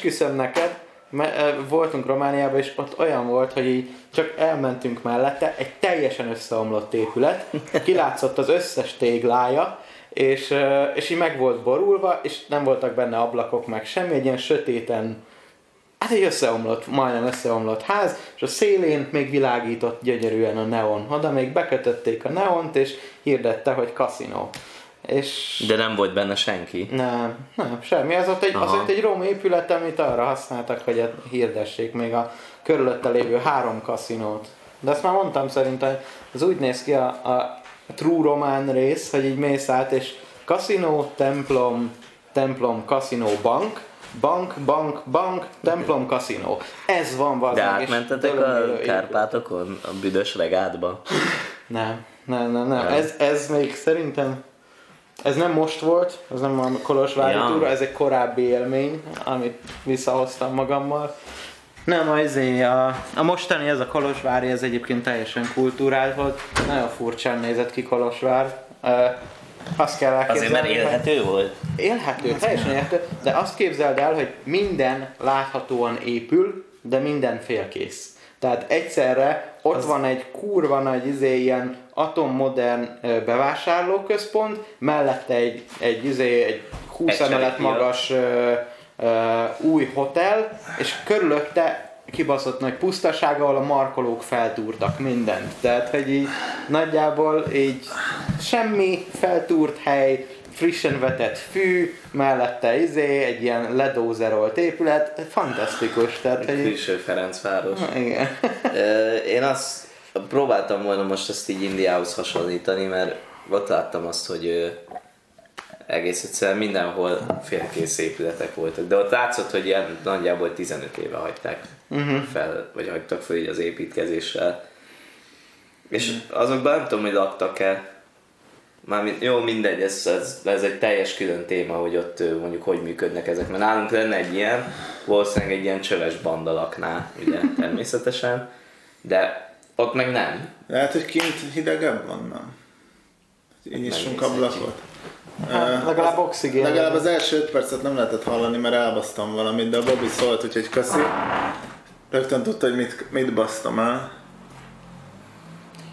esküszöm neked, ö, voltunk Romániában, és ott olyan volt, hogy így csak elmentünk mellette, egy teljesen összeomlott épület, kilátszott az összes téglája, és, ö, és így meg volt borulva, és nem voltak benne ablakok, meg semmi, egy ilyen sötéten, hát egy összeomlott, majdnem összeomlott ház, és a szélén még világított gyönyörűen a neon. Oda még bekötötték a neont, és hirdette, hogy kaszinó. És De nem volt benne senki. nem, nem, semmi. Ez ott egy, az ott egy rom épület, amit arra használtak, hogy hirdessék még a körülötte lévő három kaszinót. De ezt már mondtam szerintem, az úgy néz ki a, a true román rész, hogy így mész át, és kaszinó, templom, templom, kaszinó, bank, bank, bank, bank, templom, kaszinó. Ez van De valami. átmentetek a Kárpátokon, a büdös regádba? Nem, nem, nem, nem. Nem. Ez, ez még szerintem, ez nem most volt, ez nem a Kolozsvári Ja. túra, ez egy korábbi élmény, amit visszahoztam magammal. Nem, azért a, a mostani, ez a Kolozsvári, ez egyébként teljesen kultúrált volt. Nagyon furcsán nézett ki Kolozsvár. Uh, azt kell Azért, elképzelni, mert hogy- élhető volt. Élhető, teljesen élhető, de azt képzeld el, hogy minden láthatóan épül, de minden félkész. Tehát egyszerre ott az... van egy kurva nagy izé, ilyen atommodern bevásárlóközpont, mellette egy, egy, izé, egy 20 Egy emelet magas ö, ö, új hotel, és körülötte kibaszott nagy pusztaság, ahol a markolók feltúrtak mindent. Tehát, hogy így nagyjából így semmi feltúrt hely, frissen vetett fű, mellette izé, egy ilyen ledózerolt épület, fantasztikus. Tehát, hogy így, Külső Ferencváros. igen. Én azt próbáltam volna most ezt így Indiához hasonlítani, mert ott láttam azt, hogy ö, egész egyszerűen mindenhol félkész épületek voltak, de ott látszott, hogy ilyen nagyjából 15 éve hagyták uh-huh. fel, vagy hagytak fel így az építkezéssel. És azokban nem tudom, hogy laktak-e, Mármint, jó, mindegy, ez, ez, ez, egy teljes külön téma, hogy ott mondjuk hogy működnek ezek, mert nálunk lenne egy ilyen, valószínűleg egy ilyen csöves banda lakná, ugye, természetesen, de ott meg nem. Lehet, hogy kint hidegebb van, nem? Nyissunk Megnézhetjük. ablakot. Hát, legalább oxigén. Legalább az első 5 percet nem lehetett hallani, mert elbasztam valamit, de a Bobby szólt, úgyhogy köszi. Rögtön tudta, hogy mit, mit basztam el.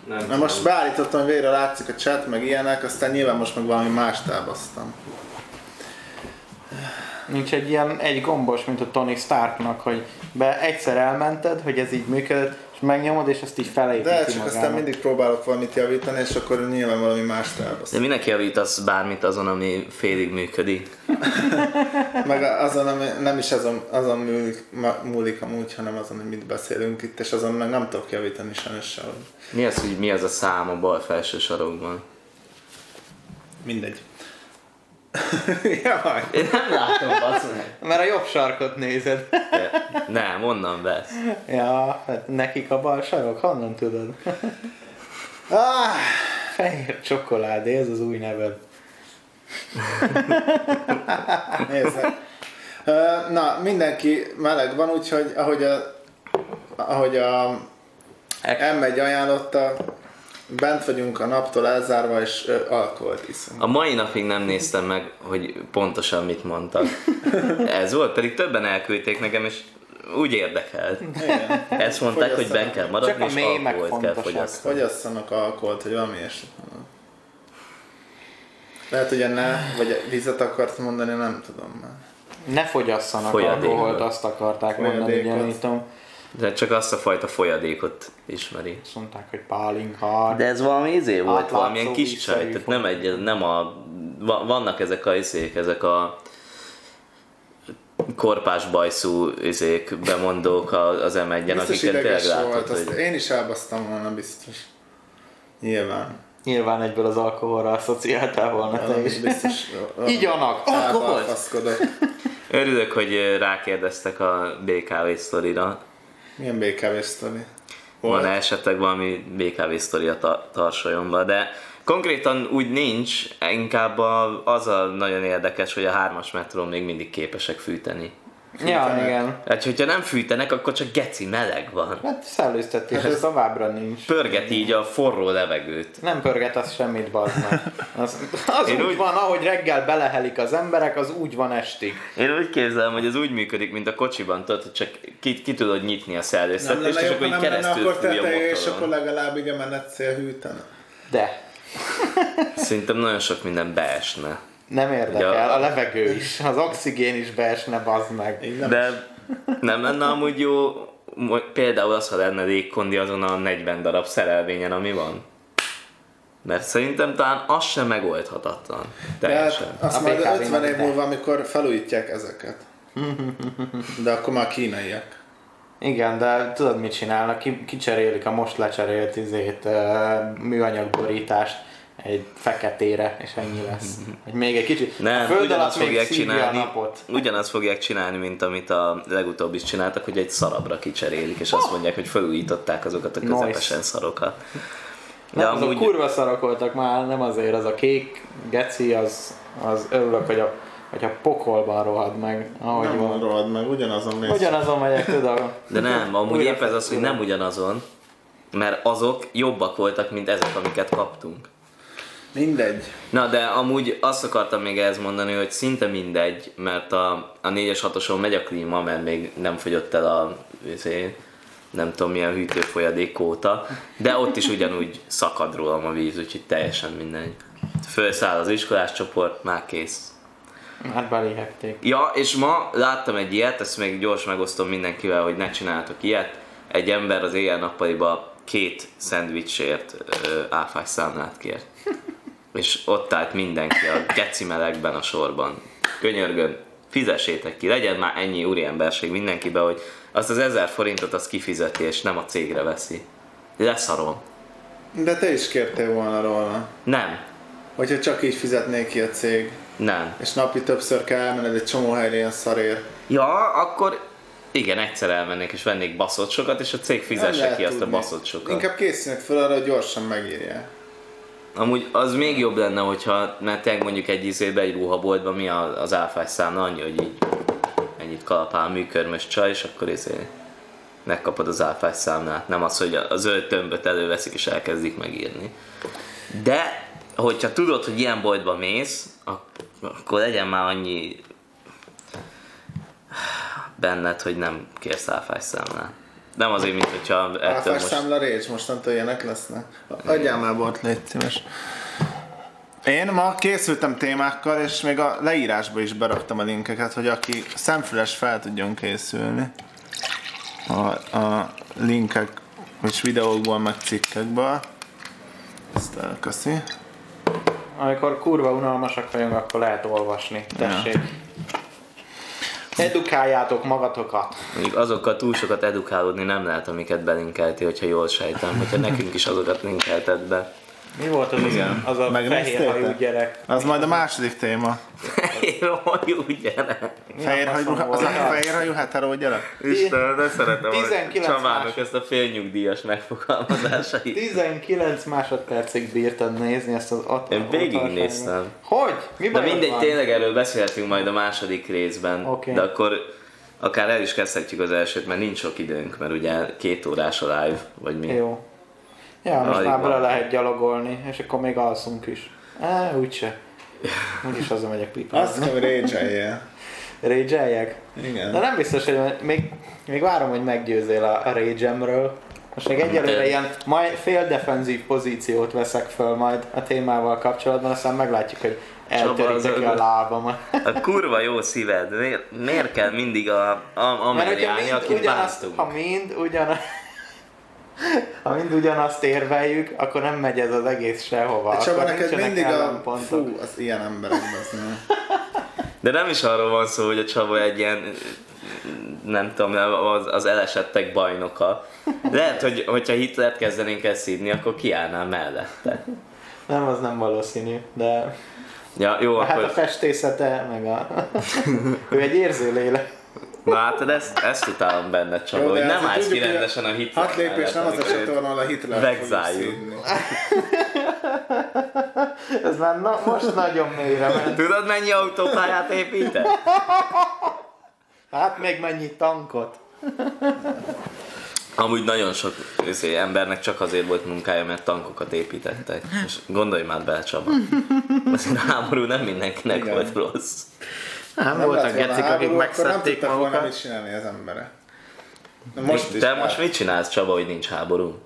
Nem Na most beállítottam, hogy végre látszik a chat, meg ilyenek, aztán nyilván most meg valami mást elbasztam. Nincs egy ilyen egy gombos, mint a Tony Starknak, hogy be egyszer elmented, hogy ez így működött, és megnyomod, és azt így felépíti De csak magának. aztán mindig próbálok valamit javítani, és akkor nyilván valami mást De elbasztam. mindenki javítasz bármit azon, ami félig működik. Meg azon, ami nem is azon, azon múlik, ma- múlik amúgy, hanem azon, hogy mit beszélünk itt, és azon meg nem tudok javítani sajnos sehogy. Mi az, hogy mi az a szám a bal felső sarokban? Mindegy. Jaj. Én nem látom, basz meg. Mert a jobb sarkot nézed. De- Nem, onnan vesz. ja, hát nekik a bal sarok, honnan tudod? Ah, Fehér csokoládé, ez az új neved. nézzek. Ö, Na, mindenki meleg van, úgyhogy ahogy a, ahogy a M1 ajánlotta, bent vagyunk a naptól elzárva, és ö, alkoholt iszunk. A mai napig nem néztem meg, hogy pontosan mit mondtak. Ez volt, pedig többen elküldték nekem, és úgy érdekelt. Igen. Ezt mondták, hogy ben kell maradni, Csak a és alkoholt kell fogyasztani. Fogyasszanak alkoholt, hogy valami mondom. Lehet, hogy ne, vagy vizet akart mondani, nem tudom már. Ne fogyasszanak Folyadékot. alkoholt, azt akarták mondani, gyanítom. De csak azt a fajta folyadékot ismeri. Azt mondták, hogy pálinka. De ez valami izé volt, Átlátszó valamilyen kis csaj, tehát nem egy, nem a, va- vannak ezek a izék, ezek a korpás bajszú izék, bemondók az m 1 Biztos akiket volt, azt hogy én is elbasztam volna biztos. Nyilván. Nyilván egyből az alkoholra asszociáltál volna te is. biztos. Igyanak! Alkohol! Örülök, hogy rákérdeztek a BKV sztorira. Milyen BKV sztori? Van esetleg valami BKV sztori a ta- tarsolyomban, de konkrétan úgy nincs, inkább az a nagyon érdekes, hogy a hármas metrón még mindig képesek fűteni. Ja, fűtenek. igen. Hát, hogyha nem fűtenek, akkor csak geci meleg van. Hát szellőztetés, ez továbbra nincs. Pörget így a forró levegőt. Nem pörget az semmit, bazd meg. Az, az úgy, úgy- van, ahogy reggel belehelik az emberek, az úgy van estig. Én úgy képzelem, hogy ez úgy működik, mint a kocsiban, tudod, hogy csak ki, ki tudod nyitni a szellőztetést, és akkor így keresztül akkor fúj a teteje, és akkor legalább így a menetszél hűtene. De Szerintem nagyon sok minden beesne. Nem érdekel, Ja. a levegő is, az oxigén is beesne, bazd meg. Nem. De nem lenne amúgy jó, például az, ha lenne légkondi azon a 40 darab szerelvényen, ami van. Mert szerintem talán az sem megoldhatatlan. De Teljesen. hát azt A majd PKV 50 év múlva, amikor felújítják ezeket. De akkor már kínaiak. Igen, de tudod mit csinálnak? Ki, kicserélik a most lecserélt izét, uh, műanyagborítást egy feketére, és ennyi lesz. Hogy még egy kicsit. a Nem, föld ugyanazt alatt fogják szívja a csinálni, napot. ugyanazt fogják csinálni, mint amit a legutóbb is csináltak, hogy egy szarabra kicserélik, és azt mondják, hogy felújították azokat a Nice. közepesen szarokat. De Nem, azok amúgy, kurva szarok voltak már, nem azért, az a kék geci, az, az örülök, hogy a, hogy a pokolban rohad meg, ahogy Nem van. rohad meg, ugyanazon mész. Ugyanazon megyek, tudom. de nem, amúgy épp ez az, hogy nem ugyanazon, mert azok jobbak voltak, mint ezek, amiket kaptunk. Mindegy. Na, de amúgy azt akartam még ehhez mondani, hogy szinte mindegy, mert a, a 4-es 6 megy a klíma, mert még nem fogyott el a izé, nem tudom milyen hűtőfolyadék óta, de ott is ugyanúgy szakad rólam a víz, úgyhogy teljesen mindegy. Fölszáll az iskolás csoport, már kész. Hát belihegték. Ja, és ma láttam egy ilyet, ezt még gyors megosztom mindenkivel, hogy ne csináltok ilyet. Egy ember az éjjel-nappaliba két szendvicsért ö, áfás számlát kért. És ott állt mindenki a geci melegben a sorban. Könyörgöm, fizessétek ki, legyen már ennyi úriemberség mindenkibe, hogy azt az ezer forintot az kifizeti, és nem a cégre veszi. Leszarom. De te is kértél volna róla. Nem. Hogyha csak így fizetnék ki a cég, Nem. és napi többször kell elmenned egy csomó helyre ilyen szarér. Ja, akkor igen, egyszer elmennék és vennék baszott sokat, és a cég fizesse ki azt a tudni. baszott sokat. Inkább készülnek fel arra, hogy gyorsan megírják. Amúgy az még jobb lenne, hogyha mert tényleg mondjuk egy izébe, egy ruhaboltban mi az áfás számla, annyi, hogy így ennyit kalapál műkörmös csaj, és akkor izé megkapod az áfás számlát. Nem az, hogy a a zöld tömböt előveszik és elkezdik megírni. De, hogyha tudod, hogy ilyen boltba mész, ak- akkor legyen már annyi benned, hogy nem kérsz áfás számlát. Nem azért, mint hogyha ettől most... számla récs, mostantól ilyenek lesznek. Adjál már bort, légy szíves. Én ma készültem témákkal, és még a leírásba is beraktam a linkeket, hogy aki szemfüles fel tudjon készülni a, a linkek és videókból, meg cikkekből. Ezt elköszi. Amikor kurva unalmasak vagyunk, akkor lehet olvasni. Tessék. Edukáljátok magatokat. Mondjuk azokkal túl sokat edukálódni nem lehet, amiket belinkelti, hogyha jól sejtem. Hogyha nekünk is azokat linkelted be. Mi volt az Igen. az, a fehér hajú gyerek? Az majd a második téma. Jó, gyere! Fehérhajú, faszom az a volt? fehérhajú heteró gyerek? Isten, de szeretem 19 a Csabának más. ezt a félnyugdíjas megfogalmazásait. 19 másodpercig bírtad nézni ezt az ott. Én végignéztem. Hogy? Mi De mindegy, van? tényleg erről beszélhetünk majd a második részben. Oké. De akkor akár el is kezdhetjük az elsőt, mert nincs sok időnk, mert ugye két órás a live, vagy mi. Jó. Ja, most Alig már bele lehet gyalogolni, és akkor még alszunk is. Á, úgyse. Úgyis hazamegyek Azt pipázni. kell, hogy rage Rage-eljek? Igen. De nem biztos, hogy még, még várom, hogy meggyőzzél a, a rage Most még egyelőre De- ilyen majd fél defenzív pozíciót veszek föl majd a témával kapcsolatban, aztán meglátjuk, hogy eltörik neki a lábamat. A kurva jó szíved, miért, miért kell mindig a, a, Mert hogyha állni, mind akit bántunk? ha mind ugyan, ha mind ugyanazt érveljük, akkor nem megy ez az egész sehova. De akkor neked mindig a... Fú, az ilyen emberek beszélnek. De nem is arról van szó, hogy a Csaba egy ilyen, nem tudom, az, az elesettek bajnoka. Lehet, hogy hogyha Hitlert kezdenénk el szídni, akkor kiállnál mellette. Nem, az nem valószínű, de Ja, jó, hát a akkor... festészete, meg a... ő egy érző lélek. Na hát ezt, ezt utálom benne, Csaba, Jó, hogy nem azért állsz ki rendesen a Hitler Hat lépés nem az a mellett, amikor- csatorna, ahol a Hitler Vegzáljuk. Ez már na, most nagyon mélyre ment. Tudod mennyi autópályát épített? Hát még mennyi tankot? Amúgy nagyon sok izé, embernek csak azért volt munkája, mert tankokat építettek. És gondolj már bele, Csaba. Azért a háború nem mindenkinek Igen. volt rossz. Nem, Nem voltak gecik, akik nem megszedték volna magukat. mit csinálni az emberek. De most is Te el- most mit csinálsz, Csaba, hogy nincs háború?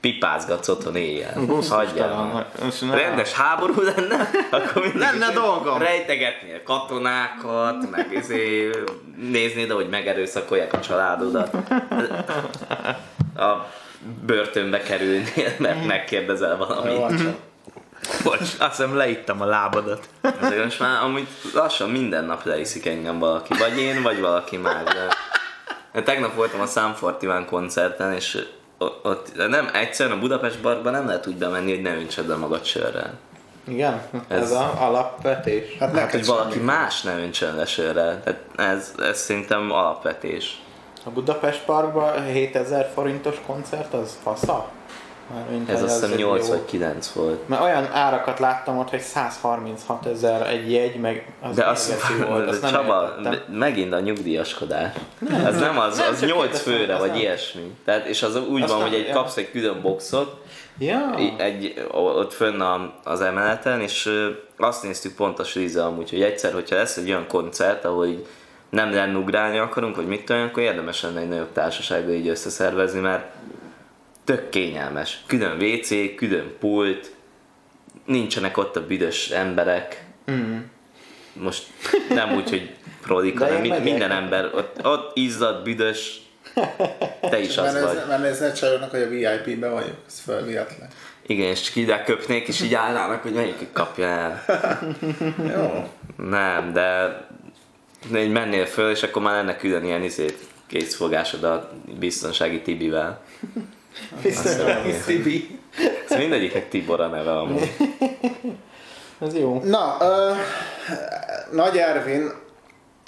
Pipázgatsz otthon éjjel. Hagyjál. nem. Rendes háború lenne, akkor mindig Lenne dolgom. Rejtegetnél katonákat, meg izé, néznéd, hogy megerőszakolják a családodat. A börtönbe kerülnél, mert megkérdezel Jó, valamit. Bocs, azt hiszem leittem a lábadat. Ezért most már amúgy lassan minden nap leiszik engem valaki. Vagy én, vagy valaki más. De... de tegnap voltam a Sam 41 koncerten, és ott nem, egyszerűen a Budapest barban nem lehet úgy bemenni, hogy ne öntsed be magad sörrel. Igen, ez, Ez- a alapvetés. Hát Hát, hogy valaki semmi. más ne öntsön le sörrel. Tehát ez, ez szerintem alapvetés. A Budapest Parkban 7000 forintos koncert, az fasza? Mármint, Ez hogy azt az hiszem egy 8 jó- vagy 9 volt. Mert olyan árakat láttam ott, hogy 136 ezer egy jegy, meg az De azt, volt, azt nem Csaba, de megint a nyugdíjaskodás. Ez nem az, Nem, az csak 8 kérdeztem, főre, az vagy nem. ilyesmi. Tehát, és az úgy Azt van, nem- hogy egy, ja. kapsz egy külön boxot, Ja. Egy, ott fönn a, az emeleten, és azt néztük pont a Srize amúgy, hogy egyszer, hogyha lesz egy olyan koncert, ahol így nem lenne ugrálni akarunk, vagy mit tudom, akkor érdemes lenne egy nagyobb társasággal így összeszervezni, mert tök kényelmes. Külön WC, külön pult, nincsenek ott a büdös emberek. Mm. Most nem úgy, hogy prodik, De hanem én mi- megyek. minden ember ott, ott izzad, büdös, te is az vagy. Mert nézni a csajoknak, hogy a VIP-be vagyok, ez fölviatlan. Igen, és csak ide köpnék, és így állnának, hogy melyik kapja el. Jó. Nem, de így mennél föl, és akkor már lenne külön ilyen izét készfogásod a biztonsági Tibivel. Hogy Tibi. Ez mindegyiknek Tibor a neve amúgy. Ez jó. Na, ö, Nagy Ervin,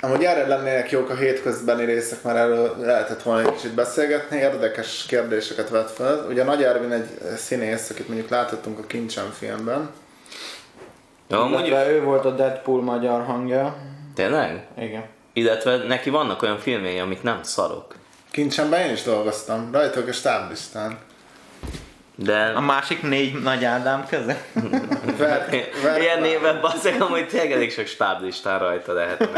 amúgy erre lennének jók a hétközbeni részek, mert erről lehetett volna egy kicsit beszélgetni, érdekes kérdéseket vett fel. Ugye Nagy Ervin egy színész, akit mondjuk láthattunk a Kincsen filmben. Ja, amúgy, ő volt a Deadpool magyar hangja. tényleg? Igen. Illetve neki vannak olyan filmjei, amik nem szarok. Kincsenben én is dolgoztam, rajtuk a stáblistán. De A másik négy nagy Ádám köze. Ver, ver, ilyen néven basszeg, amúgy tényleg elég sok stáblistán rajta lehet.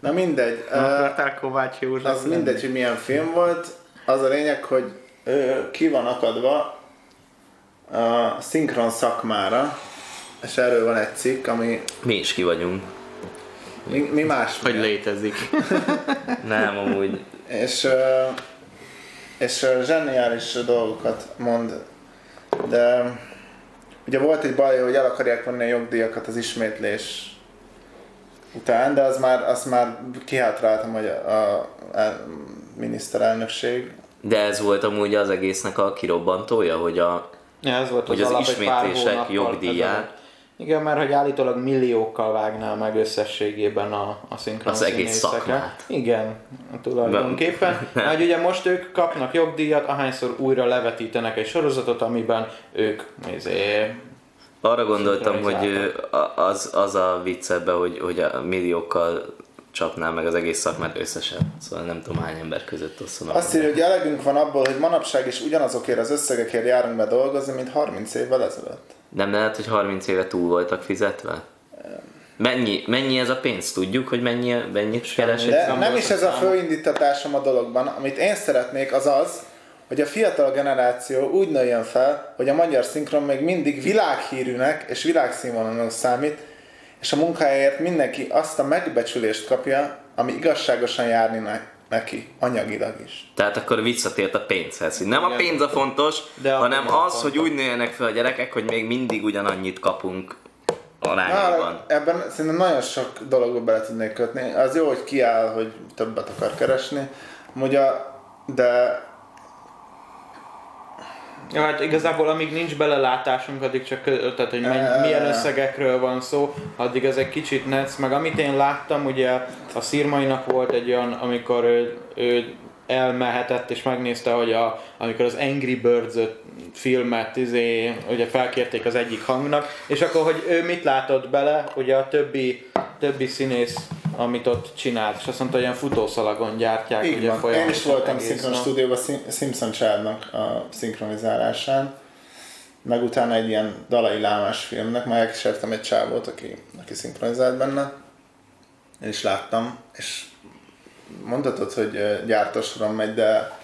Na mindegy. Akartál Kovács József Az mindegy, hogy milyen film volt. Az a lényeg, hogy ő ki van akadva a szinkron szakmára, és erről van egy cikk, ami Mi is ki vagyunk. Mi, mi más. Hogy létezik. Nem, amúgy És, és zseniális dolgokat mond, de ugye volt egy baj, hogy el akarják vonni a jogdíjakat az ismétlés után, de az már, az már kihátráltam, hogy a, a, a miniszterelnökség De ez volt amúgy az egésznek a kirobbantója, hogy a, Ja, ez volt hogy az, az alap ismétlések jogdíját. Igen, mert hogy állítólag milliókkal vágnál meg összességében a, a szinkron Az egész szakmát. Igen, tulajdonképpen. Mert ugye most ők kapnak jogdíjat, ahányszor újra levetítenek egy sorozatot, amiben ők izé, Arra gondoltam, hogy az, az a vicc ebbe, hogy, hogy a milliókkal csapnál meg az egész szakmát összesen. Szóval nem tudom hány ember között osszon. Azt írja, hogy elegünk van abból, hogy manapság is ugyanazokért az összegekért járunk be dolgozni, mint 30 évvel ezelőtt. Nem lehet, hogy 30 éve túl voltak fizetve? Mennyi, mennyi ez a pénz? Tudjuk, hogy mennyi, mennyit keres egy De nem is ez a szám. fő indítatásom a dologban. Amit én szeretnék, az az, hogy a fiatal generáció úgy nőjön fel, hogy a magyar szinkron még mindig világhírűnek és világszínvonalúnak számít, és a munkájáért mindenki azt a megbecsülést kapja, ami igazságosan járni ne- neki, anyagilag is. Tehát akkor visszatért a pénzhez. hogy Nem a pénz a fontos, De a hanem az, hogy fontos. úgy nőjenek fel a gyerekek, hogy még mindig ugyanannyit kapunk Na, arányban. ebben szerintem nagyon sok dologba bele tudnék kötni. Az jó, hogy kiáll, hogy többet akar keresni. A, de Ja, hát igazából amíg nincs belelátásunk, addig csak, tehát hogy menny, milyen összegekről van szó, addig ez egy kicsit netsz, meg amit én láttam, ugye a Szirmainak volt egy olyan, amikor ő, ő elmehetett és megnézte, hogy a, amikor az Angry Birds filmet izé, ugye felkérték az egyik hangnak, és akkor, hogy ő mit látott bele, ugye a többi, többi színész amit ott csinált, és azt mondta, hogy ilyen futószalagon gyártják. Így ugye, van. Én is voltam szinkron nap. stúdióban Sim- Simpson Childnak a szinkronizálásán, meg utána egy ilyen dalai lámás filmnek, már elkísértem egy csávót, aki, aki szinkronizált benne. Én is láttam, és mondhatod, hogy gyártósoron megy, de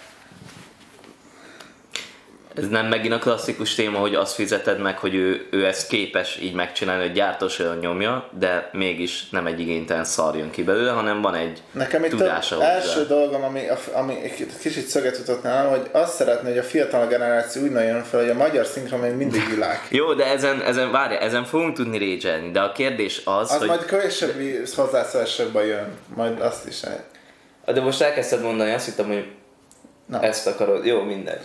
Ez nem megint a klasszikus téma, hogy azt fizeted meg, hogy ő, ő ezt képes így megcsinálni, hogy gyártós olyan nyomja, de mégis nem egy igénytelen szar jön ki belőle, hanem van egy Nekem itt tudása az első dolgom, ami, ami egy kicsit szöget jutott nálam, hogy azt szeretné, hogy a fiatal generáció úgy nagyon fel, hogy a magyar szinkron még mindig világ. Jó, de ezen, ezen várja, ezen fogunk tudni régyelni, de a kérdés az, Az hogy... majd későbbi hozzászólásokban jön, majd azt is. De most elkezdted mondani, azt hittem, hogy Na. ezt akarod. Jó, mindegy.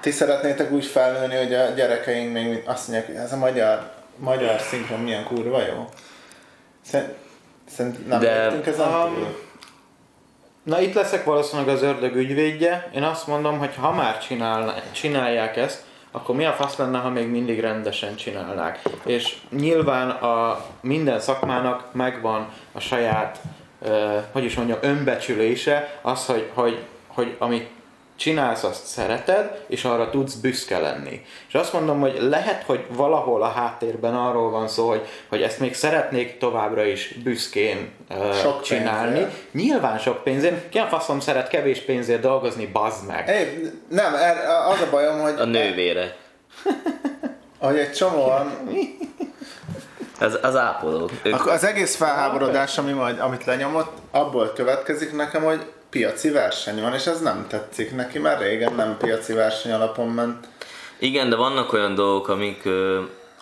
Ti szeretnétek úgy felnőni, hogy a gyerekeink még azt mondják, hogy ez a magyar, magyar szinkron milyen kurva jó? Szerint, szerint nem De- ezen Um, túl? Na itt leszek valószínűleg az ördög ügyvédje. Én azt mondom, hogy ha már csinál, csinálják ezt, akkor mi a fasz lenne, ha még mindig rendesen csinálnák. És nyilván a minden szakmának megvan a saját, uh, hogy is mondjam, önbecsülése, az, hogy, hogy, hogy amit csinálsz, azt szereted, és arra tudsz büszke lenni. És azt mondom, hogy lehet, hogy valahol a háttérben arról van szó, hogy, hogy ezt még szeretnék továbbra is büszkén uh, Sok csinálni. pénzért. Nyilván sok pénzért. Ki a faszom szeret kevés pénzért dolgozni, bazd meg. Éj, nem, er- az a bajom, hogy, A nővére. hogy egy csomóan Ez az ápoló. Ők, Akkor az egész felháborodás, ami majd, amit lenyomott, abból következik nekem, hogy piaci verseny van, és ez nem tetszik neki, mert régen nem piaci verseny alapon ment. Igen, de vannak olyan dolgok, amik,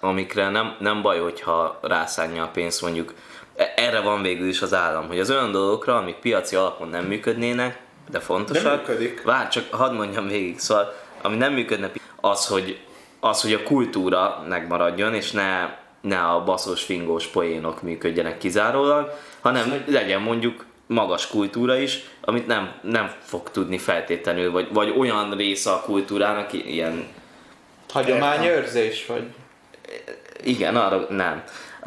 amikre nem, nem baj, hogyha rászánja a pénzt, mondjuk E- erre van végül is az állam, hogy az olyan dolgokra, amik piaci alapon nem működnének, de fontosak. De működik. Várj, csak hadd mondjam végig, szóval ami nem működne, az, hogy, az, hogy a kultúra megmaradjon, és ne, ne a baszós fingós poénok működjenek kizárólag, hanem legyen mondjuk magas kultúra is, amit nem, nem fog tudni feltétlenül, vagy, vagy olyan része a kultúrának, ilyen Hagyományőrzés, vagy? igen, arra nem.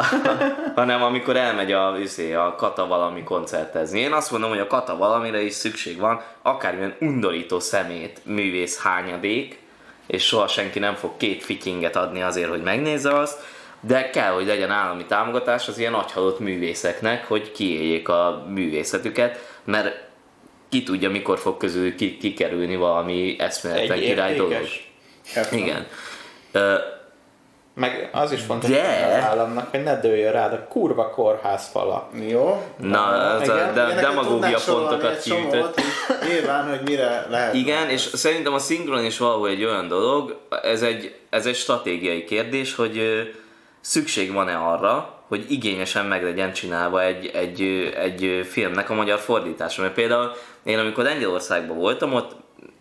hanem amikor elmegy a, izé, a kata valami koncertezni. Én azt mondom, hogy a kata valamire is szükség van, akármilyen undorító szemét művész hányadék, és soha senki nem fog két fityinget adni azért, hogy megnézze azt, de kell, hogy legyen állami támogatás az ilyen agyhalott művészeknek, hogy kiéljék a művészetüket, mert ki tudja, mikor fog közül ki, kikerülni valami eszméletlen Egy király dolog. Értem. Igen. Ö, Meg az is fontos De- az államnak, hogy ne dőljön rád a kurva kórház fala. Jó. Na, az a de, Ilyeneket demagógia pontokat kiütött. hogy Nyilván, hogy mire lehet. Igen, és szerintem a szinkron is valahol egy olyan dolog, ez egy, ez egy stratégiai kérdés, hogy szükség van-e arra, hogy igényesen meg legyen csinálva egy, egy, egy filmnek a magyar fordítása. Mert például én amikor Lengyelországban voltam, ott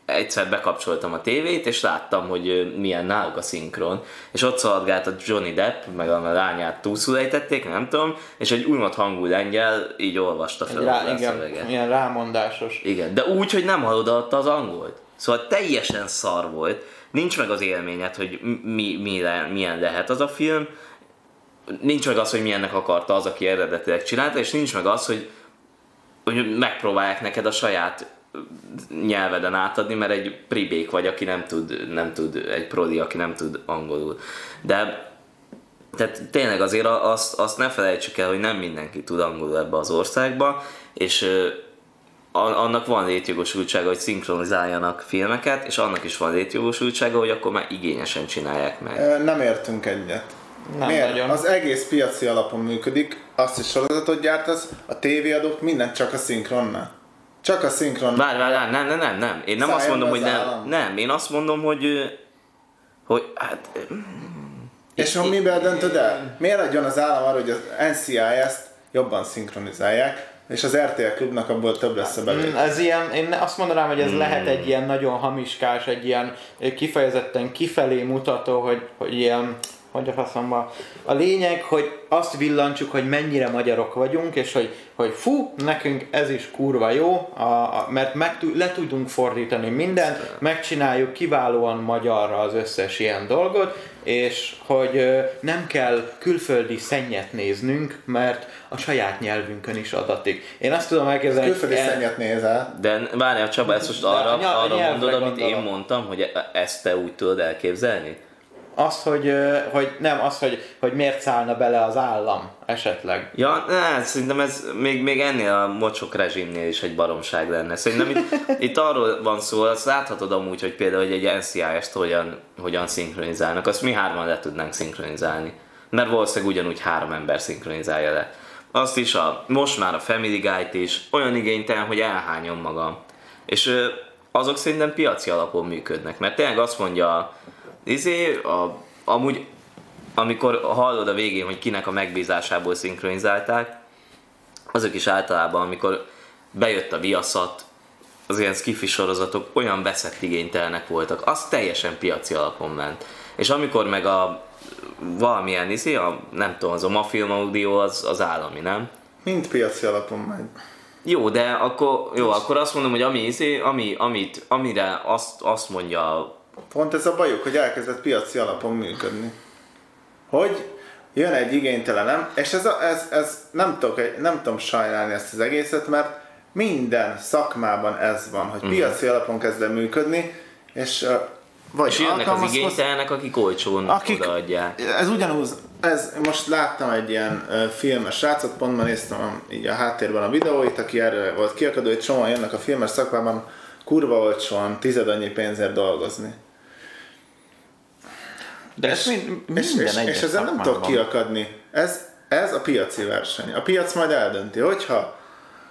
egyszer bekapcsoltam a tévét, és láttam, hogy milyen náluk a szinkron, és ott szaladgált a Johnny Depp, meg a lányát túlszulejtették, nem tudom, és egy unott hangú lengyel így olvasta fel Rá, a igen, szöveget. ilyen rámondásos. Igen, de úgy, hogy nem hallod az angolt. Szóval teljesen szar volt. Nincs meg az élményed, hogy mi, mi le, milyen lehet az a film. Nincs meg az, hogy milyennek akarta az, aki eredetileg csinálta, és nincs meg az, hogy, hogy megpróbálják neked a saját nyelveden átadni, mert egy pribék vagy, aki nem tud, nem tud, egy prodi, aki nem tud angolul. De tehát tényleg azért azt, azt ne felejtsük el, hogy nem mindenki tud angolul ebbe az országba, és annak van létjogosultsága, hogy szinkronizáljanak filmeket, és annak is van létjogosultsága, hogy akkor már igényesen csinálják meg. Nem értünk egyet. Nem Miért? nagyon. Az egész piaci alapon működik, azt is sorozatot gyártasz, a tévéadók mindent csak a szinkronnál. Csak a szinkron. Várj, várj, nem, nem, nem, nem. Én nem azt mondom, hogy nem. állam. Nem, én azt mondom, hogy hogy hát És hogy miben döntöd el? Miért adjon az állam arra, hogy az NCIS-t jobban szinkronizálják, és az RTL klubnak abból több lesz a bevétel? Ez ilyen, én azt mondanám, hogy ez Hmm. lehet egy ilyen nagyon hamiskás, egy ilyen kifejezetten kifelé mutató, hogy, hogy ilyen hogy a faszomba. A lényeg, hogy azt villancsuk, hogy mennyire magyarok vagyunk, és hogy, hogy fú, nekünk ez is kurva jó, a, a, mert meg, le tudunk fordítani mindent, megcsináljuk kiválóan magyarra az összes ilyen dolgot, és hogy ö, nem kell külföldi szennyet néznünk, mert a saját nyelvünkön is adatik. Én azt tudom elképzelni, Külföldi hogy el- szennyet nézel. De várjál Csaba, ezt most arra, a nyelv- arra mondod, amit én mondtam, hogy e- ezt te úgy tudod elképzelni? Az, hogy, hogy nem, az, hogy, hogy miért szállna bele az állam esetleg. Ja, ne, szerintem ez még, még ennél a mocsok rezsimnél is egy baromság lenne. Szerintem itt, itt arról van szó, azt láthatod amúgy, hogy például hogy egy NCIS-t hogyan, hogyan szinkronizálnak, azt mi hárman le tudnánk szinkronizálni. Mert valószínűleg ugyanúgy három ember szinkronizálja le. Azt is, a, most már a Family Guy-t is olyan igénytelen, hogy elhányom magam. És azok szerintem piaci alapon működnek, mert tényleg azt mondja, izé, a, amúgy amikor hallod a végén, hogy kinek a megbízásából szinkronizálták, azok is általában, amikor bejött a viaszat, az ilyen skifi sorozatok olyan veszett igénytelenek voltak, az teljesen piaci alapon ment. És amikor meg a valamilyen izé, a, nem tudom, az a mafilm audio az, az állami, nem? Mind piaci alapon megy. Jó, de akkor, jó, akkor azt mondom, hogy ami, izé, ami, amit, amire azt, azt mondja Pont ez a bajuk, hogy elkezdett piaci alapon működni. Hogy jön egy igénytelenem, és ez, a, ez, ez nem, tudok, nem tudom sajnálni ezt az egészet, mert minden szakmában ez van, hogy piaci alapon kezd el működni, és uh, vagy és jönnek az igénytelenek, akik olcsón akik, odaadják. ez ugyanúgy, ez, most láttam egy ilyen uh, filmes srácot, pont ma néztem így a háttérben a videóit, aki erről volt kiakadó, hogy csomóan jönnek a filmes szakmában kurva olcsóan, tized annyi pénzért dolgozni. De ez És, mind, és, minden és, és ezzel nem tudok kiakadni. Ez, ez a piaci verseny. A piac majd eldönti, hogyha,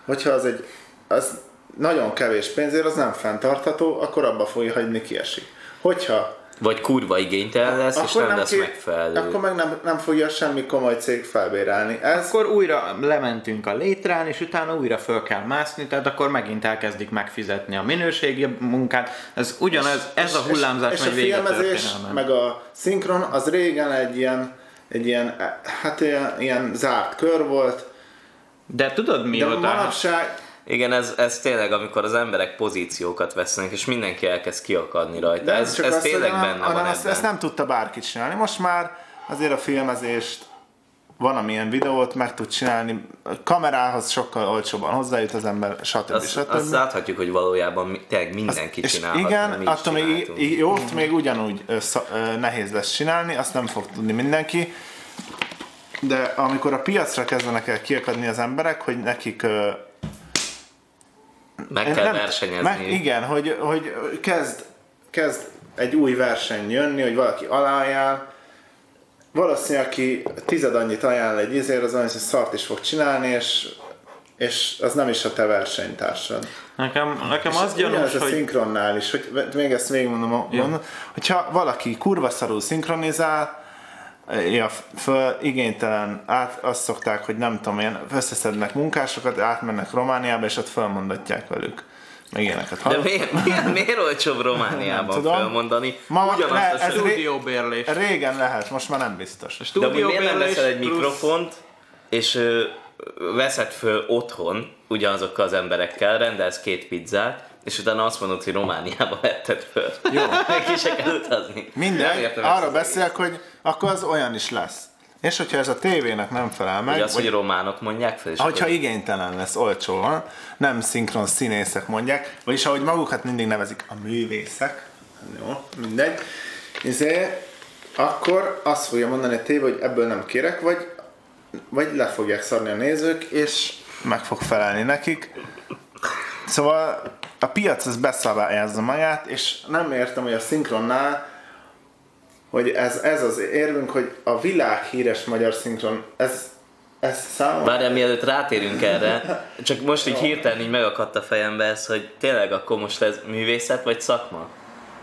hogyha az egy az nagyon kevés pénzért, az nem fenntartható, akkor abba fogja hagyni kiesik. Hogyha Vagy kurva igénytelen lesz, és nem lesz ki- megfelelő. akkor meg nem, nem fogja semmi komoly cég felbérelni. Ez, Akkor újra lementünk a létrán, és utána újra föl kell mászni, tehát akkor megint elkezdik megfizetni a minőségi munkát. Ez ugyanez, ez a hullámzás és, megy és a végig a filmezés, történelmen. meg a szinkron, az régen egy ilyen, egy ilyen, hát ilyen, ilyen zárt kör volt, De tudod de mióta? manapság, Igen, ez, ez tényleg, amikor az emberek pozíciókat vesznek, és mindenki elkezd kiakadni rajta. Ez csak ez azt, tényleg hanem, benne hanem van ezt, ebben. ezt nem tudta bárki csinálni. Most már azért a filmezést van, amilyen videót meg tud csinálni, a kamerához sokkal olcsóbban hozzájut az ember, stb. azt, stb. azt láthatjuk, hogy valójában tényleg mindenki és csinálhat. igen, attól még jót még ugyanúgy ö, sz- ö, nehéz lesz csinálni, azt nem fog tudni mindenki. De amikor a piacra kezdenek el kiakadni az emberek, hogy nekik Meg kell nem- versenyezni. Meg, igen, hogy, hogy kezd, kezd egy új verseny jönni, hogy valaki alájál, valószínűleg aki tized annyit ajánl egy izér, az olyan, hogy szart is fog csinálni, és, és az nem is a te versenytársad. Nekem, nekem És az gyanús, ugyanez a hogy... szinkronnál is, hogy még ezt végigmondom, mondom, hogyha valaki kurva szarul szinkronizál, ja, föl, igénytelen, át, azt szokták, hogy nem tudom, ilyen összeszednek munkásokat, átmennek Romániába, és ott felmondatják velük. Meg ilyeneket. De miért, miért, miért olcsóbb Romániában tudom. felmondani? Ma- Ugyanazt ne, a Stúdióbérlés. Régen lehet, most már nem biztos. De amúgy miért nem veszel egy plusz- mikrofont, és ö, veszed föl otthon ugyanazokkal az emberekkel, rendelsz két pizzát, és utána azt mondod, hogy Romániába vetted föl. Jó. Neki se kell utazni. Ezt arra beszélek, hogy akkor az olyan is lesz. És hogyha ez a tévének nem felel meg, Hogy az, vagy hogy románok mondják fel, és hogyha akkor- igénytelen lesz olcsóan, nem szinkron színészek mondják, vagyis ahogy magukat mindig nevezik a művészek, jó, mindegy, izé, akkor azt fogja mondani a tévé, hogy ebből nem kérek, vagy, vagy le fogják szarni a nézők, és meg fog felelni nekik. Szóval a piac az beszabályázza magát, és nem értem, hogy a szinkronnál hogy ez, ez az érvünk, hogy a világ híres magyar szinkron, ez, ez számomra Várjál, mielőtt rátérünk erre, csak most így hirtelen így megakadt a fejembe ez, hogy tényleg akkor most ez művészet vagy szakma?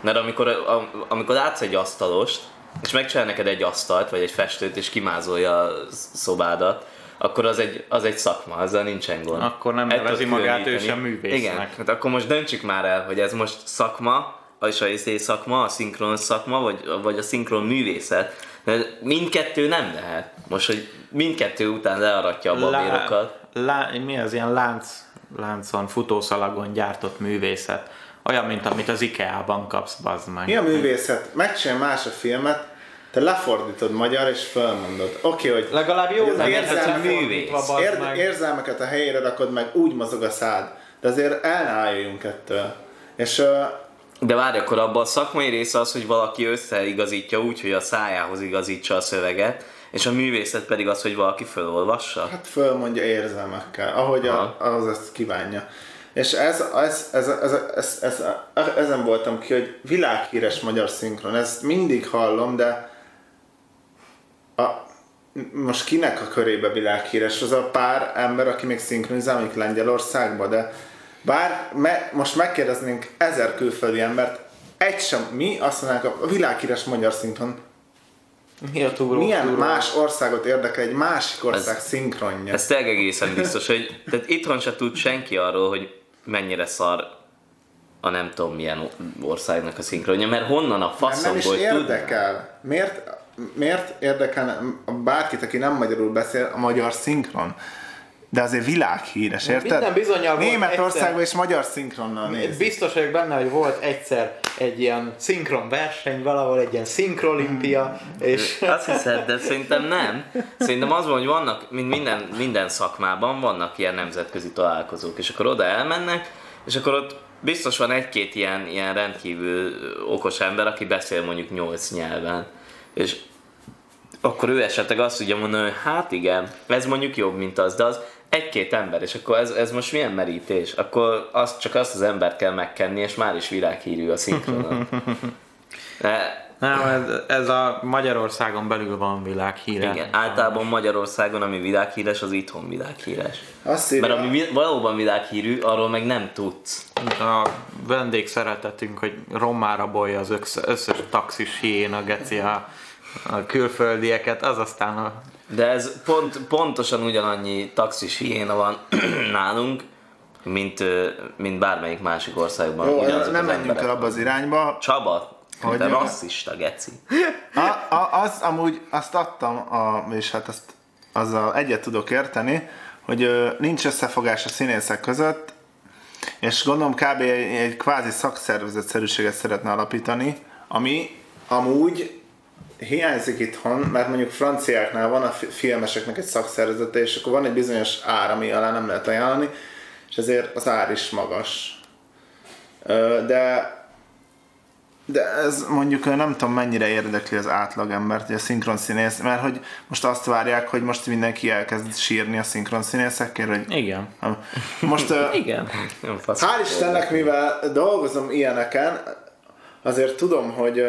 Mert amikor, a, amikor látsz egy asztalost, és megcsinál neked egy asztalt, vagy egy festőt, és kimázolja a szobádat, akkor az egy, az egy szakma, azzal nincsen gond. Akkor nem El nevezi magát ő sem művésznek. Igen, hát akkor most döntsük már el, hogy ez most szakma, és a izé szakma, a szinkron szakma, vagy, vagy a szinkron művészet. De mindkettő nem lehet. Most, hogy mindkettő után learatja a babérokat. lá, mi az ilyen lánc, láncon, futószalagon gyártott művészet? Olyan, mint amit az IKEA-ban kapsz, bazd meg. Mi a művészet? Megcsinálj más a filmet, te lefordítod magyar és felmondod. Oké, okay, hogy Legalább jó Az legyen érzelmek- érd, meg. érzelmeket a helyére rakod meg, úgy mozog a szád. De azért el ne álljunk ettől. És uh, De várj, akkor abban a szakmai része az, hogy valaki összeigazítja úgy, hogy a szájához igazítsa a szöveget, és a művészet pedig az, hogy valaki felolvassa. hát fölmondja érzelmekkel, ahogy a, Aha. az ezt kívánja. És ez, ez, ez, ez, ez, ez, ez, ezen voltam ki, hogy világhíres magyar szinkron. Ezt mindig hallom, de a, most kinek a körébe világhíres? Az a pár ember, aki még szinkronizál, mondjuk Lengyelországban, de bár me, most megkérdeznénk ezer külföldi embert, egy sem, mi azt mondanánk, a világhíres magyar szinkron. Mi a túró? Milyen túró? más országot érdekel egy másik ország szinkronja? Ez tényleg egészen biztos, hogy tehát itthon se tud senki arról, hogy mennyire szar a nem tudom milyen országnak a szinkronja, mert honnan a nem faszomból is tudná? érdekel. Miért, miért érdekel bárkit, aki nem magyarul beszél, a magyar szinkron? De azért világhíres, érted? Minden bizonnyal volt Németországban egyszer- is magyar szinkronnal néz. Biztos vagyok benne, hogy volt egyszer egy ilyen szinkron verseny, valahol egy ilyen szinkrolimpia, és Azt hiszed, de szerintem nem. Szerintem az van, hogy vannak, mint minden, minden szakmában vannak ilyen nemzetközi találkozók, és akkor oda elmennek, és akkor ott biztos van egy-két ilyen, ilyen rendkívül okos ember, aki beszél mondjuk nyolc nyelven. És akkor ő esetleg azt tudja mondani, hogy hát igen, ez mondjuk jobb, mint az, de az egy-két ember, és akkor ez, ez most milyen merítés? Akkor azt, csak azt az embert kell megkenni, és már is világhírű a szinkronon. De nem, ez, ez a Magyarországon belül van világhíre. igen, általában Magyarországon, ami világhíres, az itthon világhíres. Azt írja, Mert ami vi- valóban világhírű, arról meg nem tudsz. A vendég szeretetünk, hogy rommára bolja az össz- összes taxis hiéna geci a, a külföldieket, az aztán a De ez pont, pontosan ugyanannyi taxis hiéna van nálunk, mint, mint bármelyik másik országban. jó, ugyanazok nem menjünk el abba az irányba. Csaba, Hogy te rasszista, geci. A, a, az amúgy azt adtam, a, és hát azt azzal egyet tudok érteni, hogy ö, nincs összefogás a színészek között, és gondolom kb. egy, egy kvázi szakszervezetszerűséget szeretne alapítani, ami amúgy hiányzik itthon, mert mondjuk franciáknál van a fi- filmeseknek egy szakszervezete, és akkor van egy bizonyos ár, ami alá nem lehet ajánlani, és ezért az ár is magas. De de ez mondjuk nem tudom mennyire érdekli az átlagembert, hogy a szinkron színész, mert hogy most azt várják, hogy most mindenki elkezd sírni a szinkron színészekért, hogy igen. most Igen. Hál' Istennek, mivel dolgozom ilyeneken, azért tudom, hogy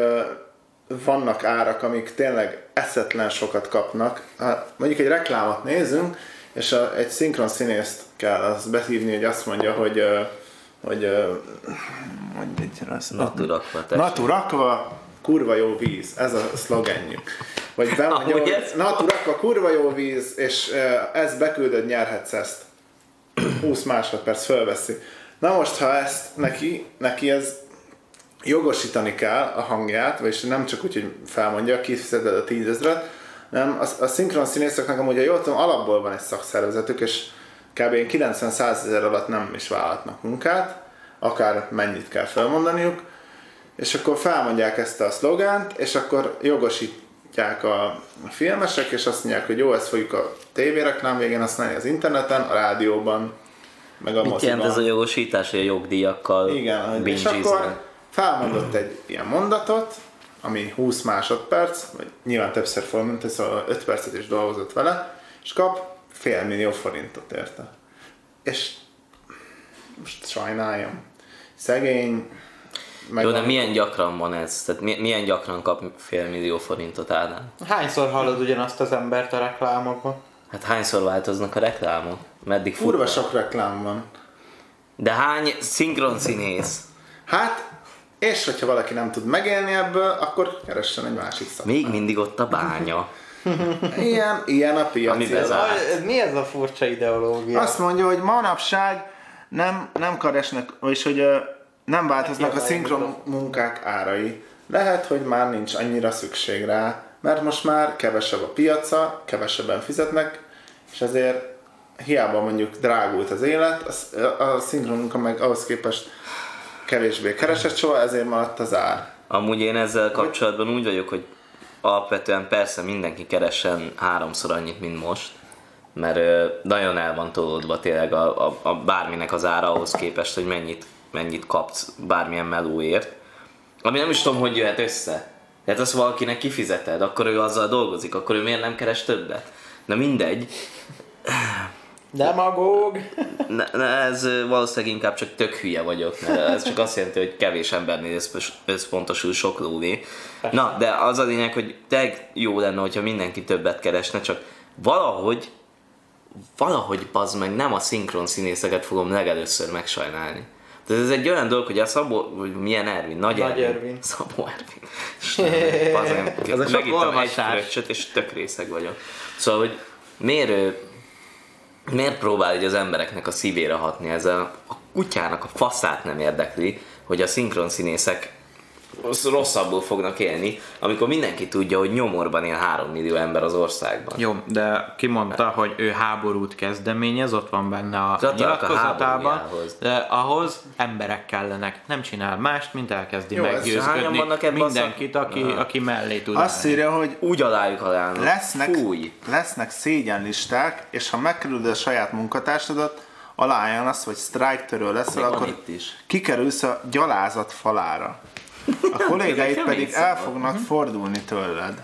vannak árak, amik tényleg eszetlen sokat kapnak. Hát, mondjuk egy reklámot nézünk, és a, egy szinkron színészt kell azt behívni, hogy azt mondja, hogy hogy egy rossz. Naturakva. Naturakva, kurva jó víz, ez a szlogenjük. Vagy bemondja, hogy ez- naturakva, kurva jó víz, és ö, ezt beküldöd, nyerhetsz ezt. 20 másodperc fölveszi. Na most, ha ezt neki, neki ez jogosítani kell a hangját, vagyis nem csak úgy, hogy felmondja, kifizeted a tízezret, nem, a, a szinkron színészeknek amúgy, ha jól tudom, alapból van egy szakszervezetük, és kb. 90-100 ezer alatt nem is vállalhatnak munkát, akár mennyit kell felmondaniuk, és akkor felmondják ezt a szlogánt, és akkor jogosítják a a filmesek, és azt mondják, hogy jó, ezt fogjuk a tévéreklám végén használni az interneten, a rádióban, meg a Mit moziban. jelent ez a jogosítás, hogy a jogdíjakkal Igen, és akkor felmondott egy ilyen mondatot, ami 20 másodperc, vagy nyilván többször felmondta, szóval 5 percet is dolgozott vele, és kap fél millió forintot érte. És most sajnáljam. Szegény, meg Jó, de milyen gyakran van ez? Tehát mi- milyen gyakran kap fél millió forintot Ádám? Hányszor hallod ugyanazt az embert a reklámokban? Hát hányszor változnak a reklámok? Meddig Kurva sok reklám van. De hány szinkron színész? Hát, és hogyha valaki nem tud megélni ebből, akkor keressen egy másik szakmát. Még mindig ott a bánya. Ilyen, ilyen a piac. Mi ez a furcsa ideológia? Azt mondja, hogy manapság nem, nem keresnek, vagyis hogy nem változnak a szinkron munkák árai. Lehet, hogy már nincs annyira szükség rá, mert most már kevesebb a piaca, kevesebben fizetnek, és ezért hiába mondjuk drágult az élet, a, a szinkronunka meg ahhoz képest kevésbé keresett soha, ezért maradt az ár. Amúgy én ezzel kapcsolatban úgy vagyok, hogy alapvetően persze mindenki keresen háromszor annyit, mint most, mert nagyon el van tolódva tényleg a, a, a bárminek az ára ahhoz képest, hogy mennyit, mennyit kapsz bármilyen melóért. Ami nem is tudom, hogy jöhet össze. Tehát azt valakinek kifizeted, akkor ő azzal dolgozik, akkor ő miért nem keres többet? Na mindegy. Demagóg! Ne, ne, ez valószínűleg inkább csak tök hülye vagyok, mert ez csak azt jelenti, hogy kevés embernél össz- összpontosul sok lóvé. Na, de az a lényeg, hogy tényleg jó lenne, hogyha mindenki többet keresne, csak valahogy, valahogy bazd meg, nem a szinkron színészeket fogom legelőször megsajnálni. Tehát ez egy olyan dolog, hogy a Szabó, hogy milyen Ervin, Nagy, Nagy Ervin. Ervin. Szabó Ervin. Bazd meg, Az a sok megittem egy fröccsöt, és tök részeg vagyok. Szóval, hogy miért miért próbál így az embereknek a szívére hatni ezzel? A kutyának a faszát nem érdekli, hogy a szinkron színészek rosszabbul fognak élni, amikor mindenki tudja, hogy nyomorban él 3 millió ember az országban. Jó, de kimondta, hogy ő háborút kezdeményez, ott van benne a a nyilatkozatában, háborújához. de ahhoz emberek kellenek. Nem csinál mást, mint elkezdi Jó, meggyőzködni vannak a mindenkit, aki, aki mellé tud Azt állni. írja, hogy Úgy alájuk alálnak. lesznek, Fúj! lesznek szégyenlisták, és ha megkerülöd a saját munkatársadat, aláajánlasz, vagy sztrájktörő leszel, Még akkor itt is. kikerülsz a gyalázat falára. A kollégáid pedig el fognak fordulni tőled.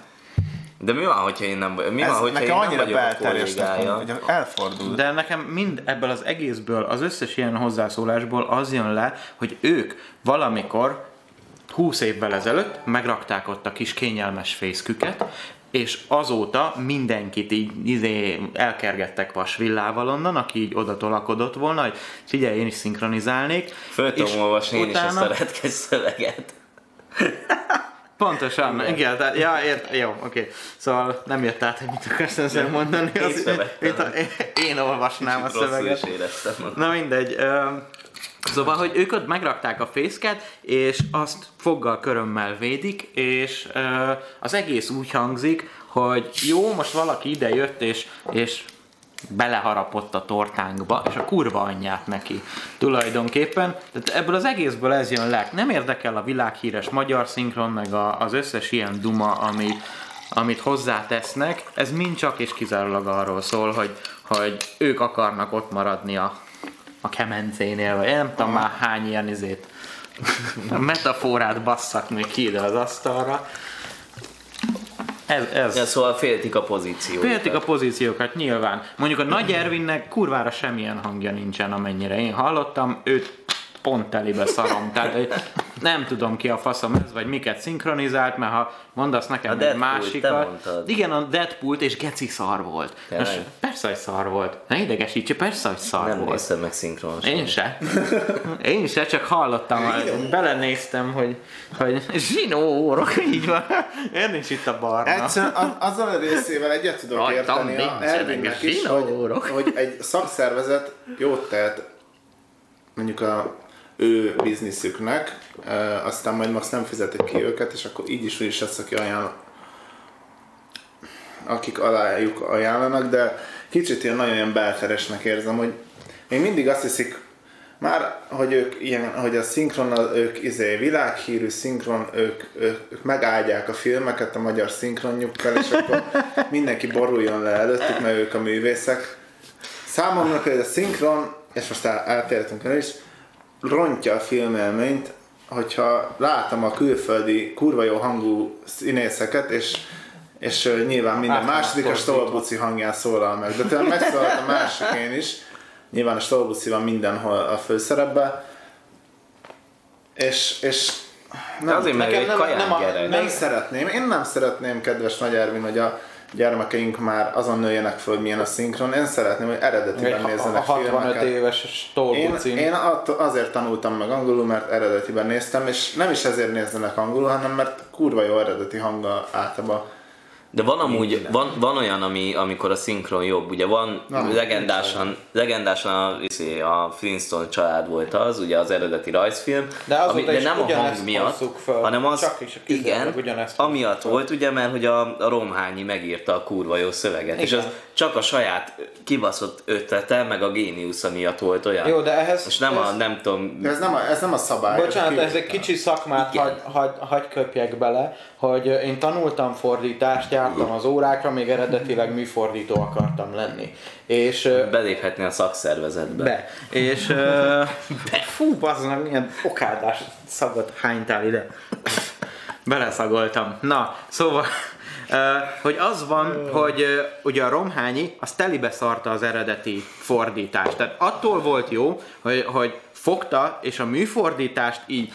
De mi van, hogyha én nem, mi Ez van, hogyha én nekem nem annyira vagyok a belterjesnek, kollégája? hogy elfordul. De nekem mind ebből az egészből, az összes ilyen hozzászólásból az jön le, hogy ők valamikor 20 évvel ezelőtt megrakták ott a kis kényelmes fészküket, és azóta mindenkit így izé, elkergettek vasvillával onnan, aki így oda tolakodott volna, hogy figyelj, én is szinkronizálnék. Föl tudom olvasni én is ezt a retkes szöveget. Pontosan, igen, de, ja, ért, jó, oké. Szóval nem jött át, hogy mit akarsz ezzel mondani. Az, mint a, én olvasnám a Rosszul szöveget. is éreztem. Na mindegy. Ö, szóval, hogy ők ott megrakták a fészket, és azt foggal körömmel védik, és ö, az egész úgy hangzik, hogy jó, most valaki ide jött, és, és beleharapott a tortánkba, és a kurva anyját neki tulajdonképpen. Tehát ebből az egészből ez jön le. Nem érdekel a világhíres magyar szinkron, meg a, az összes ilyen duma, ami, amit hozzátesznek, ez mind csak és kizárólag arról szól, hogy, hogy ők akarnak ott maradni a, a kemencénél, vagy én nem tudom már hány ilyen izét metaforát basszak még ki ide az asztalra. Ez, ez. Ja, szóval féltik a pozíciót. Féltik a pozíciókat nyilván. Mondjuk a Nagy Ervinnek kurvára semmilyen hangja nincsen, amennyire én hallottam, őt pont telibe szarom. Tehát hogy nem tudom ki a faszom ez, vagy miket szinkronizált, mert ha mondasz nekem A egy másikat. Igen, a Deadpool és geci szar volt. Tényleg? Most persze, hogy szar volt. Ne idegesítse, persze, hogy szar Nem volt. néztem meg szinkronosan. Én se. Én se, csak hallottam, belenéztem, hogy, hogy zsinórok, így van. Miért nincs itt a barna? Egyszerűen az, azzal a részével egyet tudok Rajtam érteni a Ervinnek is, hogy, hogy egy szakszervezet jót tehet mondjuk a ő bizniszüknek, e, aztán majd azt nem fizetik ki őket, és akkor így is úgy is lesz, aki ajánl, akik alájuk ajánlanak, de kicsit ilyen nagyon ilyen belteresnek érzem, hogy még mindig azt hiszik, már, hogy ők ilyen, hogy a szinkronnal ők izé, világhírű szinkron, ők, ők, ők megáldják a filmeket a magyar szinkronjukkal, és akkor mindenki boruljon le előttük, mert ők a művészek. Számomra például a szinkron, és most eltérhetünk el is, rontja a filmelményt, hogyha látom a külföldi kurva jó hangú színészeket, és és nyilván minden Hát, második a hát, Stolbuci hangján szólal meg, de tényleg megszólalt a másikén is, nyilván a Stolbuci van mindenhol a főszerepben, és, és De azért, nekem kaján nem, a, nem szeretném, én nem szeretném, kedves Nagy Ervin, hogy a gyermekeink már azon nőjenek föl, hogy milyen a szinkron. Én szeretném, hogy eredetiben a nézzenek 65 filmeket. éves Én, Stolbucin. én att- azért tanultam meg angolul, mert eredetiben néztem, és nem is ezért nézzenek angolul, hanem mert kurva jó eredeti hanggal általában De van amúgy, van, van olyan, ami, amikor a szinkron jobb, ugye van Na, legendásan, legendásan a, izé, a Flintstone család volt az, ugye az eredeti rajzfilm, De ami, de is nem a hang miatt, föl. hanem az, Csak és igen, amiatt föl. volt ugye, mert hogy a, a Romhányi megírta a kurva jó szöveget, és Igen. az csak a saját kibaszott ötlete, meg a géniusza miatt volt olyan. Jó, de ehhez... Most nem a, ez- nem tudom, ez nem a, ez nem a szabály. Bocsánat, ez egy kicsi szakmát hagy, hagy, hagy köpjek bele, hogy én tanultam fordítást, jártam az órákra, még eredetileg műfordító akartam lenni. És beléphetni a szakszervezetbe. be. És ö, fú, bazdmeg, milyen okádás szagot hánytál ide. Beleszagoltam. Na, szóval, hogy az van, hogy ugye a Romhányi, az telibe szarta az eredeti fordítást. Tehát attól volt jó, hogy, hogy fogta, és a műfordítást így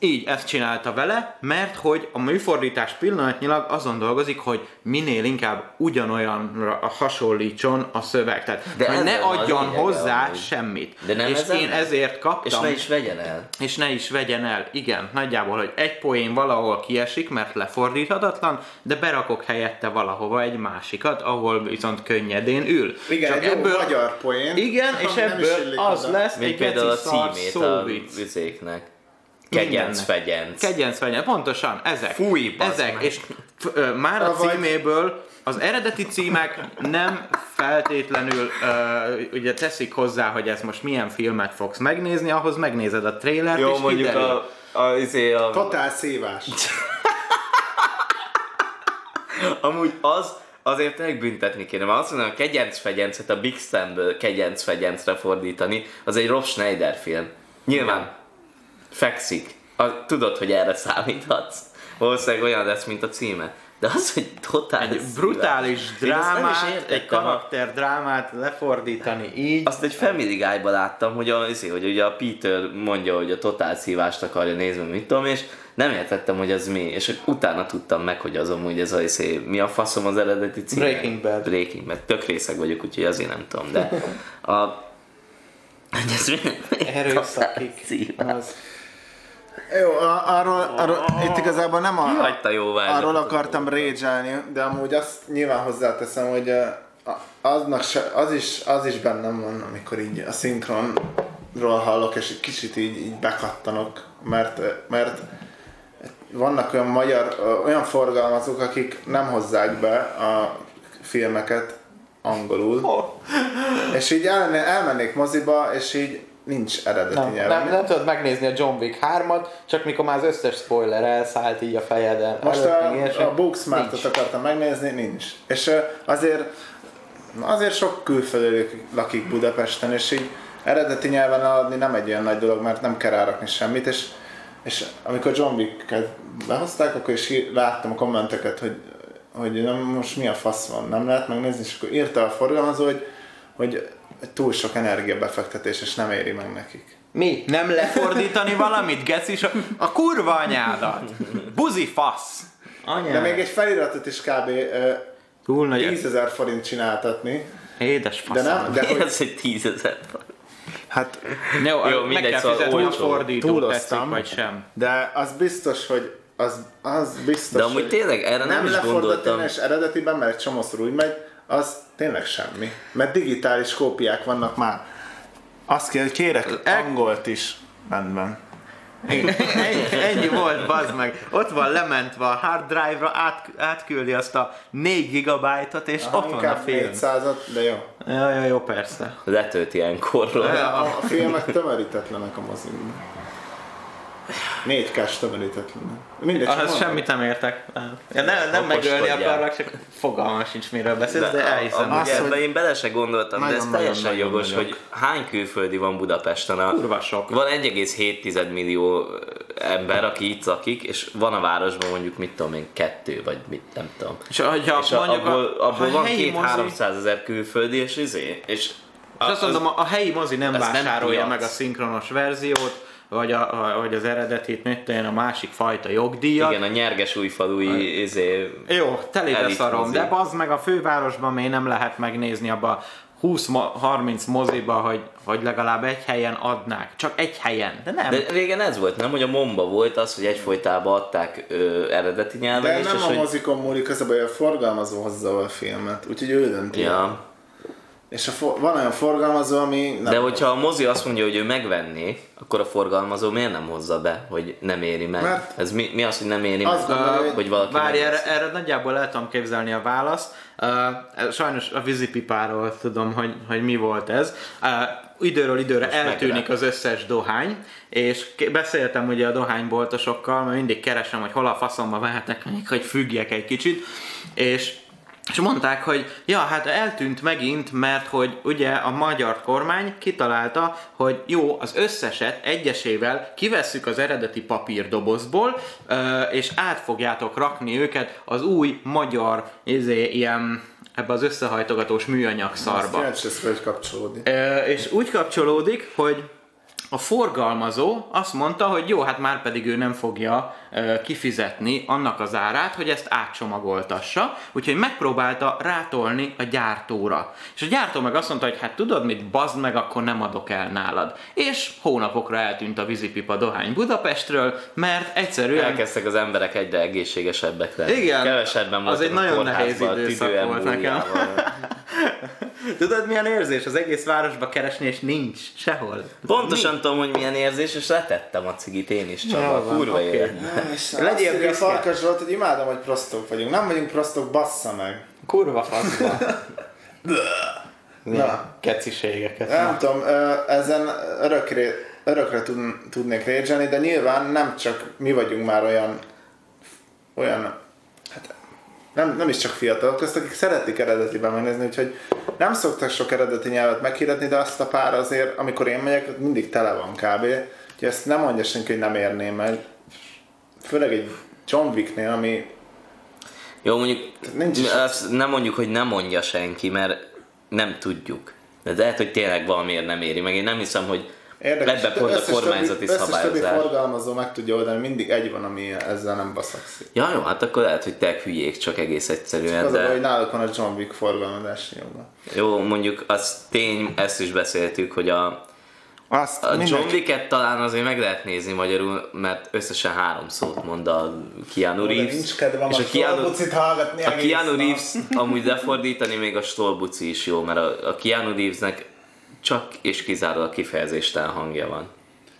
így ezt csinálta vele, mert hogy a műfordítás pillanatnyilag azon dolgozik, hogy minél inkább ugyanolyanra hasonlítson a szöveg. Tehát, De hogy ne adjon hozzá amúgy. semmit. De nem és ez én ezért kaptam. És ne is vegyen el. és ne is vegyen el. Igen, nagyjából, hogy egy poén valahol kiesik, mert lefordíthatatlan, de berakok helyette valahova egy másikat, ahol viszont könnyedén ül. Igen, Csak egy jó magyar poén. Igen, és ebből az oda. lesz Mint egy például a címét a szóvic. vizéknek. Kegyenc, fegyenc. Kegyenc vegyen, pontosan, ezek. Fúj, ezek, meg. és f- ö, már a Avagy- címéből az eredeti címek nem feltétlenül ö, ugye teszik hozzá, hogy ez most milyen filmet fogsz megnézni, ahhoz megnézed a trailert, Jó, és mondjuk kiderül. a, a, izé a, Totál szívás. amúgy az, azért megbüntetni kéne, mert azt mondom, a kegyenc fegyencet a Big Stamből kegyenc fegyencre fordítani, az egy Rob Schneider film. Nyilván fekszik. A, tudod, hogy erre számíthatsz. Valószínűleg olyan lesz, mint a címe. De az, hogy totál egy brutális is drámát, egy karakter drámát lefordítani így. Azt egy Family Guy-ba láttam, hogy, a, izé, hogy ugye a Peter mondja, hogy a totál szívást akarja nézni, mit tudom, és nem értettem, hogy az mi, és utána tudtam meg, hogy az amúgy ez a izé, mi a faszom az eredeti cím. Breaking Bad. Breaking Bad. Tök részeg vagyok, úgyhogy azért nem tudom, de a... szívás. Az. Jó, arról, arról itt igazából nem a, Hagyta jóvá. arról akartam rage de amúgy azt nyilván hozzáteszem, hogy aznak se, az, is, az is bennem van, amikor így a szinkronról hallok, és egy kicsit így, így bekattanok, mert, mert vannak olyan magyar, olyan forgalmazók, akik nem hozzák be a filmeket angolul, és így el, elmennék moziba, és így nincs eredeti Nem, nyelven. nem, nem tudod megnézni a John Wick 3-at, csak mikor már az összes spoiler elszállt így a fejeden. Most előtt, a, a Booksmartot akartam megnézni, nincs. És azért, azért sok külföldi lakik Budapesten, és így eredeti nyelven adni nem egy olyan nagy dolog, mert nem kell rárakni semmit, és, és amikor John Wick-et behozták, akkor is láttam a kommenteket, hogy, hogy nem, most mi a fasz van, nem lehet megnézni, és akkor írta a forgalmazó, hogy, hogy túl sok energiabefektetés, és nem éri meg nekik. Mi? Nem lefordítani valamit, geci? A, a kurva anyádat! Buzi fasz! Anyád. De még egy feliratot is kb. Túl nagy 10 ezer forint csináltatni, Édes de faszom. nem, de hogy, Ez egy tízezer. hát Jó, Jó, Jó meg mindegy, kell szóval fizetni a olcsó. fordítót, tetszik Túloztam. vagy sem. De az biztos, hogy az, az biztos, De amúgy hogy tényleg erre nem, nem is lefordítani gondoltam. és eredetiben, mert egy csomószor úgy megy, az tényleg semmi. Mert digitális kópiák vannak már. Azt kell, hogy kérek El- angolt is. Rendben. Ennyi, ennyi volt, bazd meg. Ott van lementve a hard drive-ra, át, átküldi azt a 4 gigabájtot, és ott van a film. 400-at, de jó. Ja, ja, jó, persze. Letölt ilyenkorról. A, a filmek tömörítetlenek a moziban. 4 k tömörítetlenek. Mindegy, Ahhoz semmit nem értek. Ja, nem, nem megölni akarlak, csak fogalmam sincs miről beszélsz, de elhiszem. Amúgy Azt, ebben hogy- én bele se gondoltam, de ez Nagyon, teljesen nagyon, nagyon jogos, vagyok. hogy hány külföldi van Budapesten. A, Kurva sok. Van 1,7 millió ember, aki itt lakik, és van a városban mondjuk, mit tudom én, kettő, vagy mit, nem tudom. És, hogyha És a, mondjuk abból, abból van 2-300 ezer külföldi, és izé, és és azt mondom, a, helyi mozi nem nem vásárolja piac. meg a szinkronos verziót, vagy, a, a, vagy az eredetit, mit a másik fajta jogdíjat. igen, a nyerges újfalui izé, Jó, telébe szarom, mozi. de bazd meg a fővárosban még nem lehet megnézni abba 20-30 moziba, hogy, hogy legalább egy helyen adnák. Csak egy helyen, de nem. De régen ez volt, nem? Hogy a Momba volt az, hogy egyfolytában adták ö, eredeti nyelven De is, nem és a hogy... mozikon múlik, az a baj, a forgalmazó hozza a filmet, úgyhogy ő dönti. Ja. És a for- van olyan forgalmazó, ami nem De hogyha a mozi azt mondja, hogy ő megvenné, akkor a forgalmazó miért nem hozza be, hogy nem éri meg? Mert- Ez mi, mi az, hogy nem éri meg? gondolja, hogy- valaki Várj, erre, erre nagyjából el tudom képzelni a választ. Uh, sajnos a vízipipáról tudom, hogy, hogy mi volt ez. Uh, időről időre Most eltűnik megrák. az összes dohány, és k- beszéltem ugye a dohányboltosokkal, mert mindig keresem, hogy hol a faszomba vehetek, hogy függjek egy kicsit, és és mondták, hogy ja, hát eltűnt megint, mert hogy ugye a magyar kormány kitalálta, hogy jó, az összeset egyesével kivesszük az eredeti papírdobozból, és át fogjátok rakni őket az új magyar izé, ilyen ebbe az összehajtogatós műanyag szarba. Kíváncsi lesz, hogy kapcsolódik. És úgy kapcsolódik, hogy a forgalmazó azt mondta, hogy jó, hát már pedig ő nem fogja ö, kifizetni annak az árát, hogy ezt átcsomagoltassa, úgyhogy megpróbálta rátolni a gyártóra. És a gyártó meg azt mondta, hogy hát tudod mit, bazd meg, akkor nem adok el nálad. És hónapokra eltűnt a vízipipa dohány Budapestről, mert egyszerűen Elkezdtek az emberek egyre egészségesebbek lenni. Igen. Kevesebben Az egy nagyon nehéz időszak volt nekem. Tudod milyen érzés az egész városba keresni, és nincs sehol. Pontosan tudom, hogy milyen érzés, és letettem a cigit én is, Csaba. van, Kurva oké. életben. Legyél azt írja. Farkas Zsolt, hogy imádom, hogy prostok vagyunk. Nem vagyunk prostok, bassza meg. Kurva faszba. Na. Keciségeket. Nem tudom, ö, ezen örökre, örökre tud, tudnék rédzselni, de nyilván nem csak mi vagyunk már olyan, olyan nem, nem is csak fiatalok között, akik szeretik eredetiben megnézni, úgyhogy nem szoktak sok eredeti nyelvet meghirdetni, de azt a pár azért, amikor én megyek, mindig tele van kb. Úgyhogy ezt nem mondja senki, hogy nem érném meg. Főleg egy John Wicknél, ami Jó, mondjuk Nincs is- azt nem mondjuk, hogy nem mondja senki, mert nem tudjuk. De lehet, hogy tényleg valamiért nem éri meg. Én nem hiszem, hogy Érdekes, ebbe pont a összes kormányzati többi, összes többi szabályozás. forgalmazó meg tudja oldani, mindig egy van, ami ezzel nem baszakszik. Ja, jó, hát akkor lehet, hogy te hülyék csak egész egyszerűen, Az a baj, hogy de náluk van a John Wick forgalmazási joga. jó, mondjuk az tény, ezt is beszéltük, hogy a, Azt a John Wick-et talán azért meg lehet nézni magyarul, mert összesen három szót mond a Keanu Reeves. Nincs kedvem és a a Keanu, hallgatni a Keanu. Reeves amúgy lefordítani még a Stolbuci is jó, mert a, a Keanu Reevesnek csak és kizárólag kifejezéstelen hangja van.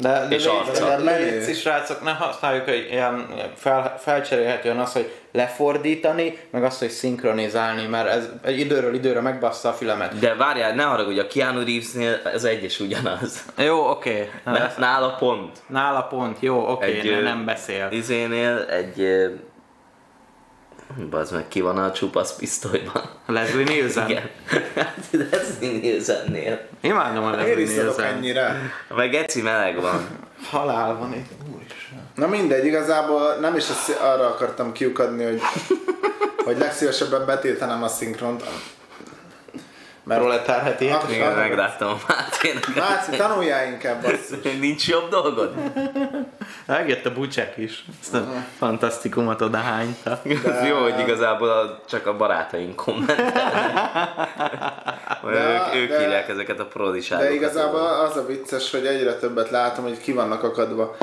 De, de És arca. de Menő. légy is, srácok, ne használjuk egy ilyen fel, felcserélhetően azt, hogy lefordítani, meg azt, hogy szinkronizálni, mert ez egy időről időre megbassza a fülemet. De várjál, ne haragudj, a Keanu Reevesnél ez egy és ugyanaz. Jó, oké. Mert nála pont. Nála pont, jó, oké, Egy, ne, nem beszél. Izénél egy... Bazd meg, ki van a csupasz pisztolyban? Leslie Nielsen. Igen. Hát Leslie Nielsennél. Imádom a Leslie Nielsen. ennyire? Meg Geci meleg van. Halál van itt. Úristen. Na mindegy, igazából nem is azt, arra akartam kiukadni, hogy, hogy legszívesebben betiltanám a szinkront. Mert Proletár heti hét. Igen, megláttam a Máténak. Máci, tanuljál inkább basszus. Nincs jobb dolgod? Megjött a bucsek is. Ezt a fantasztikumot oda hányta. Az jó, hogy igazából a, csak a barátaink kommentelnek. De- ők, ők de- írják ezeket a prodiságokat. De igazából az a vicces, hogy egyre többet látom, hogy ki vannak akadva.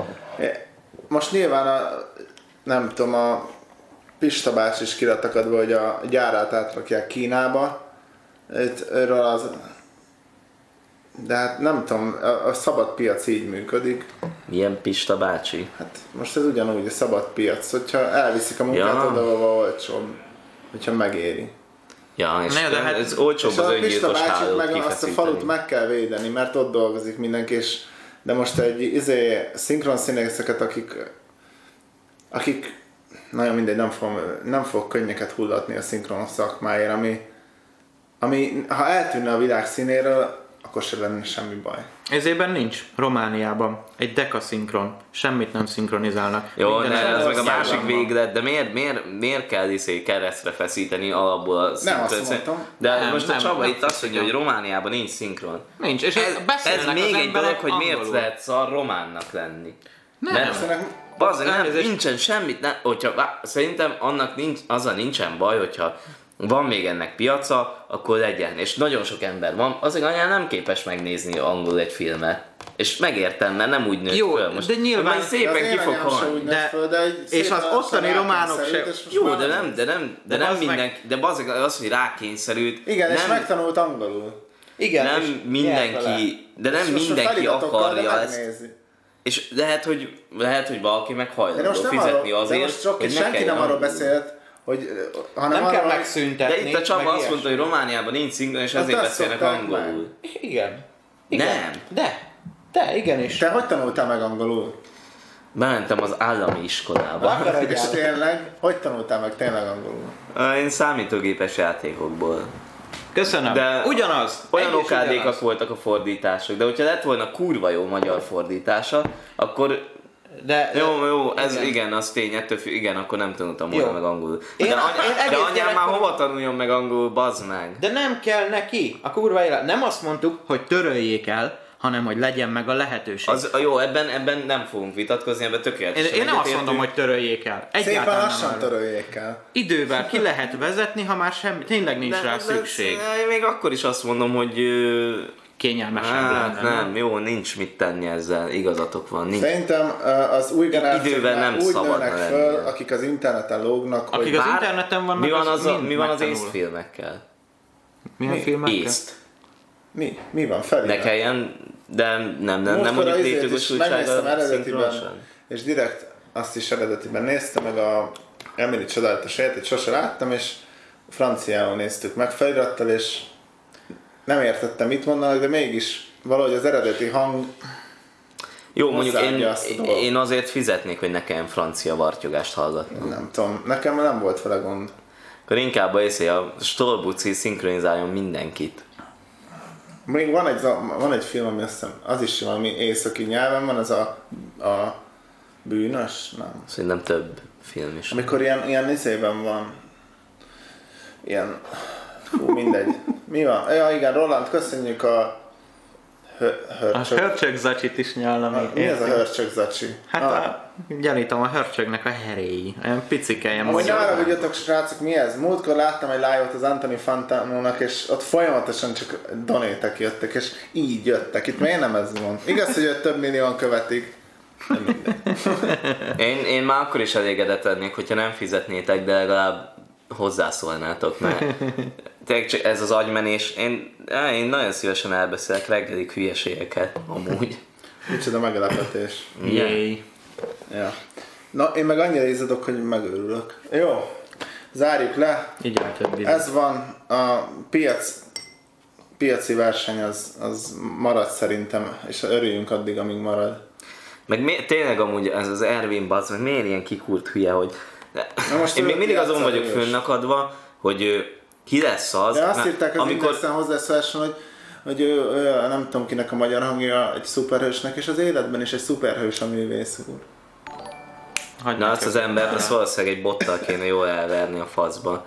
Most nyilván a, nem tudom, a Pista bácsi is ki lett akadva, hogy a gyárát átrakják Kínába. Itt, erről az... De hát nem tudom, a, a szabad piac így működik. Milyen Pista bácsi? Hát most ez ugyanúgy a szabad piac, hogyha elviszik a munkát Ja. oda, olcsóbb, hogyha megéri. Ja, és Ne, de hát- ez olcsóbb az a Pista öngyilkos bácsit hálót meg azt a falut meg kell védeni, mert ott dolgozik mindenki, és de most egy izé, szinkron színészeket, akik akik nagyon mindegy, nem fog, nem fog könnyeket hullatni a szinkron szakmáért, ami, ami ha eltűnne a világ színéről, akkor se lenne semmi baj. Ezében nincs. Romániában. Egy deka szinkron. Semmit nem szinkronizálnak. Jó, Minden ne, ez meg a másik van. véglet, de miért, miért, miért kell iszé keresztre feszíteni alapból a szinkron? azt mondtam. De Nem, most a nem, Csaba nem itt azt mondja, hogy Romániában nincs szinkron. Nincs. És Ez, ez, még az egy dolog, hogy miért angolul. lehet szar románnak lenni. Nem. Szerintem Bazdmeg, nem, nincsen semmit, nem, hogyha, szerintem annak nincs, azzal nincsen baj, hogyha van még ennek piaca, akkor legyen. És nagyon sok ember van, azért anyám nem képes megnézni angol egy filmet. És megértem, mert nem úgy nőtt Jó, föl. Most, de nyilván- szépen ki fog De- föl, de és az ottani románok se- Jó, de nem. de nem, de, De nem az meg- minden, de az, az, hogy rákényszerült. Igen, nem, és megtanult angolul. Igen, nem mindenki, de nem mindenki akarja ezt. És lehet, hogy, lehet, hogy valaki meg De hajlandó fizetni arról, azért, de most csak hogy senki nem arról beszélt, hogy, hanem nem kell hogy- megszüntetni. De itt a Csaba azt mondta, hogy. Romániában nincs szinkron, és Hát ezért beszélnek angolul. Igen. Igen. Nem. De. De, igenis. Te hogy tanultál meg angolul? Bementem az állami iskolába. Akarodjál. És tényleg, hogy tanultál meg tényleg angolul? Én számítógépes játékokból. Köszönöm. De ugyanaz. Olyan okádékak voltak a fordítások, de hogyha lett volna kurva jó magyar fordítása, akkor De, jó, jó, ez igen, igen. az tény, ettől függ, igen, akkor nem tanultam volna meg angolul. Én- de, any- én de anyám már hova tanuljon meg angolul, bazd meg? De nem kell neki. A kurva élet. Nem azt mondtuk, hogy töröljék el, hanem hogy legyen meg a lehetőség. Az, jó, ebben, ebben nem fogunk vitatkozni, ebben én, tökéletesen én nem azt mondom, hogy töröljék el. Szépen Egyáltalán nem lassan arról. töröljék el. Idővel ki lehet vezetni, ha már semmi, tényleg nincs rá szükség. De, én még akkor is azt mondom, hogy ö, Kényelmesebb hát, lenne. nem, jó, nincs mit tenni ezzel, igazatok van. Nincs. Szerintem az új generációk Idővel már nem úgy szabadna nőnek föl, akik az interneten lógnak, hogy Akik az interneten vannak, mi van az az, a, mi van az észt filmekkel? Milyen filmekkel? Észt. mi? Mi van? Felé? Ne kelljen, de nem, nem, nem Múltkor mondjuk létjogosultsága megnéztem eredetiben, és direkt azt is eredetiben néztem, meg a Emily csodálatos életét sose láttam, és franciául néztük meg felirattal, és nem értettem, mit mondanak, de mégis valahogy az eredeti hang Jó, mondjuk én, én azért fizetnék, hogy nekem francia vartyogást hallgatnom. nem tudom, nekem nem volt vele gond. Akkor inkább a, izé, a Stolbuci szinkronizáljon mindenkit. Még van egy, van egy film, ami azt hiszem, az is valami északi nyelven van, az a, a bűnös, nem. Szerintem több film is. Amikor ilyen, ilyen izében van, ilyen, hú, mindegy. Mi van? Ja, igen, Roland, köszönjük a hö- A hörcsög. hörcsög zacsit is nyalna még. Mi ez a érted? hörcsög zacsi? Hát ah. a, gyanítom a hörcsögnek a heréi. Olyan picike, ilyen Amúgy arra vigyatok, srácok, mi ez? Múltkor láttam egy live-ot az Anthony Fantanónak, és ott folyamatosan csak donétek jöttek, és így jöttek. Itt miért nem ez van? Igaz, hogy őt több millióan követik. Én, én már akkor is elégedett lennék, hogyha nem fizetnétek, de legalább hozzászólnátok, mert tényleg csak ez az agymenés, én, á, én nagyon szívesen elbeszélek reggelig hülyeségeket, amúgy. Micsoda meglepetés. Jéj. Ja. Na, én meg annyira izzadok, hogy megőrülök. Jó, zárjuk le. Így többi. Ez van, a piac, piaci verseny az, az marad szerintem, és örüljünk addig, amíg marad. Meg mi, tényleg amúgy ez az Ervin Bac, meg miért ilyen kikurt hülye, hogy Na most én még mindig azon vagyok fönnakadva, hogy ki lesz az, De azt mert írták az amikor, Indexen hozzászóláson, hogy, hogy ő, ő, nem tudom kinek a magyar hangja egy szuperhősnek, és az életben is egy szuperhős a művész úr. Hagyjuk na azt az embert, azt valószínűleg egy bottal kéne jól elverni a faszba.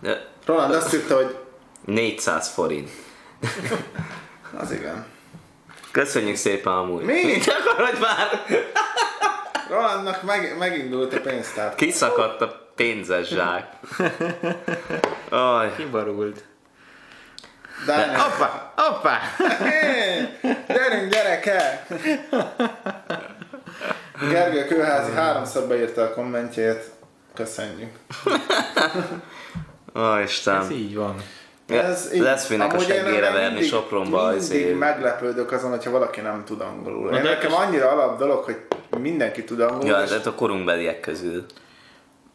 De Roland azt írta, hogy 400 forint. az igen. Köszönjük szépen amúgy. Mi? Mit akarod már? Rolandnak meg, megindult a pénztár. Kiszakadt a pénzes zsák. Aj, Kibarult. Daniel. Hoppá! Hoppá! Hé, Gyerünk gyereke! Gergő Kőházi háromszor beírta a kommentjét. Köszönjük. ó Isten. Ez így van. így- Lesz minek a amúgy én seggére verni mindig- Sopronba. Mindig izé. meglepődök azon, hogyha valaki nem tud angolul. Én de- nekem annyira alap dolog, hogy mindenki tud angolul, Ja, és, ez a korunkbeliek közül.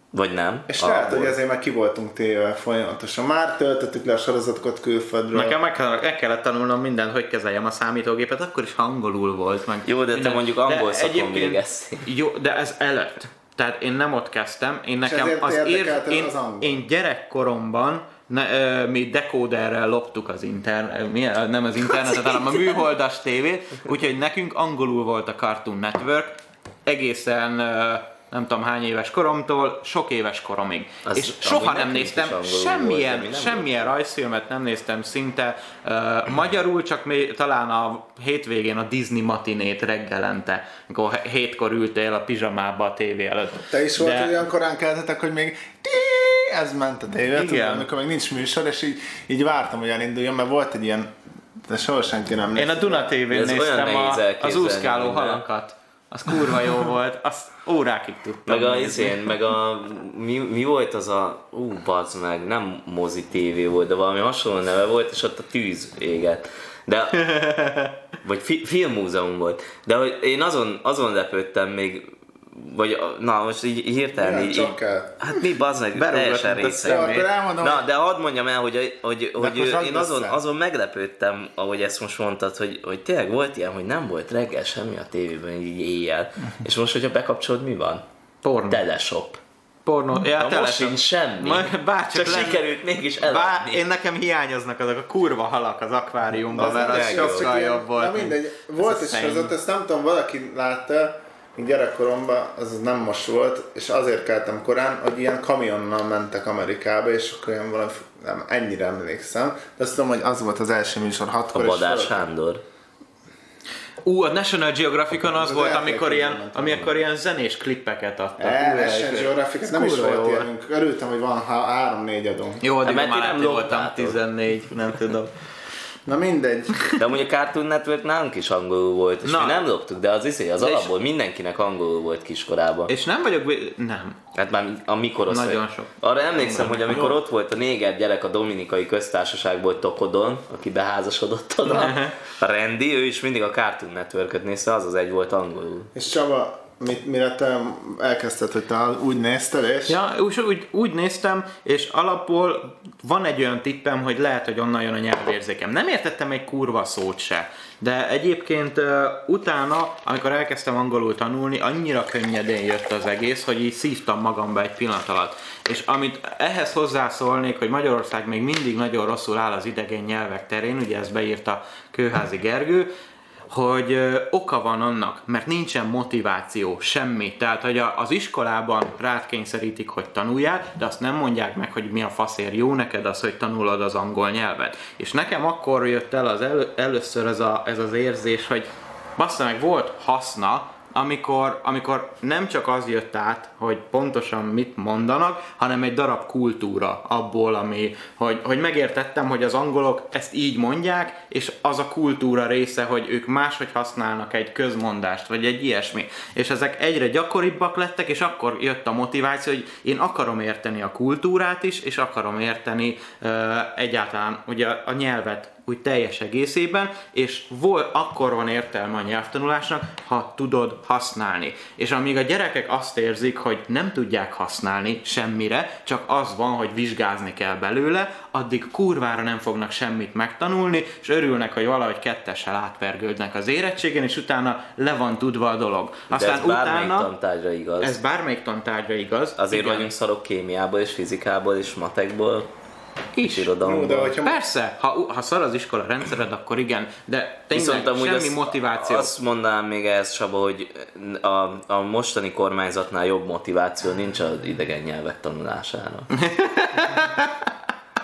Vagy nem? és lehet, Alapból. hogy ezért meg ki voltunk téve folyamatosan. Már töltöttük le a sorozatokat külföldről. Nekem meg, kell- meg kellett tanulnom mindent, hogy kezeljem a számítógépet, akkor is angolul volt. Meg Jó, de te minden. mondjuk angol szakon egyébként- végeztél. Jó, de ez előtt. Tehát én nem ott kezdtem, én nekem az ér, érdekelte én, az angol. én gyerekkoromban ne, ö, mi dekóderrel loptuk az internet, nem az internetet, hanem a műholdas tévét, úgyhogy nekünk angolul volt a Cartoon Network, egészen nem tudom hány éves koromtól, sok éves koromig. Az- és soha nem néztem angolul volt, semmilyen, semmilyen rajzfilmet nem néztem szinte uh, magyarul, csak még talán a hétvégén a Disney matinét reggelente, amikor hétkor ültél a pizsamába a tévé előtt. Te is volt, De- olyan korán keltetek, hogy még ez ment a tévé, tudod, amikor még nincs műsor, és így, így vártam, hogy elinduljon, mert volt egy ilyen, de soha senki nem Én a Duna olyan néztem a, az úszkáló halakat. Az kurva jó volt, azt órákig tudtam Meg a izén, meg a, mi, mi volt az a, ú, bazd meg, nem mozi tévé volt, de valami hasonló neve volt, és ott a tűz égett. De, vagy fi, filmmúzeum volt. De hogy én azon, azon lepődtem még, vagy na most így hirtelen Igen, így, csak így hát mi bazd meg, teljesen elmondom, Na, de hadd mondjam el, hogy, hogy, hogy én azon, össze. azon meglepődtem, ahogy ezt most mondtad, hogy, hogy tényleg volt ilyen, hogy nem volt reggel semmi a tévében, így éjjel. És most, hogyha bekapcsolod, mi van? Porno. Teleshop. Porno. Ja, Na most sincs semmi. Csak lenne- sikerült mégis Bár, eladni. én nekem hiányoznak azok a kurva halak az akváriumban, mert az jó. sokkal jobb volt. Na mindegy, volt Ez is szenny. között, ezt nem tudom, valaki látta, gyerekkoromban, az nem most volt, és azért keltem korán, hogy ilyen kamionnal mentek Amerikába, és akkor olyan valami, nem, ennyire emlékszem, de azt tudom, hogy az volt az első műsor A hatkor, Badás volt- Sándor. Ú, a National Geographicon az, Az volt, amikor ilyen, amikor ilyen zenés klippeket adtak. E, Ú, National Geographic, ez nem is volt ilyenünk. Örültem, hogy van há- három-négy adunk. Jó, addig mert ti már nem voltam loptátok. 14, nem tudom. Na mindegy. De amúgy a Cartoon Network nálunk is angolul volt, és Na. mi nem loptuk, de az izé, az De és- alapból mindenkinek angolul volt kiskorában. És nem vagyok... Nem. Hát már a mikor az Nagyon sok. Arra emlékszem, hogy amikor ott volt a néger gyerek a Dominikai Köztársaságból Tokodon, aki beházasodott oda, a Randy, ő is mindig a Cartoon Network-öt nézte, az az egy volt angolul. És Csaba, mit, mire te elkezdted, hogy te úgy nézted, és... Ja, úgy, úgy, úgy néztem, és alapból van egy olyan tippem, hogy lehet, hogy onnan jön a nyelvérzékem. Nem értettem egy kurva szót se, de egyébként uh, utána, amikor elkezdtem angolul tanulni, annyira könnyedén jött az egész, hogy így szívtam magamba egy pillanat alatt. És amit ehhez hozzászólnék, hogy Magyarország még mindig nagyon rosszul áll az idegen nyelvek terén, ugye ezt beírta Kőházi Gergő, hogy oka van annak, mert nincsen motiváció, semmi. Tehát, hogy az iskolában rád kényszerítik, hogy tanuljál, de azt nem mondják meg, hogy mi a faszér jó neked az, hogy tanulod az angol nyelvet. És nekem akkor jött el az elő, először ez, a, ez az érzés, hogy bassza meg, volt haszna, amikor, amikor nem csak az jött át, hogy pontosan mit mondanak, hanem egy darab kultúra abból, ami, hogy, hogy megértettem, hogy az angolok ezt így mondják, és az a kultúra része, hogy ők máshogy használnak egy közmondást, vagy egy ilyesmi. És ezek egyre gyakoribbak lettek, és akkor jött a motiváció, hogy én akarom érteni a kultúrát is, és akarom érteni uh, egyáltalán ugye a, nyelvet úgy teljes egészében, és vol, akkor van értelme a nyelvtanulásnak, ha tudod használni. És amíg a gyerekek azt érzik, hogy nem tudják használni semmire, csak az van, hogy vizsgázni kell belőle, addig kurvára nem fognak semmit megtanulni, és örülnek, hogy valahogy kettessel átvergődnek az érettségen, és utána le van tudva a dolog. De Aztán ez bármelyik utána... tantárgyra igaz. Ez bármelyik tantárgyra igaz. Azért igen. vagyunk szarok kémiából és fizikából és matekból, is. Jó, irodalomból. de hogyha Persze, ha, ha szar az iskola rendszered, akkor igen, de tényleg Viszont amúgy semmi azt, motiváció. azt mondanám még ehhez, Csaba, hogy a, a mostani kormányzatnál jobb motiváció nincs az idegen nyelvek tanulására.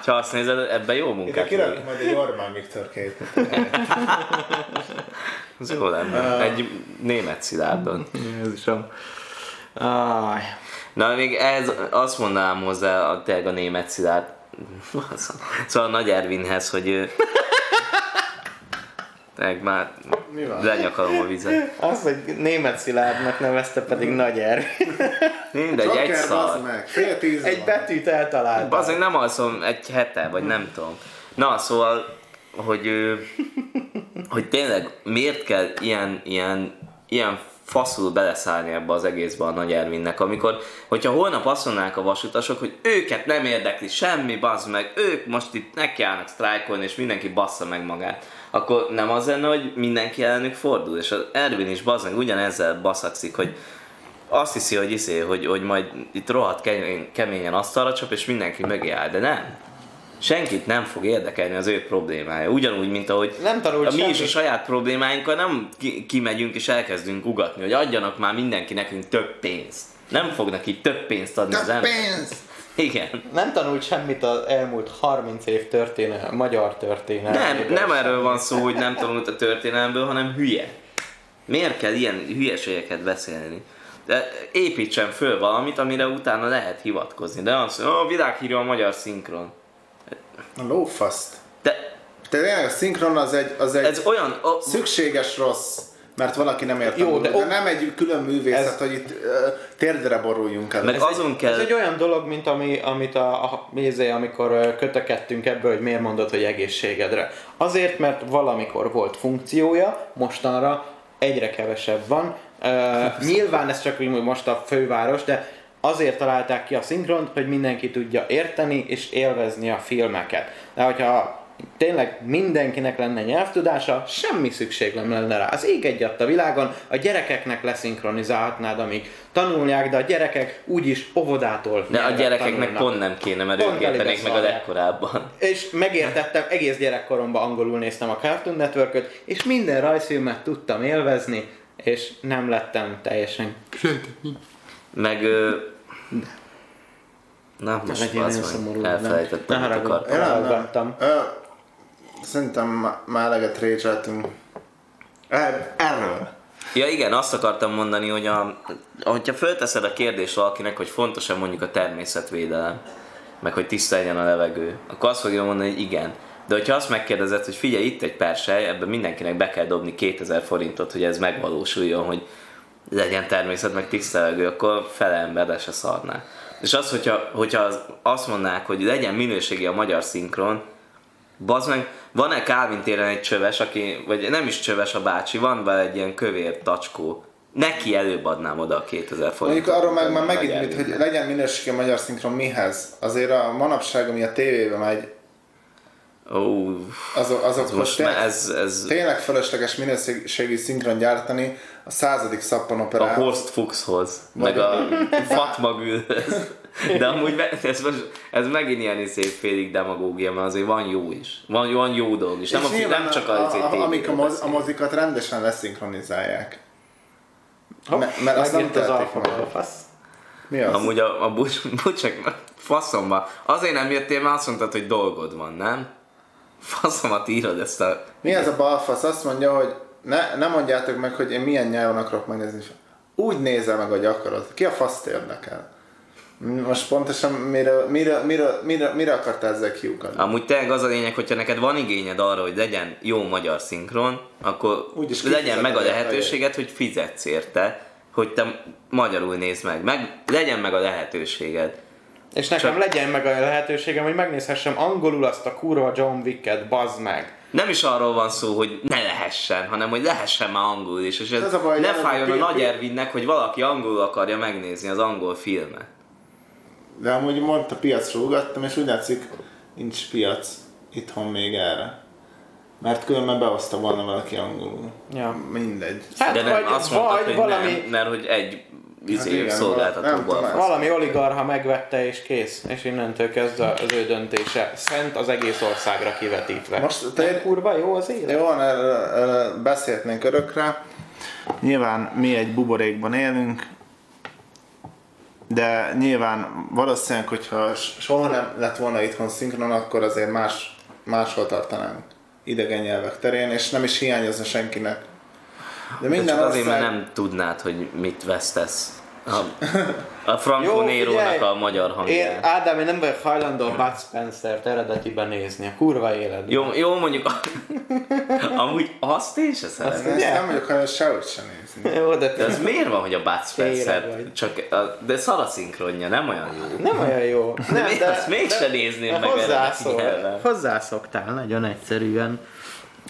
Ha azt nézed, ebben jó ide munkát kirak végez. majd egy Orbán Viktor képet. Ez jó lenne. Egy német szilárdon. Jézusom. Áj. Na még ez, azt mondanám hozzá a, tényleg a német szilárd. Szóval a Nagy Ervinhez, hogy ő... Tényleg már Mi van? lenyakalom a vizet. Azt, hogy német szilárdnak nevezte pedig nagy erő. Mindegy, egy szar. meg, fél tíz Egy van. betűt eltalálta. Azért nem alszom egy hete, vagy nem tudom. Na, szóval, hogy, hogy tényleg miért kell ilyen, ilyen, ilyen faszul beleszállni ebbe az egészbe a Nagy Ervinnek, amikor, hogyha holnap azt mondanák a vasutasok, hogy őket nem érdekli semmi, bazd meg, ők most itt nekiállnak sztrájkolni, és mindenki bassza meg magát, akkor nem az lenne, hogy mindenki ellenük fordul, és az Ervin is bazd meg ugyanezzel baszakszik, hogy azt hiszi, hogy iszé, hogy, hogy majd itt rohadt kemény, keményen asztalra csap, és mindenki mögé de nem. Senkit nem fog érdekelni az ő problémája. Ugyanúgy, mint ahogy Nem tanult mi is a semmit. saját problémáinkkal nem ki, kimegyünk és elkezdünk ugatni, hogy adjanak már mindenki nekünk több pénzt. Nem fognak így több pénzt adni az Több ember. pénz! Igen. Nem tanult semmit az elmúlt 30 év történelme, magyar történelme. Nem, nem erről van szó, hogy nem tanult a történelemből, hanem hülye. Miért kell ilyen hülyeségeket beszélni? De építsen föl valamit, amire utána lehet hivatkozni. De azt mondja, a világhírű a magyar szinkron. A lófaszt. De De tényleg a szinkron az egy, az egy ez olyan... A, szükséges rossz, mert valaki nem ért Jó, de de, nem egy külön művészet, Ez- ez... hogy itt uh, térdre boruljunk el. meg Ez azon Ez kell... egy olyan dolog, mint ami, amit a, a mézé, amikor ö, kötökedtünk ebből, hogy miért mondod, hogy egészségedre. Azért, mert valamikor volt funkciója, mostanra egyre kevesebb van. Uh, nyilván ez csak úgy most a főváros, de azért találták ki a szinkront, hogy mindenki tudja érteni és élvezni a filmeket. De hogyha tényleg mindenkinek lenne nyelvtudása, semmi szükség nem lenne rá. Az ég egyat a világon, a gyerekeknek leszinkronizálhatnád, amíg tanulják, de a gyerekek úgyis óvodától De a gyerekeknek tanulnak. pont nem kéne, mert Pont ők értenék meg a legkorábban. És megértettem, egész gyerekkoromban angolul néztem a Cartoon network és minden rajzfilmet tudtam élvezni, és nem lettem teljesen... Meg... Ö... Na, most az ilyen meg szomorú, elfelejtettem, nem. Ne akartam. Ja, nem. hallgattam. Ö, Szerintem má- már eleget récseltünk. Er- Erről. Ja igen, azt akartam mondani, hogy a, hogyha fölteszed a kérdést valakinek, hogy fontos-e mondjuk a természetvédelem, meg hogy tiszta legyen a levegő, akkor azt fogja mondani, hogy igen. De hogyha azt megkérdezed, hogy figyelj, itt egy persely, ebben mindenkinek be kell dobni 2000 forintot, hogy ez megvalósuljon, hogy legyen természet, meg tiszta levegő, akkor fele emberre se szarná. És az, hogyha, hogyha az, azt mondnák, hogy legyen minőségi a magyar szinkron, Bazd meg, van-e Calvin téren egy csöves, aki, vagy nem is csöves a bácsi, van vele egy ilyen kövér tacskó. Neki előbb adnám oda a 2000 forintot. Mondjuk arról meg már megint, mit, hogy legyen minőségi a magyar szinkron mihez. Azért a manapság, ami a tévébe megy, Ó, azok, azok most tényleg, már ez, ez tényleg fölösleges minőségi szinkron gyártani a századik a szappanoperához. Horst Fuchshoz, meg a Fatma Gülhöz. De amúgy ez, most, ez megint ilyen szép félig demagógia, mert azért van jó is. Van, van jó dolog is. Nem, a, És fi- nyilván nem csak a, a, a, a, amik a, moz, a mozikat rendesen leszinkronizálják. Hopp, Me- mert azt nem tehetik meg. Mi az? Amúgy a, a bucs, bucsak, faszomba. Azért nem jöttél, mert azt mondtad, hogy dolgod van, nem? Faszomat írod ezt a... Mi ez a balfasz? Azt mondja, hogy ne, ne mondjátok meg, hogy én milyen nyelven akarok megnézni. Úgy nézel meg, hogy akarod. Ki a faszt érdekel? Most pontosan mire, mire, mire, mire, mire akartál ezzel kiukadni? Amúgy tényleg az a lényeg, hogyha neked van igényed arra, hogy legyen jó magyar szinkron, akkor Úgyis legyen meg a a lehetőséget, hogy fizetsz érte, hogy te magyarul nézd meg. meg legyen meg a lehetőséged. És nekem Csak- legyen meg a lehetőségem, hogy megnézhessem angolul azt a kurva John Wicket, bazd meg. Nem is arról van szó, hogy ne lehessen, hanem hogy lehessen már angolul is. És ez, Ez a baj, ne hogy fájjon a pi- Nagy Ervinnek, hogy valaki angolul akarja megnézni az angol filmet. De amúgy mondta, piacra ugattam, és úgy látszik, nincs piac itthon még erre. Mert különben behozta volna valaki angolul. Ja. Mindegy. Hát De nem, vagy, azt mondtad, vagy hogy valami, nem, mert hogy egy izé, nem szolgáltatóban valami oligarha megvette és kész. És innentől kezdve az ő döntése. Szent az egész országra kivetítve. Most te- kurva jó az élet? Jó, erről, erről beszélhetnénk örökre. Nyilván mi egy buborékban élünk, de nyilván valószínűleg, hogyha soha nem lett volna itthon szinkron, akkor azért más, máshol tartanánk idegen nyelvek terén, és nem is hiányozna senkinek. De De minden csak azért, mert ország- nem tudnád, hogy mit vesztesz. A, a Franco Nérónak a magyar Én, hangját. Ádám, én nem vagyok hajlandó a Bud Spencer-t eredetiben nézni. A kurva életben. Jó, jó mondjuk, amúgy azt én se szeretem. ezt nem vagyok hajlandó sehogy sem nézni. Jó, de De az miért van, hogy a Bud Spencer csak, de szar a szinkronja, nem olyan jó. nem olyan jó. De, miért azt mégse nézném meg eredeti hozzászól, nyelven. hozzászoktál nagyon egyszerűen.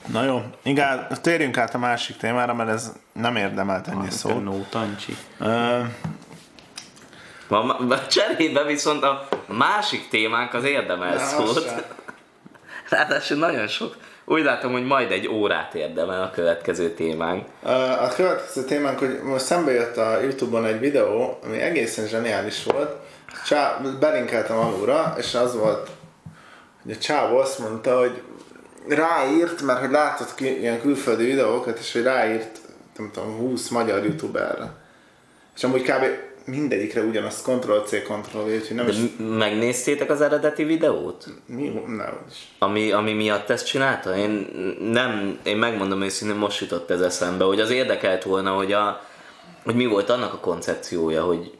Na jó, igen, térjünk át a másik témára, mert ez nem érdemelt ennyi szót. No, tancsi. Ö, Ma, cserébe viszont a másik témánk az érdemel szót. Ráadásul nagyon sok. Úgy látom, hogy majd egy órát érdemel a következő témánk. A következő témánk, hogy most szembe jött a Youtube-on egy videó, ami egészen zseniális volt. Csá, belinkeltem alulra, és az volt, hogy a csávó azt mondta, hogy ráírt, mert hogy látott ki ilyen külföldi videókat, és hogy ráírt, nem tudom, 20 magyar youtuberre. És amúgy kb. mindegyikre ugyanazt Ctrl-C, Ctrl-V, úgyhogy nem De is... megnéztétek az eredeti videót? Mi? Nem is. Ami, ami miatt ezt csinálta? Én nem, én megmondom őszintén, most jutott ez eszembe, hogy az érdekelt volna, hogy a, hogy mi volt annak a koncepciója, hogy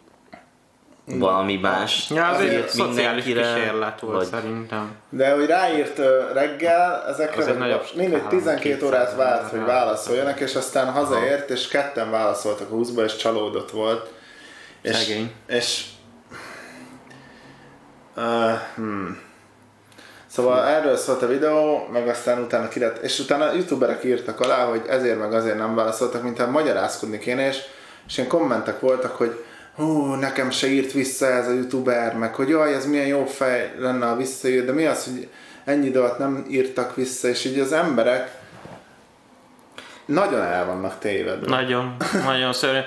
valami más. Ja, az egy szociális kísérlet volt vagy- szerintem. De hogy ráírt reggel, ezekre Az nagyobb mindig skálán, 12 órát 200 várt, hogy válaszoljanak, és aztán hazaért, és ketten válaszoltak a 20-ba, és csalódott volt. És, Szegény. És... Uh, hmm. Szóval erről szólt a videó, meg aztán utána kiret, és utána a youtuberek írtak alá, hogy ezért meg azért nem válaszoltak, mintha magyarázkodni kéne, és, és ilyen kommentek voltak, hogy hú, nekem se írt vissza ez a youtuber, meg hogy jaj, ez milyen jó fej lenne, ha visszaír, de mi az, hogy ennyi idő nem írtak vissza, és így az emberek nagyon el vannak tévedve. Nagyon, nagyon szörnyű.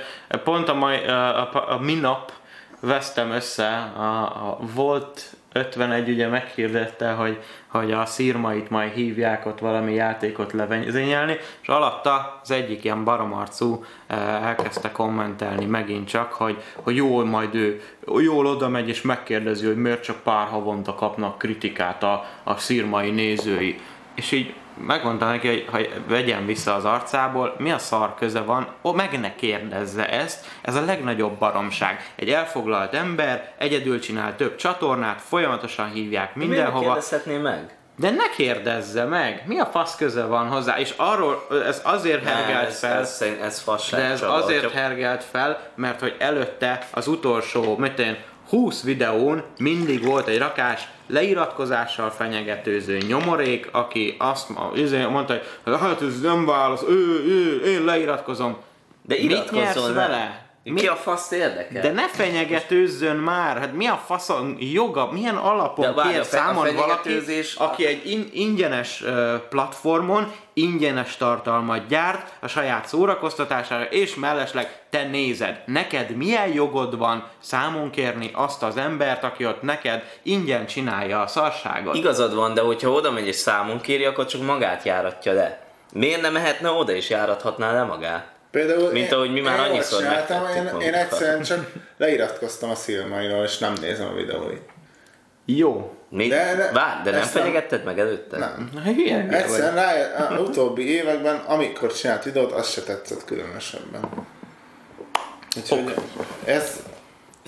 Pont a, mai, a, a, a minap vesztem össze, a, a volt 51 ugye meghirdette, hogy, hogy a szírmait majd hívják ott valami játékot levezényelni, és alatta az egyik ilyen baromarcú eh, elkezdte kommentelni megint csak, hogy, hogy jól majd ő jól oda megy és megkérdezi, hogy miért csak pár havonta kapnak kritikát a, a szírmai nézői. És így megmondta neki, hogy, hogy vegyen vissza az arcából, mi a szar köze van, ó, meg ne kérdezze ezt, ez a legnagyobb baromság. Egy elfoglalt ember egyedül csinál több csatornát, folyamatosan hívják Miért ne mindenhova, kérdezhetné meg? de ne kérdezze meg, mi a fasz köze van hozzá, és arról, ez azért hergelt ez, fel, ez, ez, ez fasság. de ez Csaba, azért hogyha- hergelt fel, mert hogy előtte az utolsó, mit én, 20 videón mindig volt egy rakás leiratkozással fenyegetőző nyomorék, aki azt izé mondta, hogy hát ez nem válasz, ő, ő, én leiratkozom. De Mit nyersz le. vele? Ki Mi- a faszt érdekel? De ne fenyegetőzzön már, hát mi a faszon joga, milyen alapon kér a fe- a számon valaki, aki egy in- ingyenes platformon ingyenes tartalmat gyárt a saját szórakoztatására, és mellesleg te nézed. Neked milyen jogod van számon kérni azt az embert, aki ott neked ingyen csinálja a szarságot? Igazad van, de hogyha oda megy és számon kéri, akkor csak magát járatja le. Miért nem mehetne oda és járathatná le magát? Például Mint én- ahogy mi már én annyiszor csináltam, én, én egyszerűen csak leiratkoztam a Szilmairól, és nem nézem a videóit. Jó. Mi? De- de- Várj, de nem fenyegetted meg előtte? Nem. Hülye. Egyszerűen rá, a utóbbi években, amikor csinált videót, az se tetszett különösebben. Úgyhogy ez,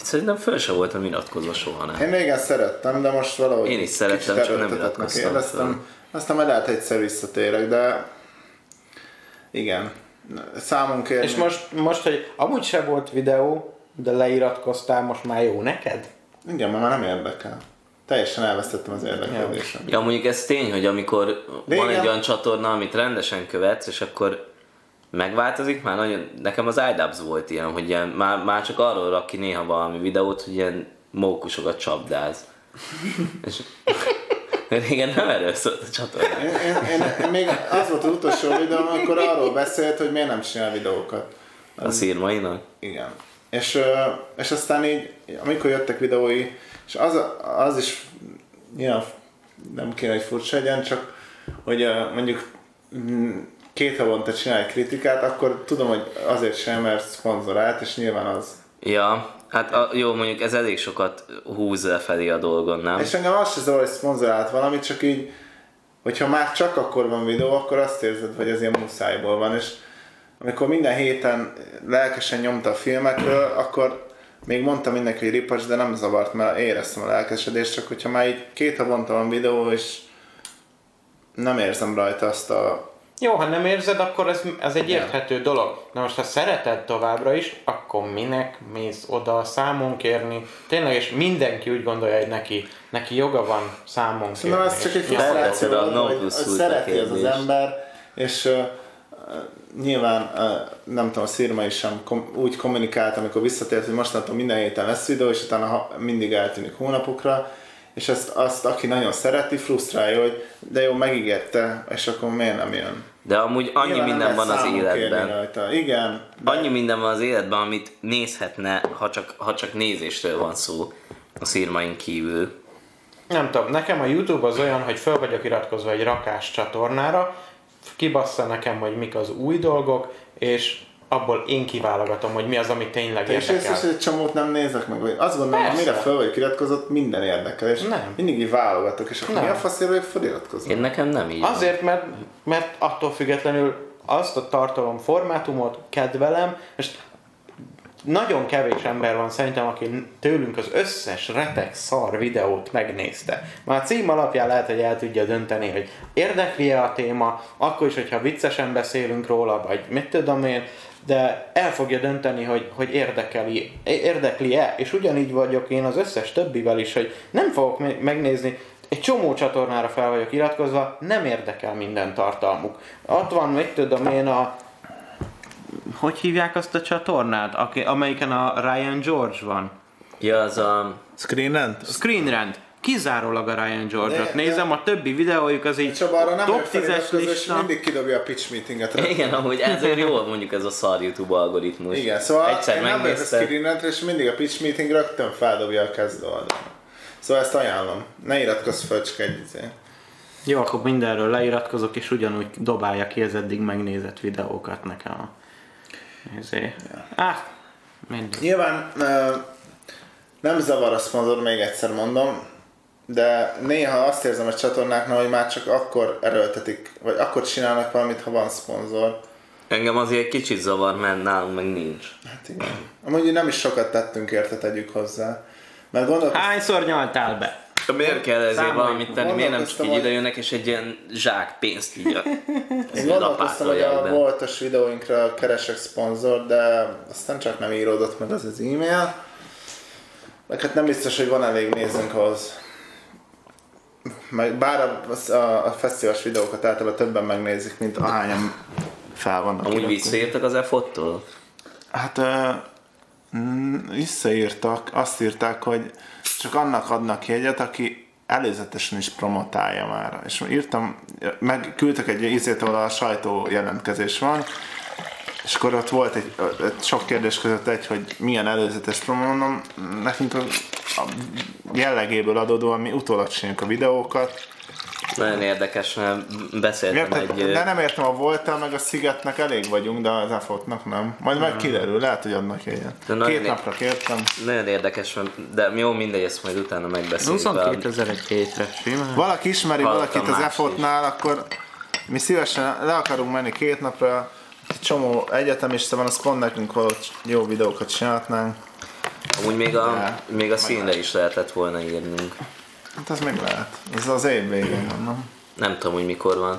Szerintem föl se voltam iratkozva soha, nem? én régen szerettem, de most valahogy Én is szerettem, csak nem iratkoztam éreztem. Aztán majd lehet egyszer visszatérek, de igen. Számon kérni. És most, most, hogy amúgy se volt videó, de leiratkoztál, most már jó neked? Igen, mert már nem érdekel. Teljesen elvesztettem az érdeklődésem. Ja, mondjuk ez tény, hogy amikor De van igen. egy olyan csatorna, amit rendesen követsz, és akkor megváltozik, már nagyon, nekem az iDubbbz volt ilyen, hogy ilyen, már, már csak arról rak ki néha valami videót, hogy ilyen mókusokat csapdáz. és régen nem erről szólt a csatorna. Én, én, én, még az volt az utolsó videó, amikor arról beszélt, hogy miért nem csinál videókat. A szírmainak. Igen. És, és aztán így, amikor jöttek videói, és az, az is nyilván nem kéne, hogy furcsa legyen, csak hogy mondjuk mm, két havonta csinálj kritikát, akkor tudom, hogy azért sem, mert szponzorált, és nyilván az. Ja, hát a, jó, mondjuk ez elég sokat húz lefelé a dolgon, nem? És engem az se zavar, hogy szponzorált valamit, csak így, hogyha már csak akkor van videó, akkor azt érzed, hogy ez ilyen muszájból van, és amikor minden héten lelkesen nyomta a filmekről, akkor még mondtam mindenki, hogy ripacs, de nem zavart, mert éreztem a lelkesedést, csak hogyha már így két havonta van videó, és nem érzem rajta azt a... Jó, ha nem érzed, akkor ez, ez egy érthető dolog. Na most, ha szereted továbbra is, akkor minek mész oda számon kérni? Tényleg, és mindenki úgy gondolja, hogy neki, neki joga van számon kérni. Szerintem ez csak egy frusztráció, hogy, no hogy, plus hogy ultra szereti ez az ember, és uh, nyilván uh, nem tudom, a Szirma is sem kom- úgy kommunikált, amikor visszatért, hogy mostantól minden héten lesz videó, és utána mindig eltűnik hónapokra, és ezt, azt, aki nagyon szereti, frusztrálja, hogy de jó, megígérte, és akkor miért nem jön? De amúgy annyi Nyilván minden van az életben. Rajta. Igen, de Annyi minden van az életben, amit nézhetne, ha csak, ha csak nézésről van szó a szírmain kívül. Nem tudom, nekem a YouTube az olyan, hogy föl vagyok iratkozva egy rakás csatornára, kibassza nekem, hogy mik az új dolgok, és abból én kiválogatom, hogy mi az, ami tényleg Te érdekel. észre, hogy egy csomót nem nézek meg, vagy azt gondolom, Persze. amire föl vagy iratkozott, minden érdekel, és Nem. mindig így válogatok, és akkor Nem. mi a faszért vagyok feliratkozva? Én nekem nem így. Azért, mert, mert attól függetlenül azt a tartalom formátumot kedvelem, és nagyon kevés ember van szerintem, aki tőlünk az összes retek szar videót megnézte. Már a cím alapján lehet, hogy el tudja dönteni, hogy érdekli-e a téma, akkor is, hogyha viccesen beszélünk róla, vagy mit tudom én, de el fogja dönteni, hogy, hogy érdekeli, érdekli-e, és ugyanígy vagyok én az összes többivel is, hogy nem fogok megnézni, egy csomó csatornára fel vagyok iratkozva, nem érdekel minden tartalmuk. Ott van, mit tudom én, a hogy hívják azt a csatornát, aki, amelyiken a Ryan George van? Ja, az a... Screen Rant? Screen Rant. Kizárólag a Ryan George-ot nézem, a többi videójuk az így Csaba, arra nem top 10-es lista. mindig kidobja a pitch meetinget. Igen, amúgy ezért jó mondjuk ez a szar YouTube algoritmus. Igen, szóval Egyszer nem Rantre, és mindig a pitch meeting rögtön feldobja a kezdő oldalon. Szóval ezt ajánlom. Ne iratkozz fel, csak egy izé. Jó, akkor mindenről leiratkozok, és ugyanúgy dobálja ki az eddig megnézett videókat nekem a Ezért. Ja. Ah, mindig. Nyilván nem zavar a szponzor, még egyszer mondom, de néha azt érzem a csatornáknál, hogy már csak akkor erőltetik, vagy akkor csinálnak valamit, ha van szponzor. Engem azért egy kicsit zavar, mert nálunk meg nincs. Hát igen. Amúgy nem is sokat tettünk érte, tegyük hozzá. Mert gondolok, Hányszor nyaltál be? Miért kell ezért valamit tenni? Miért nem csak így ide jönnek és egy ilyen zsák pénzt így a Én gondolkoztam, hogy a voltos videóinkra keresek szponzor, de aztán csak nem íródott meg az az e-mail. Meg hát nem biztos, hogy van elég nézőnk ahhoz. Bár a, a, a fesztivális videókat általában többen megnézik, mint ahányan fel vannak. Amúgy visszaírtak az EFOT-tól? Hát uh, visszaírtak, azt írták, hogy csak annak adnak jegyet, aki előzetesen is promotálja már. És írtam, meg küldtek egy ízét, ahol a sajtó jelentkezés van, és akkor ott volt egy, egy sok kérdés között egy, hogy milyen előzetes promónom. Nekünk a, a jellegéből adódóan mi utólag csináljuk a videókat, nagyon érdekes, mert beszéltem Érted, egy... De nem értem, a voltál meg a Szigetnek elég vagyunk, de az Efotnak nem. Majd meg kiderül, lehet, hogy annak ilyen. Két né... napra kértem. Nagyon érdekes, de jó, mindegy, ezt majd utána megbeszéljük. 22 ezer egy hétre, simán. Valaki ismeri Hallottam valakit az Efotnál, akkor mi szívesen le akarunk menni két napra, csomó egyetemista van, az pont nekünk valahogy jó videókat csinálhatnánk. Amúgy még a, még a színre is lehetett volna írnunk. Hát ez még lehet. Ez az év végén van, nem? Nem tudom, hogy mikor van.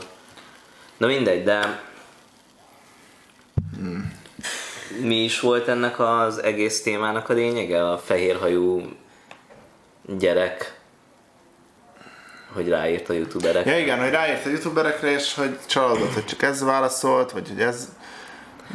Na mindegy, de... Hmm. Mi is volt ennek az egész témának a lényege? A fehérhajú gyerek, hogy ráírt a youtuberekre. Ja igen, hogy ráírt a youtuberekre, és hogy csalódott, hogy csak ez válaszolt, vagy hogy ez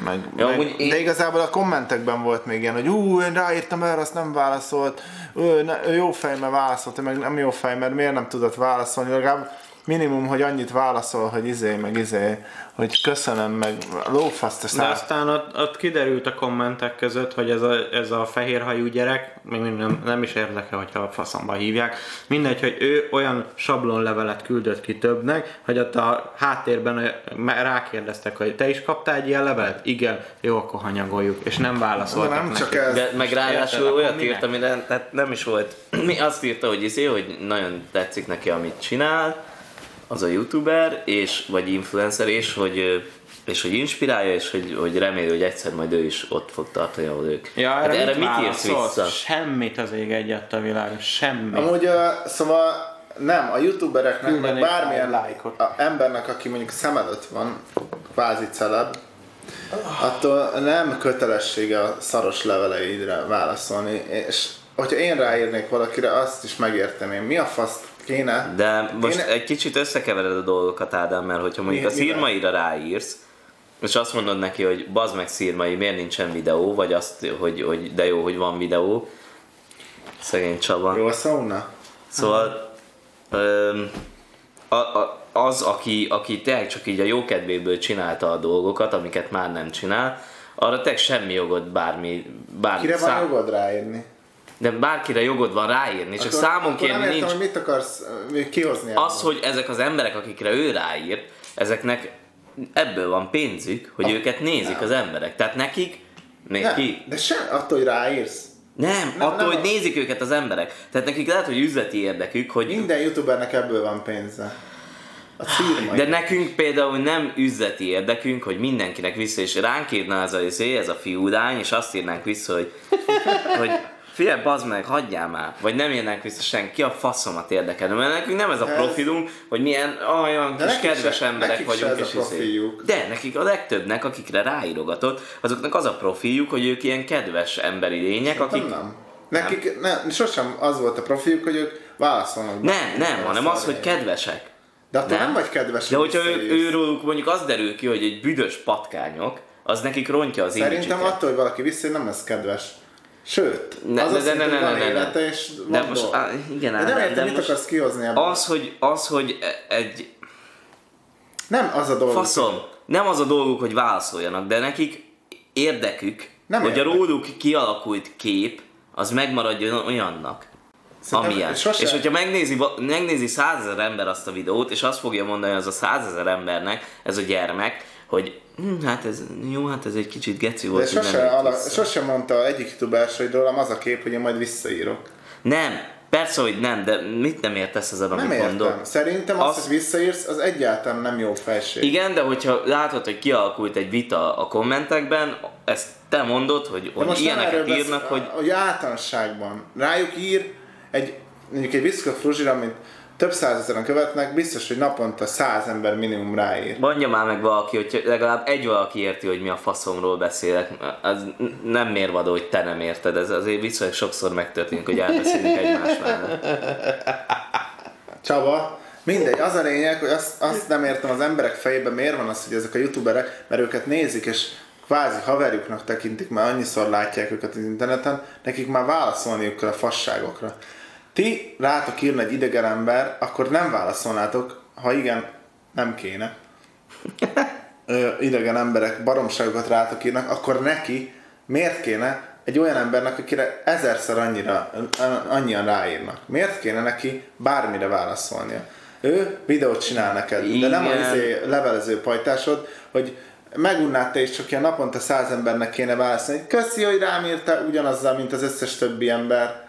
meg, ja, meg, én... De igazából a kommentekben volt még ilyen, hogy ú, én ráírtam erre, azt nem válaszolt, ő, ne, ő jó fej, mert válaszolt, meg nem jó fej, mert miért nem tudott válaszolni, legalább minimum, hogy annyit válaszol, hogy izé, meg izé, hogy köszönöm, meg lófaszt. Ezt De aztán ott, ott, kiderült a kommentek között, hogy ez a, ez a fehérhajú gyerek, még nem, nem is érdekel, hogyha a faszamba hívják, mindegy, hogy ő olyan sablonlevelet küldött ki többnek, hogy ott a háttérben rákérdeztek, hogy te is kaptál egy ilyen levelet? Igen, jó, akkor hanyagoljuk, és nem válaszoltak nem neki. Csak ez. De, meg ráadásul olyat írt, ami nem, tehát nem is volt. Mi azt írta, hogy izé, hogy nagyon tetszik neki, amit csinál, az a youtuber, és, vagy influencer, és hogy és hogy inspirálja, és hogy, hogy reméli, hogy egyszer majd ő is ott fog tartani, ahol ők. Ja, hát erre, erre mit, mit írsz vissza? Semmit az ég egyet a világon, semmi. Amúgy, uh, szóval nem, a youtubereknek, meg bármilyen lájkot. A embernek, aki mondjuk szem előtt van, kvázi celeb, attól nem kötelessége a szaros leveleidre válaszolni, és hogyha én ráírnék valakire, azt is megérteném. Mi a fasz Kéne. De most Kéne. egy kicsit összekevered a dolgokat, Ádám, mert hogyha mondjuk Mi, a szírmaira ráírsz, és azt mondod neki, hogy bazd meg szírmai, miért nincsen videó, vagy azt, hogy, hogy de jó, hogy van videó. Szegény Csaba. Jó a sauna? Szóval öm, a, a, az, aki, aki tényleg csak így a jó kedvéből csinálta a dolgokat, amiket már nem csinál, arra tényleg semmi jogod bármi... bármi Kire van szám... jogod ráírni? De bárkire jogod van ráírni, csak számon kérni nincs. Hogy mit akarsz kihozni? Az, hogy ezek az emberek, akikre ő ráír, ezeknek ebből van pénzük, hogy a, őket nézik nem. az emberek. Tehát nekik, neki... De sem attól, hogy ráírsz. Nem, nem attól, nem, hogy nem. nézik őket az emberek. Tehát nekik lehet, hogy üzleti érdekük, hogy... Minden youtubernek ebből van pénze. A szírmai. De nekünk például nem üzleti érdekünk, hogy mindenkinek vissza, és ránk írna ez a, ez a fiúdány, és azt írnánk vissza, hogy, hogy Figyelj, bazd meg, hagyjál már. Vagy nem írnánk vissza senki, a faszomat érdekel. Mert nekünk nem ez a Ez- profilunk, hogy milyen olyan De kis kedves se- emberek vagyunk. és izé. profiljuk. De nekik a legtöbbnek, akikre ráírogatott, azoknak az a profiljuk, hogy ők ilyen kedves emberi lények, akik... Akik... Nem. Nekik nem, sosem az volt a profiljuk, hogy ők válaszolnak. Nem, bármire, nem, hanem az, hogy szarján. kedvesek. De attól nem, vagy kedves, De hogy hogyha ő, őróluk mondjuk az derül ki, hogy egy büdös patkányok, az nekik rontja az Szerintem imidzsüket. attól, hogy valaki visszaír, nem lesz kedves. Sőt, Ne- az ne- azt ne- ne- ne- ne- ne. és De most, á, igen, de nem értem, de mit most akarsz kihozni ebből. Az, hogy, az, hogy egy Nem az a dolog. faszom, nem az a dolguk, hogy válaszoljanak, de nekik érdekük, Nem hogy érdek. a róluk kialakult kép, az megmaradjon olyannak. Szerintem Amilyen. sose- És hogyha megnézi, megnézi százezer ember azt a videót, és azt fogja mondani az a százezer embernek, ez a gyermek, hogy hát ez, jó, hát ez egy kicsit geci De volt, nem sose, ala, vissza." sose mondta egyik youtuber, hogy rólam az a kép, hogy én majd visszaírok. Nem, persze, hogy nem, de mit nem értesz Nem amit értem. mondok? Szerintem az, Az- hogy visszaírsz, az egyáltalán nem jó felség. Igen, de hogyha látod, hogy kialakult egy vita a kommentekben, ezt te mondod, hogy, De hogy most nem ilyeneket írnak, besz... hogy hogy általánosságban rájuk ír egy, mondjuk egy Viszka Fruzsira, amit több százezeren követnek, biztos, hogy naponta száz ember minimum ráír. mondja már meg valaki, hogy legalább egy valaki érti, hogy mi a faszomról beszélek. Az nem mérvadó, hogy te nem érted. Ez azért viszonylag sokszor megtörténik, hogy elbeszélünk egymás mellett. Csaba, mindegy, az a lényeg, hogy azt, azt nem értem az emberek fejében, miért van az, hogy ezek a youtuberek, mert őket nézik, és kvázi haverjuknak tekintik, mert annyiszor látják őket az interneten, nekik már válaszolniuk kell a fasságokra. Ti rátok írna egy idegen ember, akkor nem válaszolnátok, ha igen, nem kéne. Ö, idegen emberek baromságokat rátok írnak, akkor neki miért kéne egy olyan embernek, akire ezerszer annyira, annyian ráírnak. Miért kéne neki bármire válaszolnia? Ő videót csinál neked, de nem Igen. az izé levelező pajtásod, hogy megunnád te is csak ilyen naponta száz embernek kéne válaszolni. Köszi, hogy rám írtál ugyanazzal, mint az összes többi ember.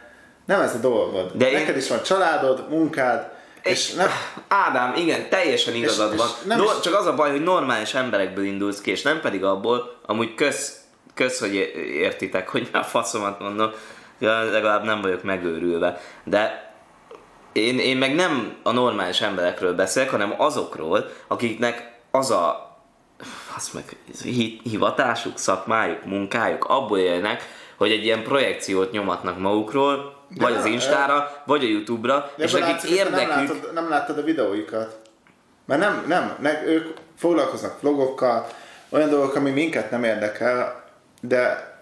Nem ez a dolgod. De én- Neked is van családod, munkád, és nem, Ádám, igen, teljesen igazad és van. No, is- csak az a baj, hogy normális emberekből indulsz ki, és nem pedig abból, amúgy kösz, kösz hogy értitek, hogy a faszomat mondom, ja, legalább nem vagyok megőrülve. De én, én meg nem a normális emberekről beszélek, hanem azokról, akiknek az a az meg hi- hivatásuk, szakmájuk, munkájuk, abból élnek, hogy egy ilyen projekciót nyomatnak magukról, vagy nem, az Instára, vagy a Youtube-ra, De és nekik érdekük... Nem láttad, nem láttad a videóikat. Mert nem, nem, ne, ők foglalkoznak vlogokkal, olyan dolgok, ami minket nem érdekel, de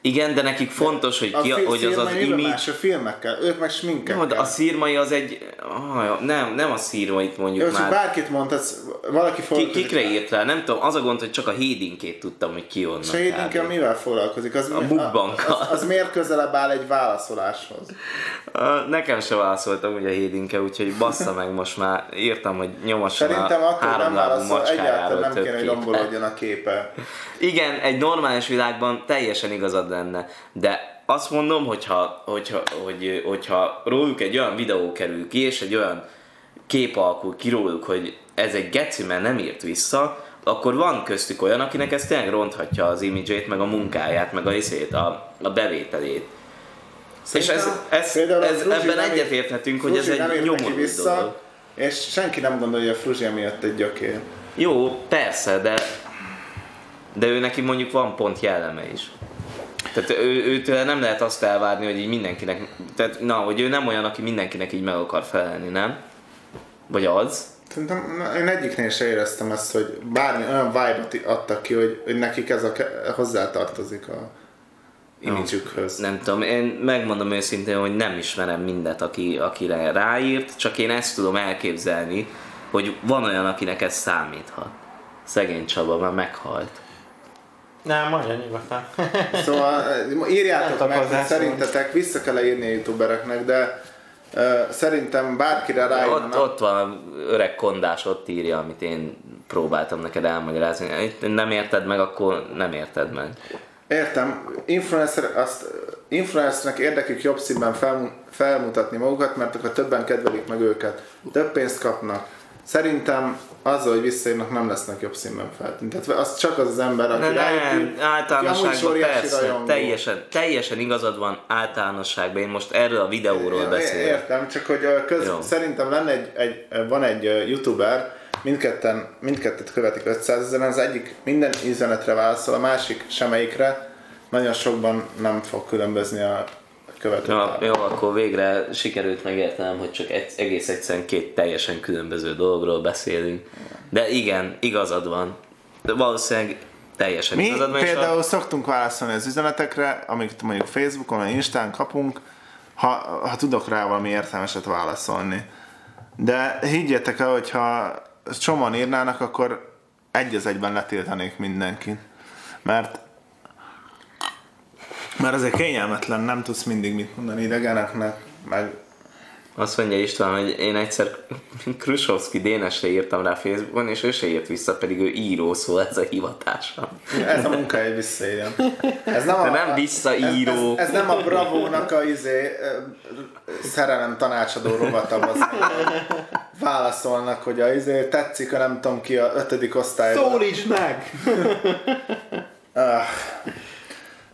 Igen, de nekik fontos, hogy, a ki, fi- hogy az az image... más a filmekkel, ők meg sminkekkel. Jó, de a szírmai az egy... Oh, nem, nem a szírmait mondjuk Jó, már. bárkit mondhatsz, valaki Ki, foglalkozik. kikre írt rá? Nem tudom, az a gond, hogy csak a hédinkét tudtam, hogy ki onnan. Shadinkel kb. mivel foglalkozik? Az, A bukbankkal. Az, az, miért közelebb áll egy válaszoláshoz? Nekem se válaszoltam ugye a hédinke, úgyhogy bassza meg most már írtam, hogy nyomasson Szerintem a attól nem válaszol, egyáltalán nem kéne, hogy rombolódjon a képe. Igen, egy normális világban teljesen igazad lenne, de azt mondom, hogyha, hogyha, hogy, hogyha róluk egy olyan videó kerül ki, és egy olyan kép alakul ki róluk, hogy ez egy geci, mert nem írt vissza, akkor van köztük olyan, akinek ez tényleg ronthatja az imidzsét, meg a munkáját, meg a iszét, a, a bevételét. És ez, ez, Például ez, Fruzsi ebben egyetérthetünk, hogy ez egy nyomorult vissza, dolog. és senki nem gondolja, hogy a Fruzsi miatt egy gyökér. Jó, persze, de de ő neki mondjuk van pont jelleme is. Tehát ő, őtől nem lehet azt elvárni, hogy így mindenkinek, tehát na, hogy ő nem olyan, aki mindenkinek így meg akar felelni, nem? Vagy az? Szerintem én egyiknél se éreztem ezt, hogy bármi olyan vibe-ot adtak ki, hogy, hogy nekik ez a hozzátartozik a imidzsükhöz. Nem tudom, én megmondom őszintén, hogy nem ismerem mindet, aki, akire ráírt, csak én ezt tudom elképzelni, hogy van olyan, akinek ez számíthat. Szegény Csaba már meghalt. Nem, mondja nyugodtan. Szóval eh, írjátok meg, hogy szerintetek vissza kell írni a youtubereknek, de uh, szerintem bárkire Ott, ráírnak. ott van öreg kondás, ott írja, amit én próbáltam neked elmagyarázni. Itt nem érted meg, akkor nem érted meg. Értem, influencer, azt, influencernek érdekük jobb színben fel, felmutatni magukat, mert akkor többen kedvelik meg őket. Több pénzt kapnak, szerintem azzal, hogy visszaírnak, nem lesznek jobb színben feltüntetve. Az csak az az ember, aki nem, aki általánosságban persze, rajongó. teljesen, teljesen igazad van általánosságban. Én most erről a videóról beszélek. Értem, csak hogy köz, Jó. szerintem lenne egy, egy, van egy youtuber, mindketten, mindkettőt követik 500 ezeren, az egyik minden üzenetre válaszol, a másik semmelyikre, nagyon sokban nem fog különbözni a követő. Jó, jó, akkor végre sikerült megértenem, hogy csak egy, egész egyszerűen két teljesen különböző dologról beszélünk. De igen, igazad van. De valószínűleg teljesen Mi igazad van. például szoktunk válaszolni az üzenetekre, amiket mondjuk Facebookon vagy Instán kapunk, ha, ha tudok rá valami értelmeset válaszolni. De higgyétek el, hogyha csomóan írnának, akkor egy az egyben letiltanék mindenkit. Mert mert azért kényelmetlen, nem tudsz mindig mit mondani idegeneknek, meg Azt mondja István, hogy én egyszer Krusovski Dénesre írtam rá Facebookon, és ő se írt vissza, pedig ő író, szóval ez a hivatása. ez a munka egy visszaírjon. Ez nem, De nem visszaíró. Ez, ez, ez, nem a Bravónak a izé, szerelem tanácsadó rovata, az válaszolnak, hogy a izé, tetszik, a nem tudom ki a ötödik osztályban. Szólíts meg!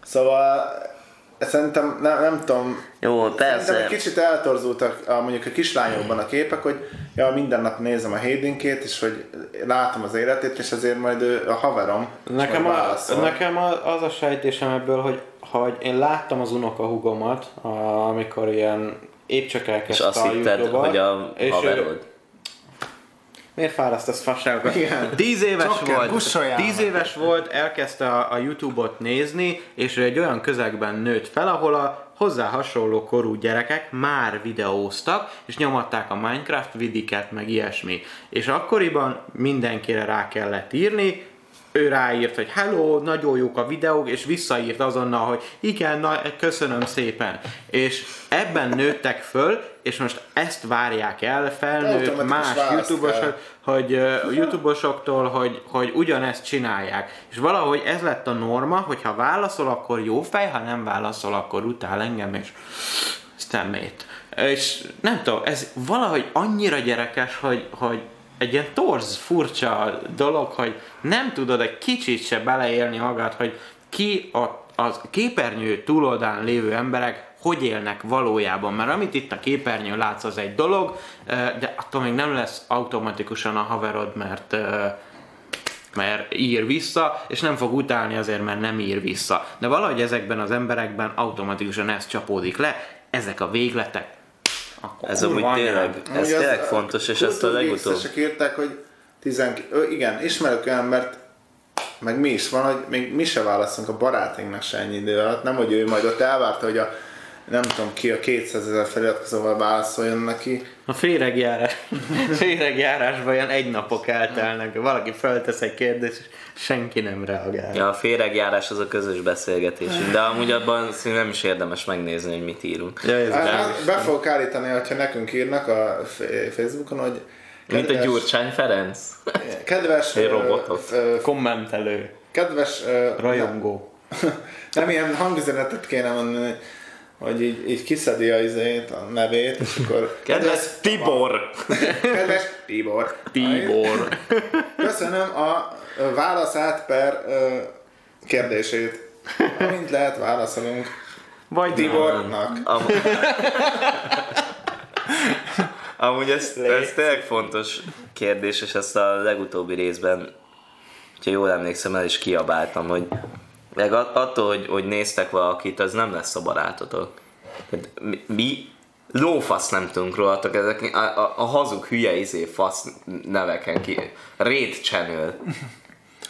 Szóval szerintem nem, nem tudom, Jó, Szerintem persze. egy kicsit eltorzultak a, mondjuk a kislányokban a képek, hogy ja, minden nap nézem a Haydinkét, és hogy látom az életét, és ezért majd ő a haverom. és Nekem, a, nekem az a sejtésem ebből, hogy, hogy én láttam az unokahugomat, a, amikor ilyen épp csak És elkezdte azt a hitted, hogy a és ő- haverod. Miért fárasztasz fasságokat? Igen. Tíz éves Csokker, volt, bussoljál tíz éves volt, elkezdte a, a Youtube-ot nézni, és egy olyan közegben nőtt fel, ahol a hozzá hasonló korú gyerekek már videóztak, és nyomatták a Minecraft vidiket, meg ilyesmi. És akkoriban mindenkire rá kellett írni, ő ráírt, hogy hello, nagyon jók a videók, és visszaírt azonnal, hogy igen, na, köszönöm szépen. És ebben nőttek föl, és most ezt várják el felnőtt más kell. hogy uh, youtube-osoktól, hogy, hogy ugyanezt csinálják. És valahogy ez lett a norma, hogy ha válaszol, akkor jó fej, ha nem válaszol, akkor utál engem, és szemét. És nem tudom, ez valahogy annyira gyerekes, hogy, hogy egy ilyen torz, furcsa dolog, hogy nem tudod egy kicsit se beleélni magad, hogy ki a, az képernyő túloldán lévő emberek hogy élnek valójában, mert amit itt a képernyőn látsz, az egy dolog, de attól még nem lesz automatikusan a haverod, mert mert ír vissza, és nem fog utálni azért, mert nem ír vissza. De valahogy ezekben az emberekben automatikusan ez csapódik le, ezek a végletek. A Ez kurva amúgy tényleg, ez Amúgy az- tényleg fontos, és ezt a legutóbb... Geeks-esek írták, hogy 12, igen, ismerek olyan embert, meg mi is van, hogy még mi se válaszunk a barátainknak se ennyi idő alatt, nem, hogy ő majd ott elvárta, hogy a nem tudom ki a 200 ezer feliratkozóval válaszoljon neki. A féregjárás, féregjárásban ilyen egy napok eltelnek, valaki feltesz egy kérdést, és senki nem reagál. Ja, a féregjárás az a közös beszélgetésünk, de amúgy abban nem is érdemes megnézni, hogy mit írunk. Ja, ez Hát, nem. hát, be fogok állítani, hogyha nekünk írnak a Facebookon, hogy Mint a kedves- Gyurcsány Ferenc. Kedves, Egy robotot. ö, Kommentelő, kedves ö, rajongó. Nem ilyen hangüzenetet kéne mondani, hogy így, így kiszedi a, izét, a nevét, és akkor... Kedves Tibor! Kedves Tibor! Tibor. Köszönöm a válaszát per kérdését. Amint lehet, válaszolunk Vagy Tibornak. Am- Amúgy ez, ez tényleg fontos kérdés, és ezt a legutóbbi részben, ha jól emlékszem, el is kiabáltam, hogy meg at- attól, hogy, hogy néztek valakit, az nem lesz a barátotok. Mi, lófasz nem tudunk rólatok, ezek a, a, a hazug hülye izé fasz neveken ki. Raid Channel.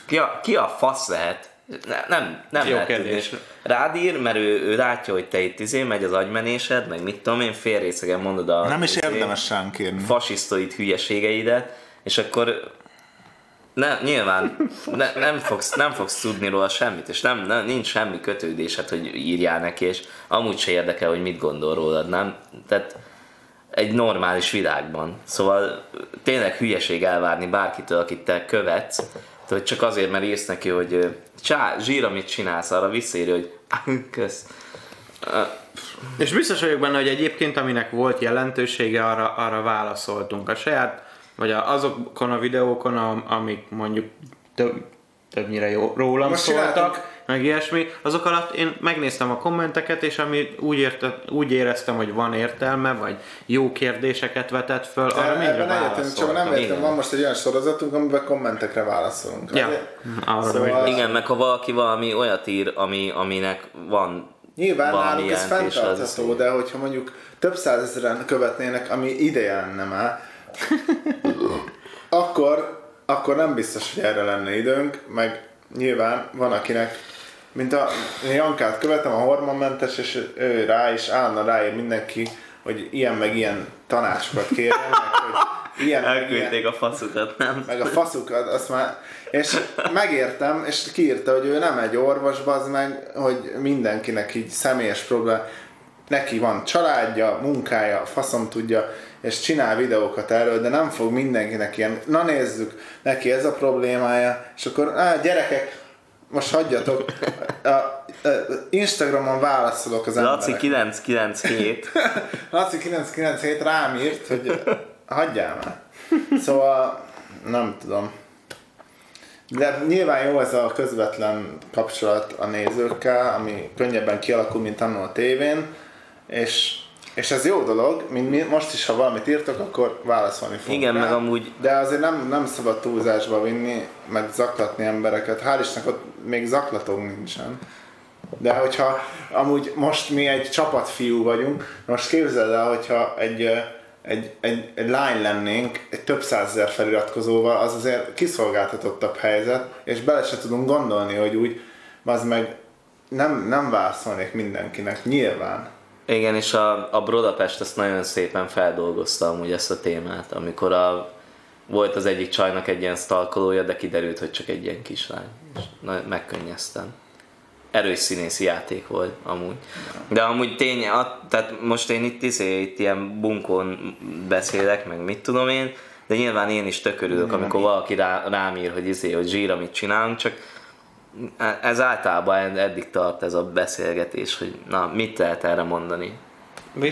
Ki a, ki a fasz lehet? Ne, nem, nem Jó lehet kérdés. tudni. Rád ír, mert ő, ő látja, hogy te itt izé, megy az agymenésed, meg mit tudom én, félrészegen mondod a Nem is izé, érdemes ránk kérni. fasisztoid hülyeségeidet, és akkor ne, nyilván ne, nem, fogsz, nem fogsz tudni róla semmit, és nem, nem, nincs semmi kötődésed, hogy írjál neki, és amúgy se érdekel, hogy mit gondol rólad, nem? Tehát egy normális világban. Szóval tényleg hülyeség elvárni bárkitől, akit te követsz, hogy csak azért, mert írsz neki, hogy csá, zsír, amit csinálsz, arra visszaírja, hogy "Ah, kösz. És biztos vagyok benne, hogy egyébként, aminek volt jelentősége, arra, arra válaszoltunk. A saját vagy a, azokon a videókon, am- amik mondjuk több, többnyire jó, rólam Most szóltak, csináltuk. meg ilyesmi, azok alatt én megnéztem a kommenteket, és ami úgy, érte, úgy éreztem, hogy van értelme, vagy jó kérdéseket vetett föl, arra mindre egyetlen, csak nem válaszoltam. értem, van most egy olyan sorozatunk, amiben kommentekre válaszolunk. Ja, Azért- arra Szóval-. Igen, meg ha valaki valami olyat ír, ami, aminek van Nyilván náluk ez fenntartható, de hogyha mondjuk több százezeren követnének, ami ideje lenne már, akkor, akkor nem biztos, hogy erre lenne időnk, meg nyilván van akinek, mint a Jankát követem, a hormonmentes, és ő rá is állna ráír mindenki, hogy ilyen meg ilyen tanácsokat kérjen, meg hogy ilyen meg ilyen, Elküldték a faszukat, nem? meg a faszukat, azt már, és megértem, és kiírta, hogy ő nem egy orvos, az meg, hogy mindenkinek így személyes probléma, neki van családja, munkája, faszom tudja, és csinál videókat erről, de nem fog mindenkinek ilyen, na nézzük, neki ez a problémája, és akkor, á, gyerekek, most hagyjatok, a, a, Instagramon válaszolok az Laci emberek. 997. Laci 997 rám írt, hogy hagyjál már. Szóval nem tudom. De nyilván jó ez a közvetlen kapcsolat a nézőkkel, ami könnyebben kialakul, mint annól a tévén, és, és ez jó dolog, mint mi, most is, ha valamit írtok, akkor válaszolni fogunk Igen, rá. meg amúgy- De azért nem, nem szabad túlzásba vinni, meg zaklatni embereket. Hál' Istennek ott még zaklatónk nincsen. De hogyha amúgy most mi egy csapatfiú vagyunk, most képzeld el, hogyha egy, egy, egy, egy lány lennénk, egy több százezer feliratkozóval, az azért kiszolgáltatottabb helyzet, és bele se tudunk gondolni, hogy úgy, az meg nem, nem válaszolnék mindenkinek, nyilván. Igen, és a, a Brodapest ezt nagyon szépen feldolgozta amúgy ezt a témát, amikor a, volt az egyik csajnak egy ilyen stalkolója, de kiderült, hogy csak egy ilyen kislány. És megkönnyeztem. Erős színészi játék volt amúgy. De amúgy tény, a, tehát most én itt, izé, itt ilyen bunkón beszélek, meg mit tudom én, de nyilván én is tökörülök, amikor valaki rá, rám ír, hogy izé, hogy zsír, amit csinálunk, csak ez általában eddig tart ez a beszélgetés, hogy na, mit lehet erre mondani.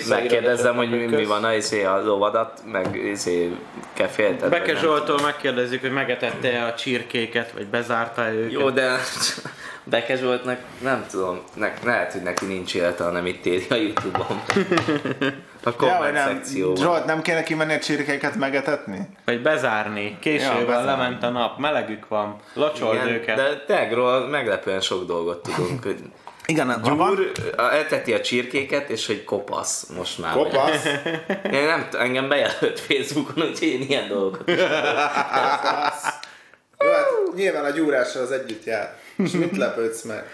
Megkérdezem, hogy mi, mi van a, izé, a lovadat, meg izé, kefélted. Beke Zsoltól megkérdezzük, hogy megetette a csirkéket, vagy bezárta őket. Jó, de Beke Zsoltnak nem tudom, ne, lehet, hogy neki nincs élete, hanem itt éri a Youtube-on. A komment szekcióban. Zsolt, nem kéne kimenni a csirkéket megetetni? Vagy bezárni. Későben Ja, bezárni. lement a nap, melegük van, locsold Igen, őket. de Tegról meglepően sok dolgot tudunk. hogy Igen, Gyúr eteti a csirkéket, és hogy kopasz most már. Kopasz. Én nem, t- engem bejelölt Facebookon, úgyhogy én ilyen dolgokat is. Jó, hát nyilván a gyúrással az együtt jár. És mit lepődsz meg?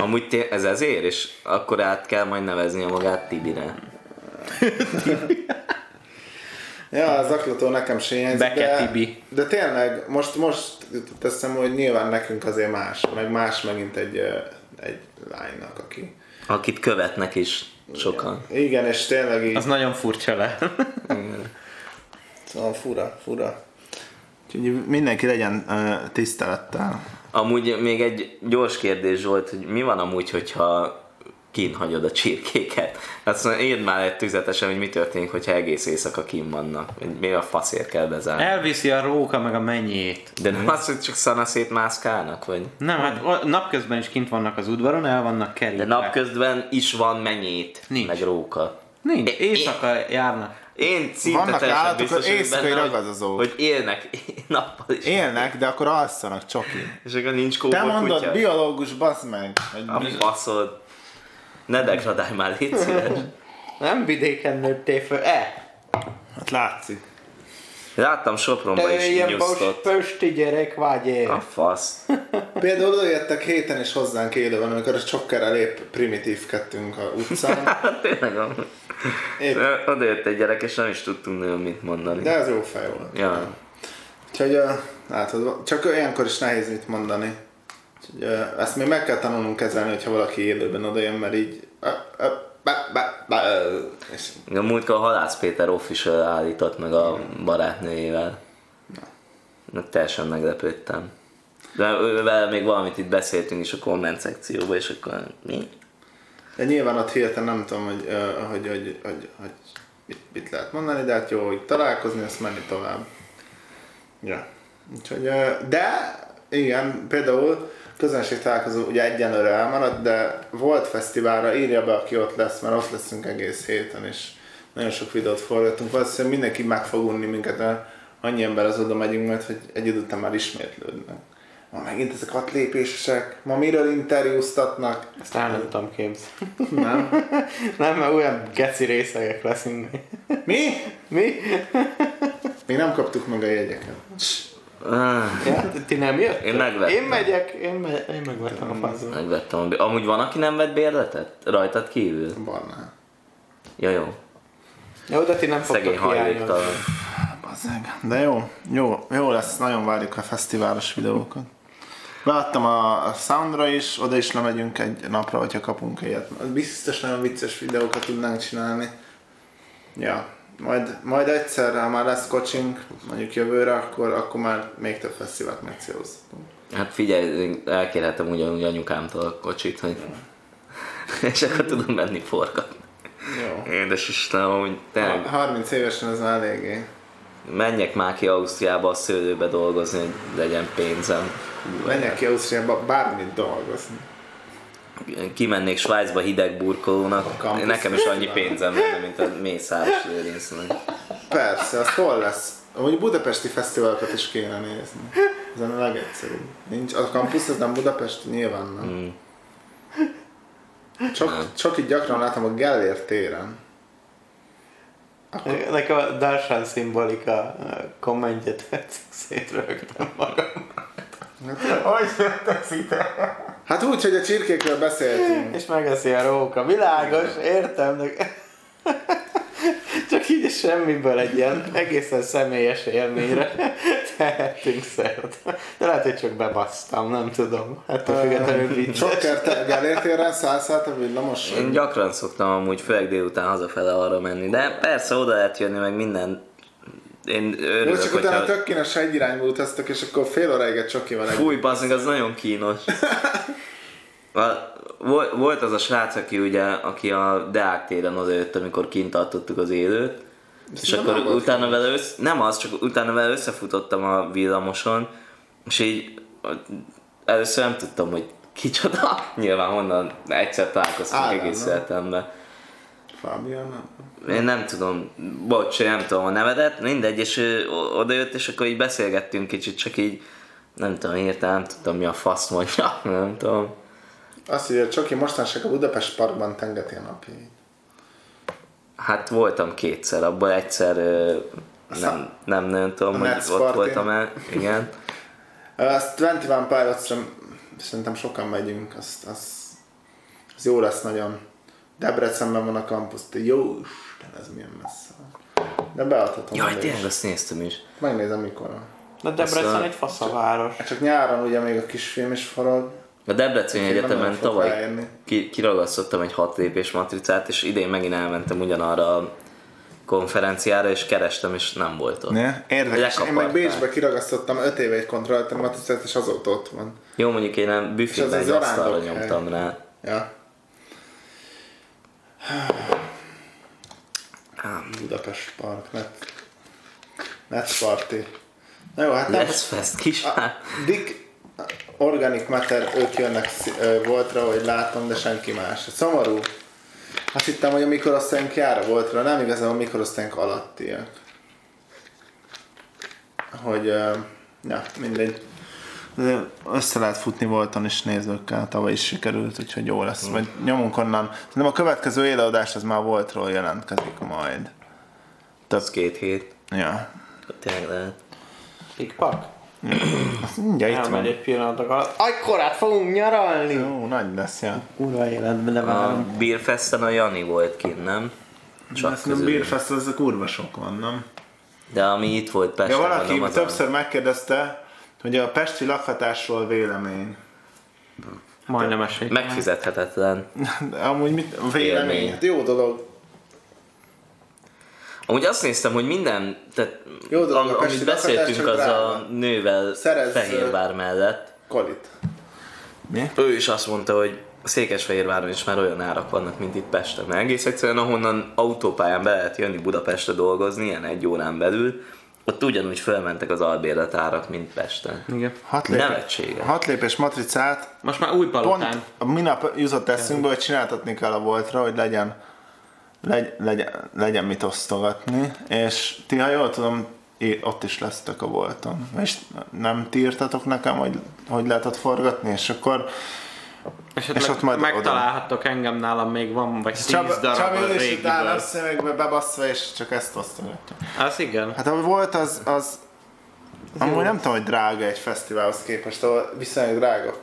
Amúgy té- ez ezért, és akkor át kell majd nevezni a magát Tibire. Ja, az zaklató nekem se hiányzik, de, Tibi. de tényleg, most, most eszembe, hogy nyilván nekünk azért más, meg más megint egy, egy lánynak, aki... Akit követnek is sokan. Igen, és tényleg így, Az nagyon furcsa le. szóval fura, fura. Úgyhogy mindenki legyen uh, tisztelettel. Amúgy még egy gyors kérdés volt, hogy mi van amúgy, hogyha kín hagyod a csirkéket? Azt mondja, írd már egy tüzetesen, hogy mi történik, hogyha egész éjszaka kín vannak. Még a faszért kell bezárni. Elviszi a róka meg a mennyét. De nem az, hogy csak szanaszét mászkálnak, vagy? Nem, hát napközben is kint vannak az udvaron, el vannak De kerítve. napközben is van mennyét, Nincs. meg róka. Nincs, É- éjszaka járnak. Én szinte Vannak állatok, biztos éjszakai benne, hogy- ragadozók. Hogy élnek nappal is. Élnek, de akkor alszanak csoki. És akkor nincs Te kóbor mondod, kutya? biológus, bazd meg. A faszod. Ne degradálj már, légy szíves. Nem vidéken nőttél föl. E! Hát látszik. Láttam Sopronban is ilyen nyusztott. pösti gyerek vagy én. A fasz. Például odajöttek héten is hozzánk élőben, amikor a csokkerrel épp primitívkedtünk a utcán. Tényleg amúgy. Épp, Oda jött egy gyerek, és nem is tudtunk nagyon mit mondani. de ez jó fej volt. Ja. Úgyhogy látod, csak olyankor is nehéz mit mondani. Ezt még meg kell tanulnunk kezelni, hogyha valaki élőben odajön, mert így... Ba, ba, ba, és A múltkor Halász Péter official állított meg a barátnőjével. Na. Teljesen meglepődtem. De ővel még valamit itt beszéltünk is a komment szekcióban, és akkor mi? De nyilván ott hirtelen nem tudom, hogy, hogy, hogy, hogy, hogy mit, mit lehet mondani, de hát jó, hogy találkozni, ezt menni tovább. Ja. Úgyhogy, de igen, például közönség találkozó ugye egyenlőre elmaradt, de volt fesztiválra, írja be, aki ott lesz, mert ott leszünk egész héten, és nagyon sok videót forgatunk. Valószínűleg mindenki meg fog unni minket, mert annyi ember az oda megyünk, mert hogy egy idő után már ismétlődnek. Ma megint ezek a lépésesek, ma miről interjúztatnak? Ezt el nem tudom képzelni. Nem? Nem, mert olyan geci részegek leszünk. Mi? Mi? Még nem kaptuk meg a jegyeket. Ah, Ja, ti nem jött? Én megvettem. Én megyek, én, me- én megvettem a fazon. Megvettem. Amúgy van, aki nem vett bérletet? Rajtad kívül? Barnál. Ja, jó. Jó, de ti nem Szegény fogtok hajléktalan. Bazzeg. De jó, jó, jó lesz, nagyon várjuk a fesztiválos videókat. Beadtam a, a Soundra is, oda is lemegyünk egy napra, hogyha kapunk ilyet. Biztos nagyon vicces videókat tudnánk csinálni. Ja, majd, majd egyszer, ha már lesz kocsink, mondjuk jövőre, akkor, akkor már még több fesztivált megcélozhatunk. Hát figyelj, elkérhetem ugyanúgy anyukámtól a kocsit, hogy... És akkor tudom menni forgatni. Jó. Édes Istenem, hogy tényleg 30 évesen ez már eléggé. menjek már ki Ausztriába a szőlőbe dolgozni, hogy legyen pénzem. Menjek ki Ausztriába bármit dolgozni. Kimennék Svájcba hideg burkolónak, nekem is annyi pénzem lenne, mint a Mészáros Lőrincnek. Persze, az hol lesz? Amúgy budapesti fesztiválokat is kéne nézni. Ez a legegyszerűbb. Nincs, a campus az nem Budapest? Nyilván nem. Mm. Csak, csak itt gyakran látom a Gellért téren. Nekem a Darshan szimbolika kommentje tetszik, szétrögtem magam. Hogy jöttek ide? Hát úgy, hogy a csirkékről beszéltünk. És megeszi a róka. Világos, értem, de... Csak így semmiből egy ilyen egészen személyes élményre tehetünk szert. De lehet, hogy csak bebasztam, nem tudom. Hát a függetlenül vicces. Sokker, te Gellért téren szállszállt a villamos? Én gyakran szoktam amúgy, főleg délután hazafele arra menni, de persze oda lehet jönni, meg minden. Én Jó, örülök, csak utána hogyha... tök kénes egy irányba utaztak, és akkor fél óráig egy csokival egy... Fúj, bazdmeg, az nagyon kínos. Volt, az a srác, aki ugye, aki a Deák téren odajött, amikor kint tartottuk az élőt, és nem akkor utána vele össze, nem az, csak utána vele összefutottam a villamoson, és így először nem tudtam, hogy kicsoda, nyilván honnan egyszer találkoztunk Ádám, egész életemben. Nem? Én nem tudom, bocs, nem tudom a nevedet, mindegy, és ő odajött, és akkor így beszélgettünk kicsit, csak így nem tudom, hirtelen nem tudtam mi a fasz mondja, nem tudom. Azt mondja, Csoki mostanság a Budapest Parkban tengeti a napjait. Hát voltam kétszer, abból egyszer nem, nem nagyon tudom, A hogy ott voltam el, igen. Azt 21 Pilots-ra szerintem sokan megyünk, az, az, az jó lesz nagyon. Debrecenben van a campus, de jó Isten, ez milyen messze van. De beadhatom. Jaj, tényleg is. azt néztem is. Megnézem mikor van. De Debrecen egy faszaváros. Hát Csak nyáron ugye még a kisfilm is forog. A Debreceni Egyetemen tavaly ki, kiragasztottam egy hat lépés matricát, és idén megint elmentem ugyanarra a konferenciára, és kerestem, és nem volt ott. Ne? Érdekes. Én meg. Bécsbe kiragasztottam 5 éve egy kontrollautomaticát, és azóta ott van. Jó, mondjuk én nem büfében az asztalra nyomtam rá. Ja. Budapest Park, Net, Net Party. Na jó, hát nem, fest kis. A Dick Organic Matter, ők jönnek voltra, hogy látom, de senki más. Szomorú. Azt hittem, hogy a mikorosztályunk jár a voltra, nem igazán a mikorosztályunk alattiak. Hogy, ja, mindegy. Össze lehet futni voltan is nézőkkel, tavaly is sikerült, úgyhogy jó lesz. Vagy nyomunk onnan. Szerintem a következő élőadás az már voltról jelentkezik majd. Az két hét. Ja. Tényleg lehet. Pikpak? Mindjárt itt Elmegy van. egy pillanatok alatt. Akkorát fogunk nyaralni! Jó, nagy lesz, ja. Kurva életben, de A. Beerfesten a Jani volt kint, nem? Csak nem. Beerfest, az a kurva sok van, nem? De ami itt volt Pesten, Ja, valaki nem többször megkérdezte, hogy a pesti lakhatásról vélemény. Majdnem esélyt. a... Megfizethetetlen. De amúgy mit? A vélemény. Hát jó dolog. Amúgy azt néztem, hogy minden, tehát Jó dolog, am, amit beszéltünk az drága. a nővel Szerezz, Fehérvár mellett, Kolit. Mi? ő is azt mondta, hogy Székesfehérváron is már olyan árak vannak, mint itt Pesten. Mert egész egyszerűen ahonnan autópályán be lehet jönni Budapestre dolgozni, ilyen egy órán belül, ott ugyanúgy fölmentek az albérletárak, mint Pesten. Igen. Hat lépés, Nevetséges. hat lépés matricát Most már új pont palotán. a minap jutott eszünkbe, hogy csináltatni kell a voltra, hogy legyen, legy, legyen, legyen mit osztogatni, és ti, ha jól tudom, ott is lesztek a volton. És nem ti írtatok nekem, hogy hogy lehet ott forgatni, és akkor Esetleg És ott majd megtalálhattok engem, nálam még van, vagy tíz Csaba, darab Csaba a régiből. utána a szemekbe bebasszva, és csak ezt osztogatja. Az igen. Hát ahogy volt, az, az amúgy nem tudom, hogy drága egy fesztiválhoz képest, ahol viszonylag drága.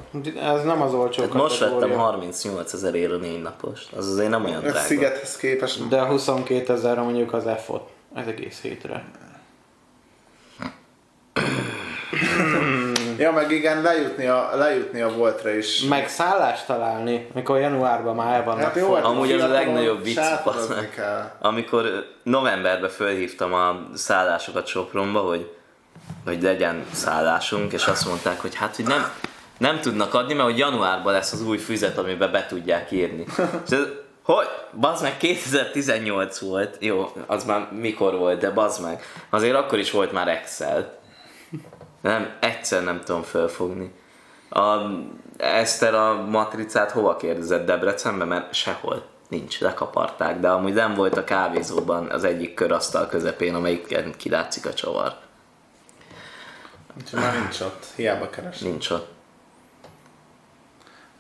Ez nem az olcsó Hát most vettem kategória. 38 ezer ér a négy napos. Az azért nem olyan A drága. szigethez képest. De 22 ezer mondjuk az F-ot. Ez egész hétre. Ja, meg igen, lejutni a, lejutni a voltra is. Meg szállást találni, mikor januárban már el vannak Hát jó, forró. Amúgy az a legnagyobb vicc. Amikor novemberben fölhívtam a szállásokat Sopronba, hogy, hogy legyen szállásunk, és azt mondták, hogy hát, hogy nem, nem tudnak adni, mert hogy januárban lesz az új füzet, amiben be tudják írni. És ez, hogy? Bazd meg, 2018 volt. Jó, az már mikor volt, de bazd meg. Azért akkor is volt már Excel. Nem, egyszer nem tudom fölfogni. A Eszter a matricát hova kérdezett Debrecenbe, mert sehol nincs, lekaparták, de amúgy nem volt a kávézóban az egyik körasztal közepén, amelyiken kilátszik a csavar. Úgyhogy már nincs ott, hiába keres. Nincs ott.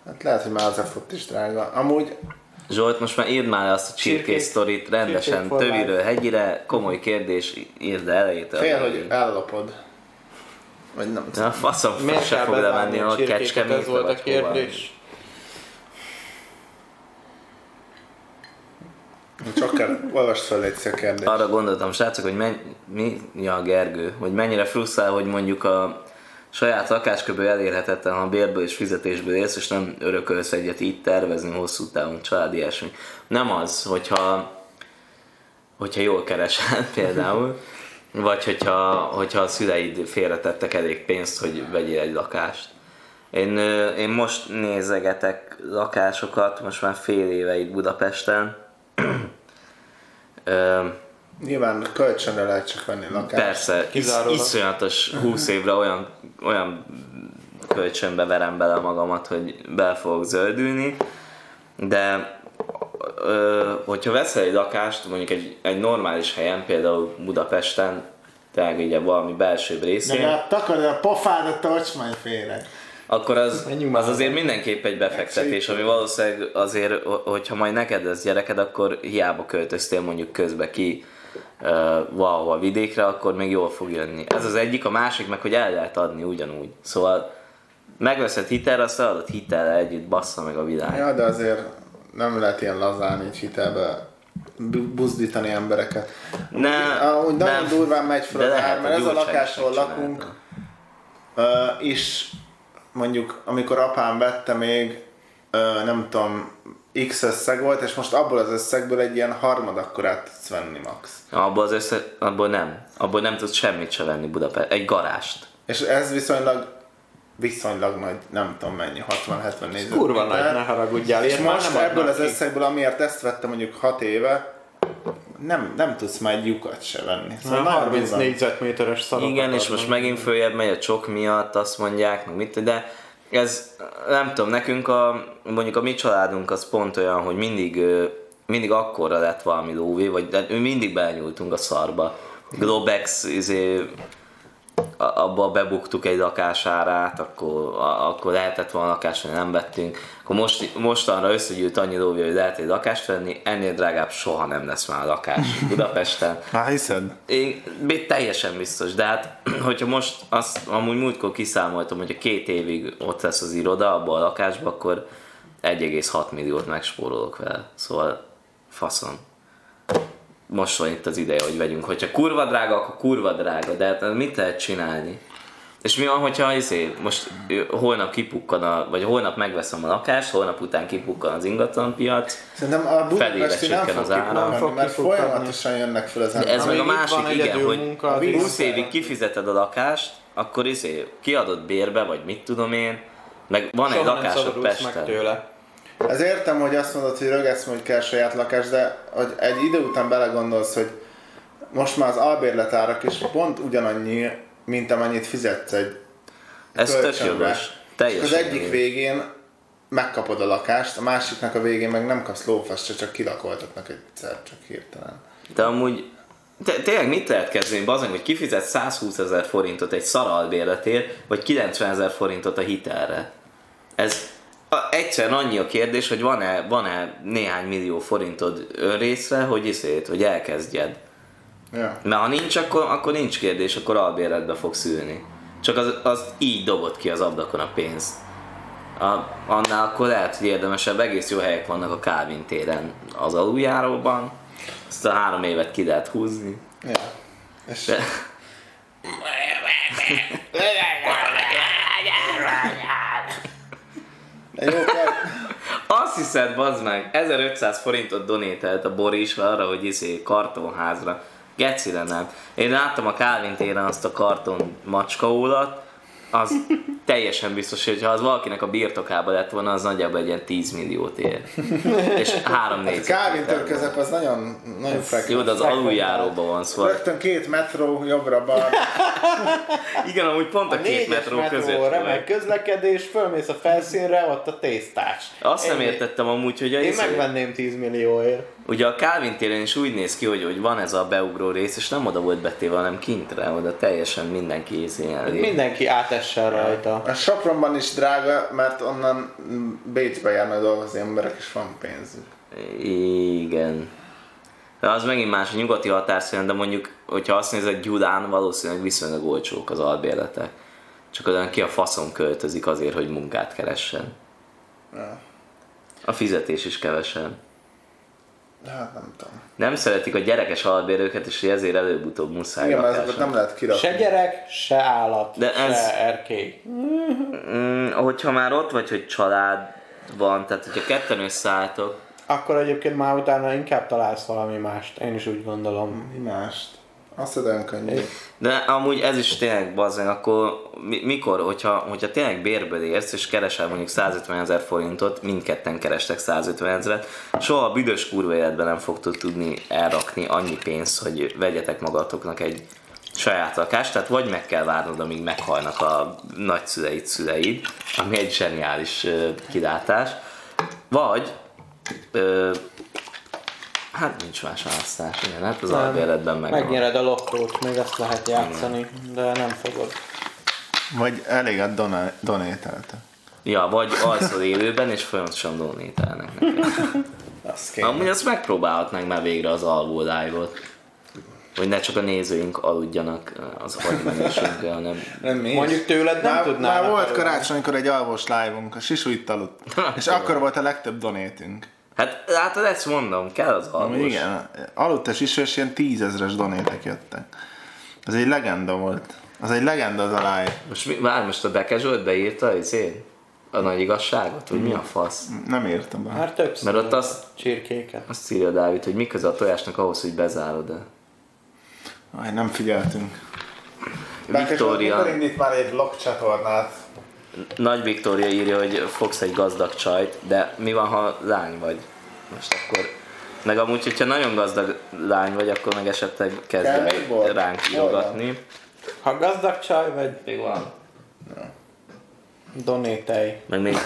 Hát lehet, hogy már az effort is drága. Amúgy Zsolt, most már írd már le azt a csirkés sztorit rendesen, töviről hegyire, komoly kérdés, írd le elejétől. fél, hogy ellopod. Vagy nem tudom. Na, faszom, Miért se kell fog lemenni a kecskemétre, Ez volt a kérdés. Csak kell, olvasd fel egy a kérdést. Arra gondoltam, srácok, hogy menny, mi, ja, Gergő, hogy mennyire frusztrál, hogy mondjuk a saját lakásköből elérhetetlen, ha a bérből és fizetésből élsz, és nem örökölsz egyet így tervezni hosszú távon, családi ilyesmi. Nem az, hogyha, hogyha jól keresel például, vagy hogyha, hogyha a szüleid félretettek elég pénzt, hogy vegyél egy lakást. Én, én most nézegetek lakásokat, most már fél éve itt Budapesten. Ö, Nyilván kölcsönre lehet csak venni lakást. Persze, Kizárólag. iszonyatos 20 évre olyan, olyan kölcsönbe verem bele magamat, hogy bele fogok zöldülni, de ö, hogyha veszel egy lakást, mondjuk egy, egy normális helyen, például Budapesten, tehát ugye valami belsőbb De részén, hát takarod a pofádat, tarts majd félre. akkor az, az azért mindenképp egy befektetés, ami valószínűleg azért, hogyha majd neked lesz gyereked, akkor hiába költöztél mondjuk közbe ki uh, valahol vidékre, akkor még jól fog jönni. Ez az egyik, a másik meg, hogy el lehet adni ugyanúgy. Szóval megveszed hitelre, azt eladod hitelre együtt, bassza meg a világ. Ja, de azért nem lehet ilyen lazán így hitelbe bu- buzdítani embereket. Ne, Ahogy nagyon nem. durván megy fel az ár, mert ez a lakás, ahol lakunk, uh, is mondjuk amikor apám vette még, uh, nem tudom, X összeg volt, és most abból az összegből egy ilyen harmad akkorát tudsz venni max. Abból az össze, abból nem. Abból nem tudsz semmit se venni Budapest. Egy garást. És ez viszonylag viszonylag nagy, nem tudom mennyi, 60-70 négyzetméter. Kurva nagy, ne haragudjál. És most nem ebből az ki. összegből, amiért ezt vettem mondjuk 6 éve, nem, nem tudsz már egy lyukat se venni. Szóval Na, nagyon 30 bizony. négyzetméteres szarokat Igen, és most megint följebb megy a csok miatt, azt mondják, meg mit, de ez nem tudom, nekünk a, mondjuk a mi családunk az pont olyan, hogy mindig, mindig akkorra lett valami lóvé, vagy de mi mindig belenyúltunk a szarba. Globex, izé, abba bebuktuk egy lakásárát, akkor, akkor lehetett volna lakást, nem vettünk. Akkor most, mostanra összegyűlt annyi lóvé, hogy lehet egy lakást venni, ennél drágább soha nem lesz már lakás Budapesten. Hát hiszed? Én teljesen biztos, de hát, hogyha most azt amúgy múltkor kiszámoltam, hogy a két évig ott lesz az iroda abban a lakásban, akkor 1,6 milliót megspórolok vele. Szóval faszom. Most van itt az ideje, hogy vegyünk. Hogyha kurva drága, akkor kurva drága, de hát mit lehet csinálni? És mi van, hogyha izé, most holnap kipukkan, a, vagy holnap megveszem a lakást, holnap után kipukkan az ingatlanpiac, Szerintem a budapesti nem fog az ára. kipukkanni, Nem fog mert kipukkanni. folyamatosan jönnek fel az ez meg a itt van másik, igen, hogy munka, a víz- 20 évig kifizeted a lakást, akkor izé, kiadod bérbe, vagy mit tudom én, meg van egy Soha nem lakásod szabadulsz meg Pesten. tőle. Ez értem, hogy azt mondod, hogy rögesz, hogy kell saját lakás, de hogy egy idő után belegondolsz, hogy most már az albérletárak is pont ugyanannyi, mint amennyit fizetsz egy Ez tök jogos. Teljesen az egyik végén megkapod a lakást, a másiknak a végén meg nem kapsz lófaszt, se csak kilakoltatnak egyszer, csak hirtelen. De amúgy te, tényleg mit lehet kezdeni, bazeg, hogy kifizet 120 ezer forintot egy szaralbérletért, vagy 90 ezer forintot a hitelre? Ez egyszerűen annyi a kérdés, hogy van-e, van-e néhány millió forintod önrészre, hogy iszét, hogy elkezdjed. Ja. Mert ha nincs, akkor, akkor nincs kérdés, akkor albérletbe fogsz ülni. Csak az, az így dobott ki az ablakon a pénzt. A, annál akkor lehet, hogy érdemesebb, egész jó helyek vannak a Calvin téren az aluljáróban. Ezt a három évet ki lehet húzni. ja. És de jó azt hiszed, bazd meg, 1500 forintot donételt a Borisra arra, hogy izé kartonházra. Gecire nem. Én láttam a Calvin téren azt a karton macskaólat, az teljesen biztos, hogy ha az valakinek a birtokába lett volna, az nagyjából egy ilyen 10 milliót ér. És három négy. Kávin törkezep az nagyon, nagyon frekvens. Jó, de az aluljáróban van szóval. Rögtön két metró, jobbra bal. Igen, amúgy pont a, A két metró metró, között remek közlekedés, fölmész a felszínre, ott a tésztás. Azt nem Ennyi. értettem amúgy, hogy a Én izé- megvenném 10 millióért. Ugye a Calvin téren is úgy néz ki, hogy, hogy van ez a beugró rész, és nem oda volt betéve, hanem kintre, oda teljesen mindenki izé elé. Mindenki átessen rajta. A Sopronban is drága, mert onnan Bécsbe járnak dolgozni emberek, és van pénzük. Igen. De az megint más a nyugati határszínen, de mondjuk, hogyha azt nézed Gyulán, valószínűleg viszonylag olcsók az albérletek. Csak olyan ki a faszon költözik azért, hogy munkát keressen. Ja. A fizetés is kevesen. Hát nem tudom. Nem szeretik a gyerekes albérőket, és ezért előbb-utóbb muszáj Igen, mert ezeket nem lehet kirakni. Se gyerek, se állat, De ez- se erkély. Mm, hogyha már ott vagy, hogy család van, tehát hogyha ketten összeálltok, Akkor egyébként már utána inkább találsz valami mást. Én is úgy gondolom. Mi mást? Azt olyan könnyű. De amúgy ez is tényleg bazen, akkor mi, mikor, hogyha, hogyha tényleg bérből érsz, és keresel mondjuk 150 ezer forintot, mindketten kerestek 150 ezeret, soha a büdös kurva életben nem fogtok tudni elrakni annyi pénzt, hogy vegyetek magatoknak egy saját lakást, tehát vagy meg kell várnod, amíg meghalnak a nagyszüleid szüleid, ami egy zseniális ö, kilátás, vagy ö, hát nincs más választás, igen, hát az Nem. albérletben meg Megnyered a lottót, még azt lehet játszani, de nem fogod. Vagy eléget dona- donételte. Ja, vagy alszol élőben, és folyamatosan donételnek neked. Azt. Amúgy azt megpróbálhatnánk már végre az alvó live-ot. Hogy ne csak a nézőink aludjanak az agymenésünkre, hanem... Nem mi Mondjuk tőled nem már, tudnának Már volt karácsonykor egy alvos live-unk, a Sisu itt aludt. És akkor volt a legtöbb donétünk. Hát látod, ezt mondom, kell az alvós. Igen, aludt a Sisu, és ilyen tízezres donétek jöttek. Ez egy legenda volt. Az egy legenda az a live. Most mi, várj, most a Beke Zsolt beírta izé, a nagy igazságot, hogy mi a fasz? Nem értem be. Már többször. Mert ott azt, Csirkéket. azt írja Dávid, hogy mi köze a tojásnak ahhoz, hogy bezárod -e. Aj, nem figyeltünk. Viktória, Mikor indít már egy vlog csatornát? Nagy Viktória írja, hogy fogsz egy gazdag csajt, de mi van, ha lány vagy? Most akkor... Meg amúgy, hogyha nagyon gazdag lány vagy, akkor meg esetleg kezd el ránk írogatni. Ha gazdag csaj vagy, Még van. donételj. Meg még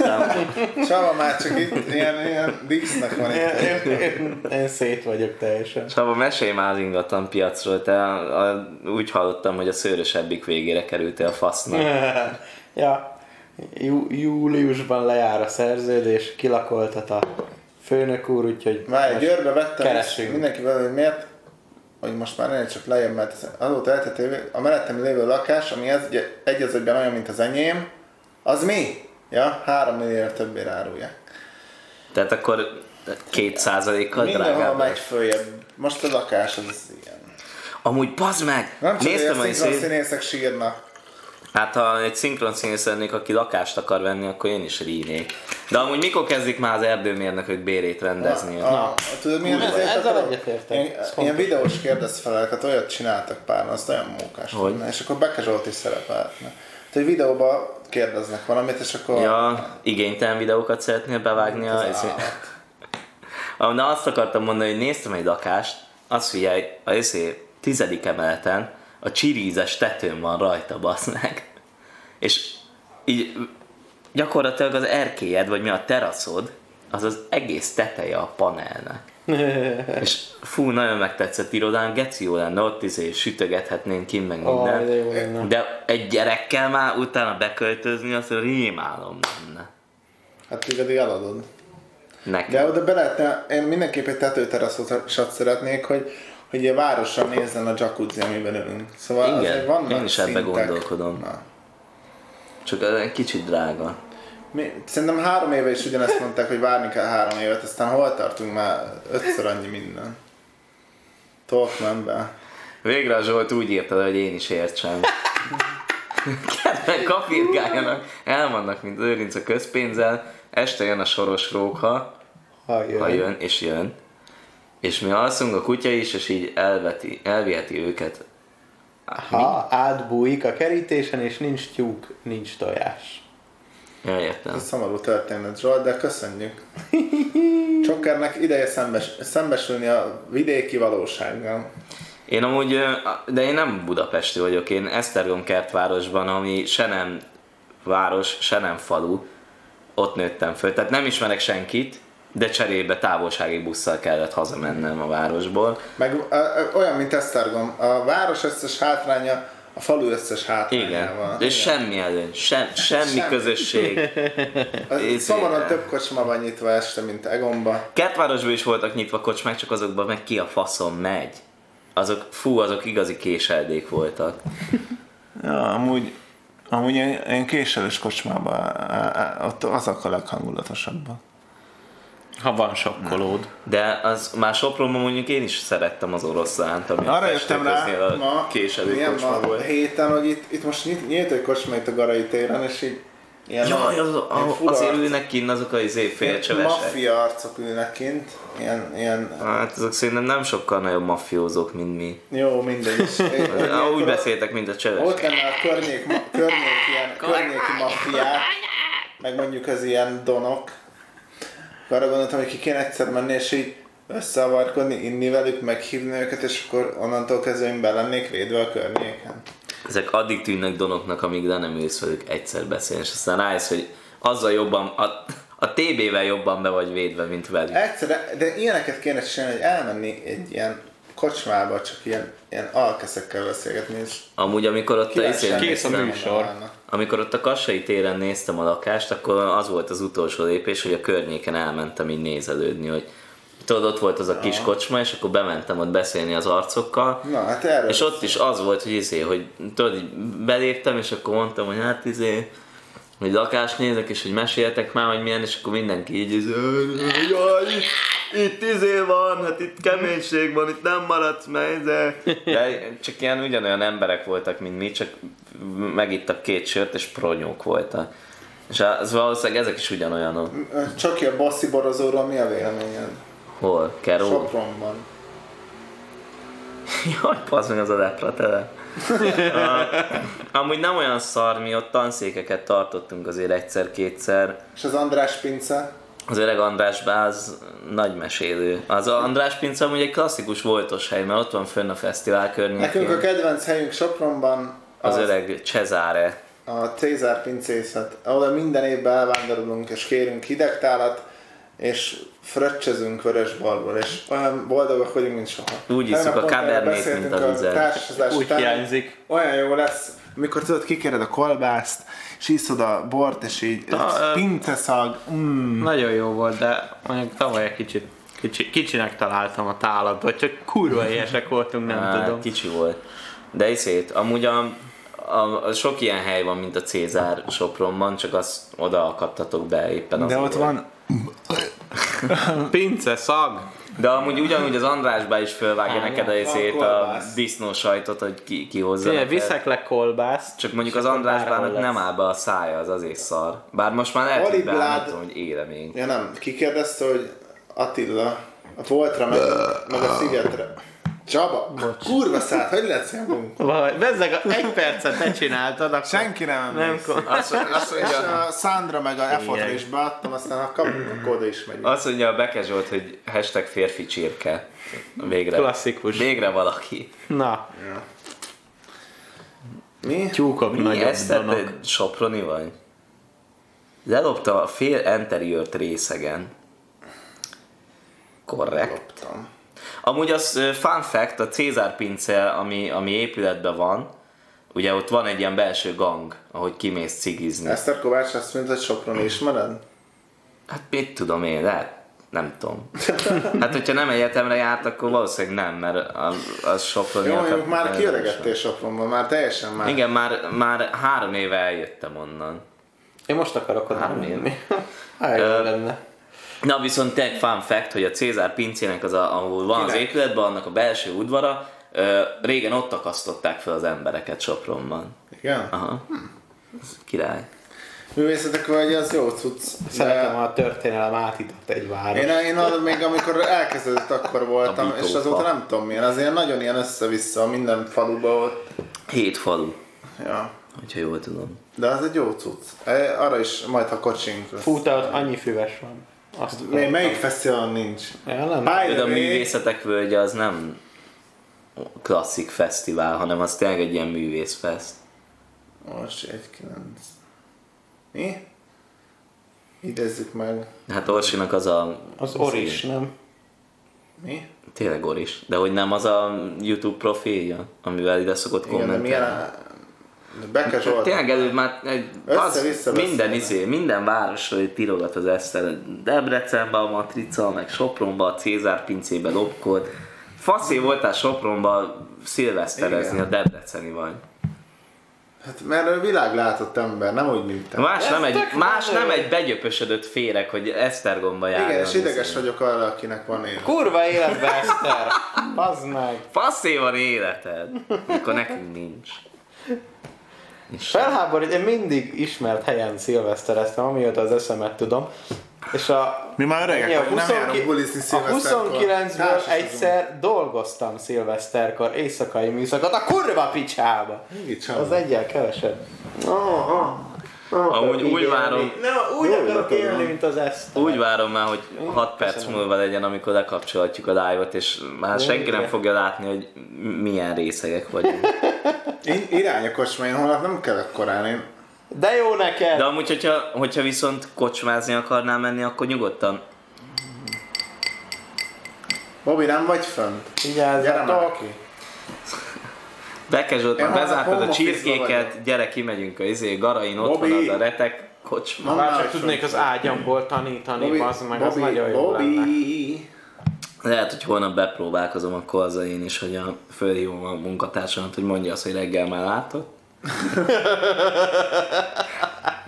Csaba már csak itt ilyen, ilyen dísznek van Én, itt. én, én, én szét vagyok teljesen. Csaba, mesélj már az ingatlan piacról, te a, a, úgy hallottam, hogy a szőrösebbik végére kerültél a fasznak. ja, jú, júliusban lejár a szerződés, kilakoltat a főnök úr, úgyhogy Már győrbe vettem, keresünk. mindenki vele, hogy miért, hogy most már én csak lejjebb, mert azóta eltett a mellettem lévő lakás, ami ez, ugye, egy az egyben olyan, mint az enyém, az mi? Ja, három milliárd többére árulják. Tehát akkor két százalékkal Mindenhol drágább. megy lesz. följebb. Most a lakás az ilyen. Amúgy bazd meg! Nem csak, Néztem hogy színészek sírnak. Hát ha egy szinkron színész lennék, aki lakást akar venni, akkor én is rínék. De amúgy mikor kezdik már az erdőmérnökök bérét rendezni? A, a, tudod milyen Ez- ezért ezzel egyetértek. Ilyen, Ez ilyen videós kérdezfeleleket, olyat csináltak pár, azt olyan mókás Hogy? lenne, és akkor Beke Zsolt is szerepelhetne. Tehát hogy videóba kérdeznek valamit, és akkor... Ja, igénytelen videókat szeretnél bevágni a... Ez izé-. Ah, Na azt akartam mondani, hogy néztem egy lakást, azt figyelj, a izé, tizedik emeleten a csirízes tetőn van rajta, basz meg. És így gyakorlatilag az erkélyed, vagy mi a teraszod, az az egész teteje a panelnek. És fú, nagyon megtetszett irodán, geci jó lenne, ott izé sütögethetnénk ki, meg minden. de jó lenne. De egy gyerekkel már utána beköltözni, azt rémálom lenne. Hát igazi eladod. Nekem. De oda be lehetne, én mindenképp egy tetőteraszot szeretnék, hogy, hogy a városra nézzen a jacuzzi, amiben ülünk. Szóval Igen, vannak én is ebbe szintek. gondolkodom. Na. Csak egy kicsit drága. Mi, szerintem három éve is ugyanezt mondták, hogy várni kell három évet, aztán hol tartunk már ötször annyi minden. Talkmanbe. Végre a Zsolt úgy írta, le, hogy én is értsem. Kedven kapirgáljanak, elvannak, mint őrinc a közpénzzel, este jön a soros róka, Ha jön. ha jön, és jön. És mi alszunk a kutya is, és így elveti, elviheti őket. Ha átbújik a kerítésen, és nincs tyúk, nincs tojás. Értem. Ez szomorú történet, Zsolt, de köszönjük. Csokkernek ideje szembes, szembesülni a vidéki valósággal. Én amúgy, de én nem budapesti vagyok, én Esztergom kertvárosban, ami se nem város, se nem falu, ott nőttem föl. Tehát nem ismerek senkit, de cserébe távolsági busszal kellett hazamennem a városból. Meg ö, ö, olyan, mint Esztergom. A város összes hátránya a falu összes hátrányával. Igen, és semmi előny, sem, semmi Semmi. közösség. Izé- Szomoron több kocsma van nyitva este, mint Egomba. Kertvárosban is voltak nyitva kocsmák, csak azokban meg ki a faszom megy. Azok, fú, azok igazi késeldék voltak. Ja, amúgy, amúgy én, én késelős kocsmában, ott azok a leghangulatosabbak. Ha van sokkolód. De az már Sopronban mondjuk én is szerettem az oroszlánt, ami Arra jöttem rá a ma, milyen kocsma ma volt. héten, hogy itt, itt most nyit, nyílt egy kocsma itt a Garai téren, és így ilyen Jaj, az, ilyen a, azért ülnek kinn azok a izé ilyen félcsövesek. Maffia arcok ülnek kint. Ilyen, ilyen, Hát azok szerintem nem sokkal nagyobb mafiózók, mint mi. jó, mindegy. Ah, Úgy beszéltek, mint a Ott csövesek. lenne a környék, ma, környék ilyen, környéki maffiák, meg mondjuk az ilyen donok. Arra gondoltam, hogy ki kéne egyszer menni, és így összeavarkodni, inni velük, meghívni őket, és akkor onnantól kezdve én be lennék védve a környéken. Ezek addig tűnnek donoknak, amíg le nem ülsz velük egyszer beszélni, és aztán rájössz, hogy azzal jobban, a, a TB-vel jobban be vagy védve, mint velük. Egyszer, de ilyeneket kéne csinálni, hogy elmenni egy ilyen kocsmába, csak ilyen, ilyen alkeszekkel beszélgetni, és Amúgy amikor ott a, izé, királyság Kész a műsor. állnak. Amikor ott a Kassai téren néztem a lakást, akkor az volt az utolsó lépés, hogy a környéken elmentem így nézelődni, hogy tudod, ott volt az a kis kocsma, és akkor bementem ott beszélni az arcokkal, Na, hát erről és ott is az volt, hogy izé, hogy tudod, beléptem, és akkor mondtam, hogy hát izé, hogy lakást nézek, és hogy meséltek már, hogy milyen, és akkor mindenki így izé, jaj, itt, itt izé van, hát itt keménység van, itt nem maradsz meg, de... de csak ilyen ugyanolyan emberek voltak, mint mi, csak megittak két sört, és pronyók voltak. És az valószínűleg ezek is ugyanolyanok. Csak a bosszi borozóról mi a véleményed? Hol? Keró? Sopronban. Jaj, pazd meg az a lepra tele. Amúgy nem olyan szar, mi ott tanszékeket tartottunk azért egyszer-kétszer. És az András Pince? Az öreg András Báz nagy mesélő. Az András Pince amúgy egy klasszikus voltos hely, mert ott van fönn a fesztivál Nekünk a környékén. kedvenc helyünk Sopronban Az öreg Cezare. a Cézár pincészet, ahol minden évben elvándorolunk és kérünk hidegtálat, és fröccsözünk vörösbalból, és olyan boldogak vagyunk, mint soha. Úgy Tegnap a beszéltünk mint a a vizet. társashozás Úgy után. hiányzik. Olyan jó lesz, amikor tudod, kikéred a kolbászt, és iszod a bort, és így Ta- pinceszag, mm. Nagyon jó volt, de mondjuk tavaly egy kicsit kicsi, kicsinek találtam a tálat, vagy csak kurva éhesek voltunk, nem Á, tudom. Kicsi volt. De iszét, amúgy a, a, a, sok ilyen hely van, mint a Cézár Sopronban, csak azt oda akadtatok be éppen az De ott van, Pince, szag! De amúgy ugyanúgy az Andrásbá is fölvágja Á, neked a, a kolbász. disznó sajtot, hogy ki, ki hozza neked. viszek le kolbászt. Csak mondjuk az Andrásbának nem áll be a szája, az azért szar. Bár most már lehet, hogy nem tudom, hogy éle még. ja nem, kikérdezte, hogy Attila, a Voltra meg, meg a Szigetre. Csaba, kurva szállt, hogy lehet szemünk? Vagy, bezzeg, egy percet ne csináltad, akkor... Senki nem Nem, Azt, azt, És mondja, a Sandra meg a Effortra is beadtam, aztán ha kapunk, akkor oda is megyünk. azt mondja a Beke Zsolt, hogy hashtag férfi csirke. Végre. Klasszikus. Végre valaki. Na, Mi? tyúkok Mi nagyobb ezt te donok. soproni vagy? Lelopta a fél interiört részegen. Korrekt. Kaptam. Amúgy az fun fact, a Cézár pince, ami, ami épületben van, ugye ott van egy ilyen belső gang, ahogy kimész cigizni. Eszter Kovács azt mondta, hogy Soproni ismered? Hát mit tudom én, lehet, nem tudom. Hát hogyha nem egyetemre járt, akkor valószínűleg nem, mert az, Soproni. Jó, mondjuk már kiöregettél Sopronban, már teljesen már. Igen, már, már három éve eljöttem onnan. Én most akarok oda Három menni. Hát lenne. Na viszont tényleg fun fact, hogy a Cézár pincének, az a, ahol van az Kinek? épületben, annak a belső udvara, ö, régen ott akasztották fel az embereket Sopronban. Igen? Aha. Ez király. Művészetek vagy, az jó cucc. Szeretem, ha a történelem átított egy város. én, én arra még amikor elkezdődött, akkor voltam, és azóta nem tudom milyen, az ilyen nagyon ilyen össze-vissza, minden faluba ott. Hét falu, Ja. hogyha jól tudom. De az egy jó cucc. E, Arra is majd, ha kocsink lesz. Fú, te annyi füves van. Azt Mely, melyik fesztiválon nincs? Ja, nem. By a művészetek völgye az nem klasszik fesztivál, hanem az tényleg egy ilyen művészfest. Most egy kilenc. Mi? Idézzük meg. Hát Orsinak az a... Az Oris, nem? Mi? Tényleg Oris. De hogy nem az a YouTube profilja, amivel ide szokott Igen, de kommentelni. milyen... Beke Zsolt. Tényleg előbb már egy, az, minden, izé, minden városról hogy tirogat az Eszter. Debrecenben a Matrica, meg Sopronban a Cézár pincébe lopkod. Faszé voltál Sopronban szilveszterezni, a Debreceni vagy. Hát mert ő világlátott ember, nem úgy, mint te. Más, nem egy, más nem egy begyöpösödött féreg, hogy Esztergomba jár. Igen, és ideges vagyok arra, akinek van élet. Kurva életbe, Eszter! Bazd meg! Faszé van életed, mikor nekünk nincs. Felháborít, én mindig ismert helyen szilvesztereztem, amióta az eszemet tudom. És a... Mi már öregek ennyi, a vagyunk, nem 29 járunk bulizni A szilveszterkor. 29-ből Társasodunk. egyszer dolgoztam szilveszterkor, éjszakai műszakot, a kurva picsába! Micsoda? Az egyel kevesebb. Oh, oh. Amúgy úgy várom- Nem, úgy Jó akarok élni, van. mint az Eszter. Úgy várom már, hogy 6 perc köszönöm. múlva legyen, amikor lekapcsolhatjuk a live-ot, és már senki nem fogja látni, hogy milyen részegek vagyunk. Én irány a kocsma, én holnap nem kellek korán, én De jó neked! De amúgy, hogyha, hogyha viszont kocsmázni akarnál menni, akkor nyugodtan. Bobby, nem vagy fönt? Gyere már ki. Beke Zsolt, Én már bezártad a csirkéket, gyere kimegyünk a izé, Garain, ott van az a retek kocsma. Már csak tudnék az ágyamból tanítani, Bobby, bazd meg, az nagyon jó lenne. Lehet, hogy holnap bepróbálkozom akkor az én is, hogy a fölhívom a munkatársamat, hogy mondja azt, hogy reggel már látott.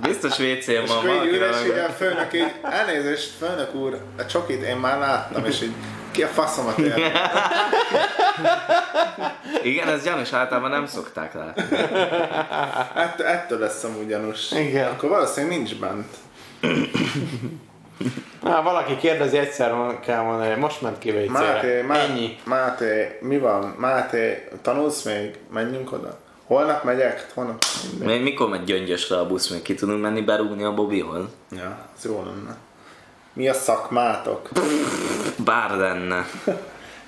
Biztos WC-n És van akkor így valaki üres, így valami. a főnök így, elnézést, főnök úr, a csokit én már láttam, és így ki a faszomat ér. Igen, ez gyanús, általában nem szokták látni. Ett, ettől lesz amúgy gyanús. Igen. Akkor valószínűleg nincs bent. Na, valaki kérdezi, egyszer kell mondani, hogy most ment ki Máté, WC-re. Má, Ennyi. Máté, mi van? Máté, tanulsz még? Menjünk oda? Holnap megyek? Holnap? Még mikor megy gyöngyösre a busz, még ki tudunk menni berúgni a Bobbyhoz? Ja, ez jó lenne. Mi a szakmátok? Bár lenne.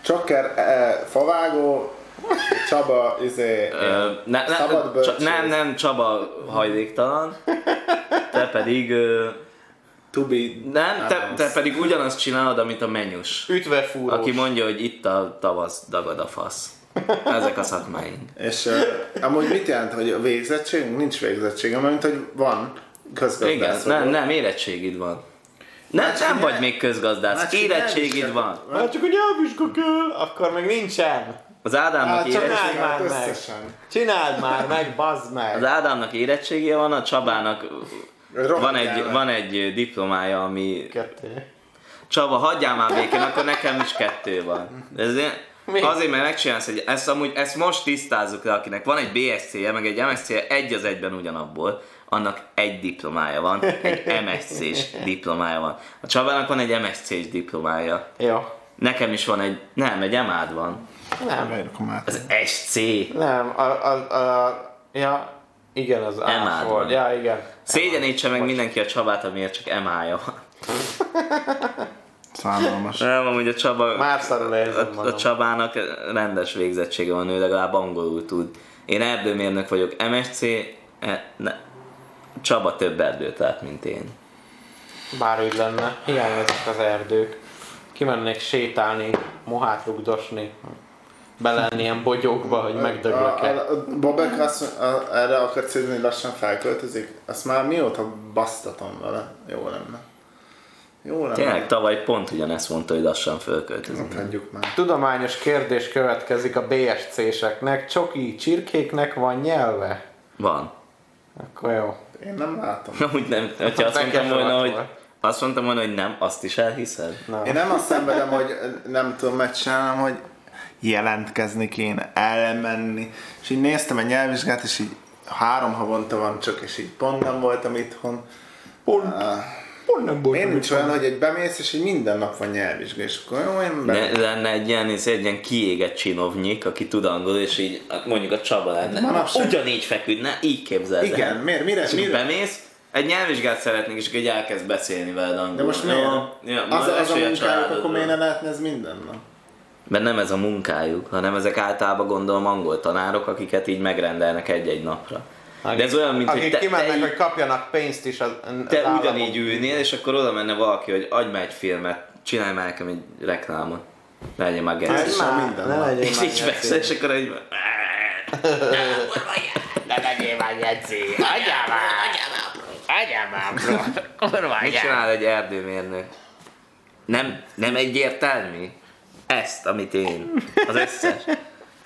Csokker, eh, favágó, Csaba, izé, Ö, ne, ne, szabad csa, nem, nem, Csaba hajléktalan. Te pedig... Ö, Tubi, nem, te, te pedig ugyanazt csinálod, amit a menyus. Ütve fúrós. Aki mondja, hogy itt a tavasz, dagad a fasz. Ezek a szakmáink. És uh, amúgy mit jelent, hogy a végzettségünk? Nincs végzettségem, mert mint hogy van Igen, közgazdász. nem, nem, érettségid van. Nem, Már csak nem vagy még közgazdász, már csak érettségid van. Már csak a nyelvvizsga kell, akkor meg nincsen. Az Ádámnak, Hát csak érettség, csináld már meg. összesen. Csináld már meg, bazd meg. az Ádámnak érettségie van, a Csabának van egy, van egy diplomája, ami... Kettő. Csaba, hagyjál már békén, akkor nekem is kettő van. Ez ilyen- Mi? Azért, mert megcsinálsz, hogy ezt, amúgy, ezt most tisztázzuk le, akinek van egy BSC-je, meg egy MSC-je, egy az egyben ugyanabból, annak egy diplomája van, egy MSC-s diplomája van. A Csabának van egy MSC-s diplomája. Jó. Nekem is van egy, nem, egy emád van. Nem. Az SC. nem, a, a, a, ja, igen, az M-ád ás van. volt. Ja, igen. Szégyenítse meg mindenki a Csabát, amiért csak emája van. Szánalmas. Nem, amúgy a Csaba... Már a, a. Csabának rendes végzettsége van, ő legalább angolul tud. Én erdőmérnök vagyok, MSC, e, ne, Csaba több erdőt lát, mint én. Bár úgy lenne, hiányoznak az erdők. Kimennék sétálni, mohát rugdosni, belelenni ilyen bogyókba, hogy megdöglök-e. Bobek azt, a, erre akar cézni, hogy lassan felköltözik. Azt már mióta basztatom vele. Jó lenne. Jó lenne. Tényleg tavaly pont ugyanezt mondta, hogy lassan fölköltözik. Hát hagyjuk már. Tudományos kérdés következik a BSC-seknek. Csoki csirkéknek van nyelve? Van. Akkor jó. Én nem látom. Úgy nem, hogyha azt mondtam volna, hogy azt mondtam volna, hogy nem, azt is elhiszed? Na. Én nem azt szenvedem, hogy nem tudom megcsinálnom, hogy jelentkezni kéne, elmenni. És így néztem egy nyelvvizsgát, és így három havonta van csak, és így pont nem voltam itthon. Pont, pont nem volt. Én nincs olyan, hogy egy bemész, és így minden nap van nyelvvizsga, és akkor jó, én be... Ne, lenne egy ilyen, egy ilyen kiégett csinovnyik, aki tud angolul, és így mondjuk a Csaba lenne. Manapság- Ugyanígy feküdne, így képzeld el. Igen, miért, mire, És mire? bemész, egy nyelvvizsgát szeretnék, és akkor így elkezd beszélni veled angolul. De most miért? Ja, ja, az, az a munkájuk, akkor miért ne lehetne ez minden nap? Mert nem ez a munkájuk, hanem ezek általában gondolom angol tanárok, akiket így megrendelnek egy-egy napra. De ez olyan, mint Akik hogy te, kimennek, te, hogy kapjanak pénzt is az, te az államok. ugyanígy ülnél, és akkor oda menne valaki, hogy adj már egy filmet, csinálj már nekem egy reklámot. Legyen már Ez geci. is Már, minden ne van. legyél És így veszel, és akkor így... Ne legyél már geci. Adjál már. Adjál már, bro. Kurva Mit csinál egy erdőmérnök? Nem, nem egyértelmű? Ezt, amit én. Az összes.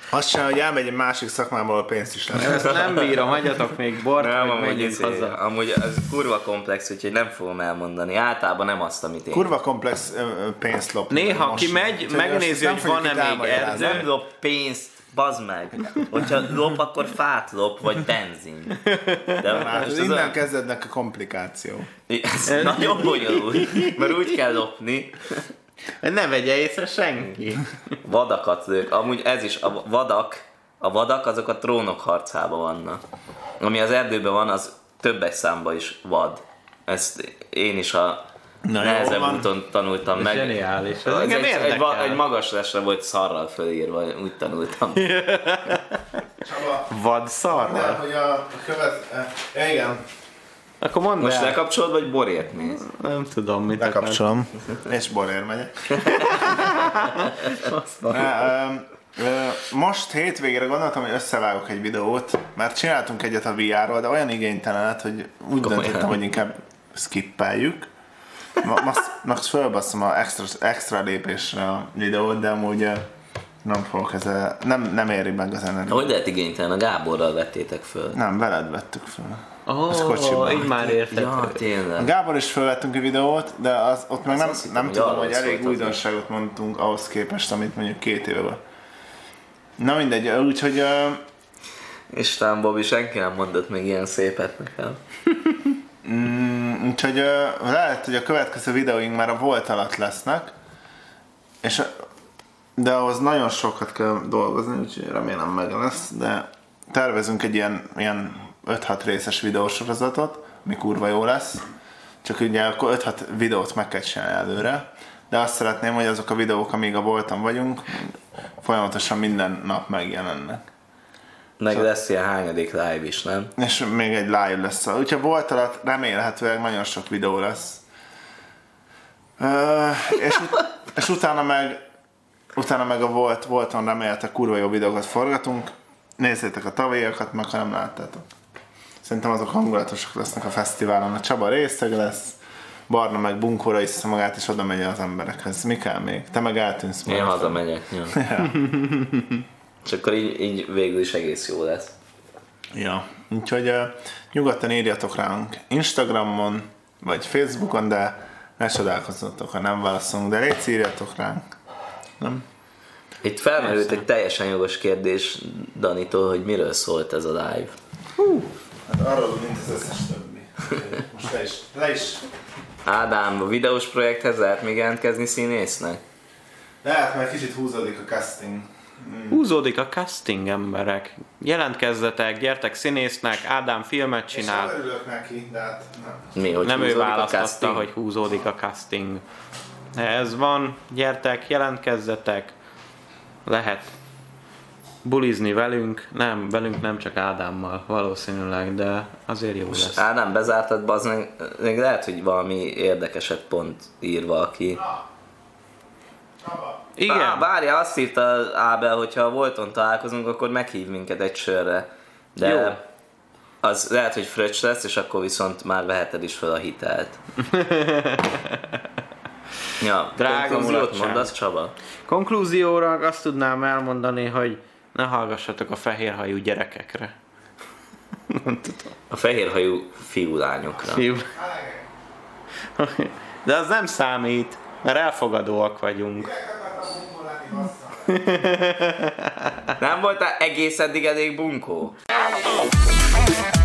Azt sem, hogy elmegy egy másik szakmából a pénzt is lehet. Ezt nem bírom, hagyjatok még bort, Nem, hogy amúgy, izé, haza. amúgy ez kurva komplex, úgyhogy nem fogom elmondani. Általában nem azt, amit én. Kurva komplex pénzt lop. Néha Most- kimegy, Úgyhogy megnézi, nem hogy van-e még erdő. nem lop pénzt, bazd meg. Hogyha lop, akkor fát lop, vagy benzin. De Hát ez ez innen olyan- kezdődnek a komplikáció. ez nagyon bonyolult, mert úgy kell lopni, Ne vegye észre senki. vadakat lők. Amúgy ez is, a vadak, a vadak azok a trónok harcában vannak. Ami az erdőben van, az többes számba is vad. Ezt én is a Na, jó nehezebb van. úton tanultam meg. Zseniális. Ez egy, egy, egy magas lesre volt szarral fölírva, úgy tanultam. Csaba, Vad nem, szarral. hogy a, a követ... eh, igen, Akkor mondd Most el. lekapcsolod, vagy borért néz? Nem tudom, mit lekapcsolom, és borér megyek. Most hétvégére gondoltam, hogy összevágok egy videót, mert csináltunk egyet a VR-ról, de olyan igénytelenet, hogy úgy Komolyan. döntöttem, hogy inkább skippeljük. Ma- Most, most fölbasszom a extra, extra lépésre a videót, de amúgy nem fogok ezzel, nem, nem éri meg az energiát. Hogy lehet igénytelen? A Gáborral vettétek föl. Nem, veled vettük föl. Ó, Ez kocsiban. így már érted. Ja, A tényleg. Gábor is felvettünk egy videót, de az, ott meg nem, azt hittem, nem tudom, hogy elég az újdonságot mondtunk ahhoz képest, amit mondjuk két éve van. Na mindegy, úgyhogy ö, Isten, Bobby, senki nem mondott még ilyen szépet nekem. mm, úgyhogy ö, lehet, hogy a következő videóink már a volt alatt lesznek, és de ahhoz nagyon sokat kell dolgozni, úgyhogy remélem meg lesz, de tervezünk egy ilyen, ilyen 5-6 részes videósorozatot, ami kurva jó lesz, csak ugye akkor 5-6 videót meg kell csinálni előre, de azt szeretném, hogy azok a videók, amíg a voltam vagyunk, folyamatosan minden nap megjelennek. Meg lesz ilyen hányadik live is, nem? És még egy live lesz. Úgyhogy volt alatt remélhetőleg nagyon sok videó lesz. Ö, és, ut- és utána meg utána meg a volt, volton remélhetőleg kurva jó videókat forgatunk. Nézzétek a tavalyiakat, meg ha nem láttátok. Szerintem azok hangulatosak lesznek a fesztiválon. A Csaba részeg lesz, Barna meg bunkóra iszza magát, és oda megy az emberekhez. Mi kell még? Te meg eltűnsz Én majd. hazamegyek. Ja. És akkor így, így végül is egész jó lesz. Ja, úgyhogy uh, nyugodtan írjatok ránk Instagramon, vagy Facebookon, de ne csodálkozzatok, ha nem válaszolunk, de légy írjatok ránk. Nem? Itt felmerült egy teljesen jogos kérdés Danitól, hogy miről szólt ez a live. Hát arról, mint az összes többi. Most le is, le is. Ádám, a videós projekthez lehet még jelentkezni színésznek? Lehet, mert kicsit húzódik a casting Húzódik a casting emberek. Jelentkezzetek, gyertek színésznek, Ádám filmet És csinál. nem örülök neki, de hát nem. Mi, hogy Nem ő választotta, hogy húzódik a casting. Ez van, gyertek, jelentkezzetek. Lehet bulizni velünk, nem, velünk nem csak Ádámmal valószínűleg, de azért jó lesz. Á, nem, bezártad, bazd meg, még lehet, hogy valami érdekeset pont ír valaki. Igen, Á, várja, azt írta Ábel, hogyha a Volton találkozunk, akkor meghív minket egy sörre. De Jó. az lehet, hogy fröccs lesz, és akkor viszont már veheted is fel a hitelt. ja, Drága konklúziót mondasz, Csaba? konklúzióra azt tudnám elmondani, hogy ne hallgassatok a fehérhajú gyerekekre. A fehérhajú fiú-lányokra. Fiú. De az nem számít, mert elfogadóak vagyunk. Nem voltál egész eddig elég bunkó?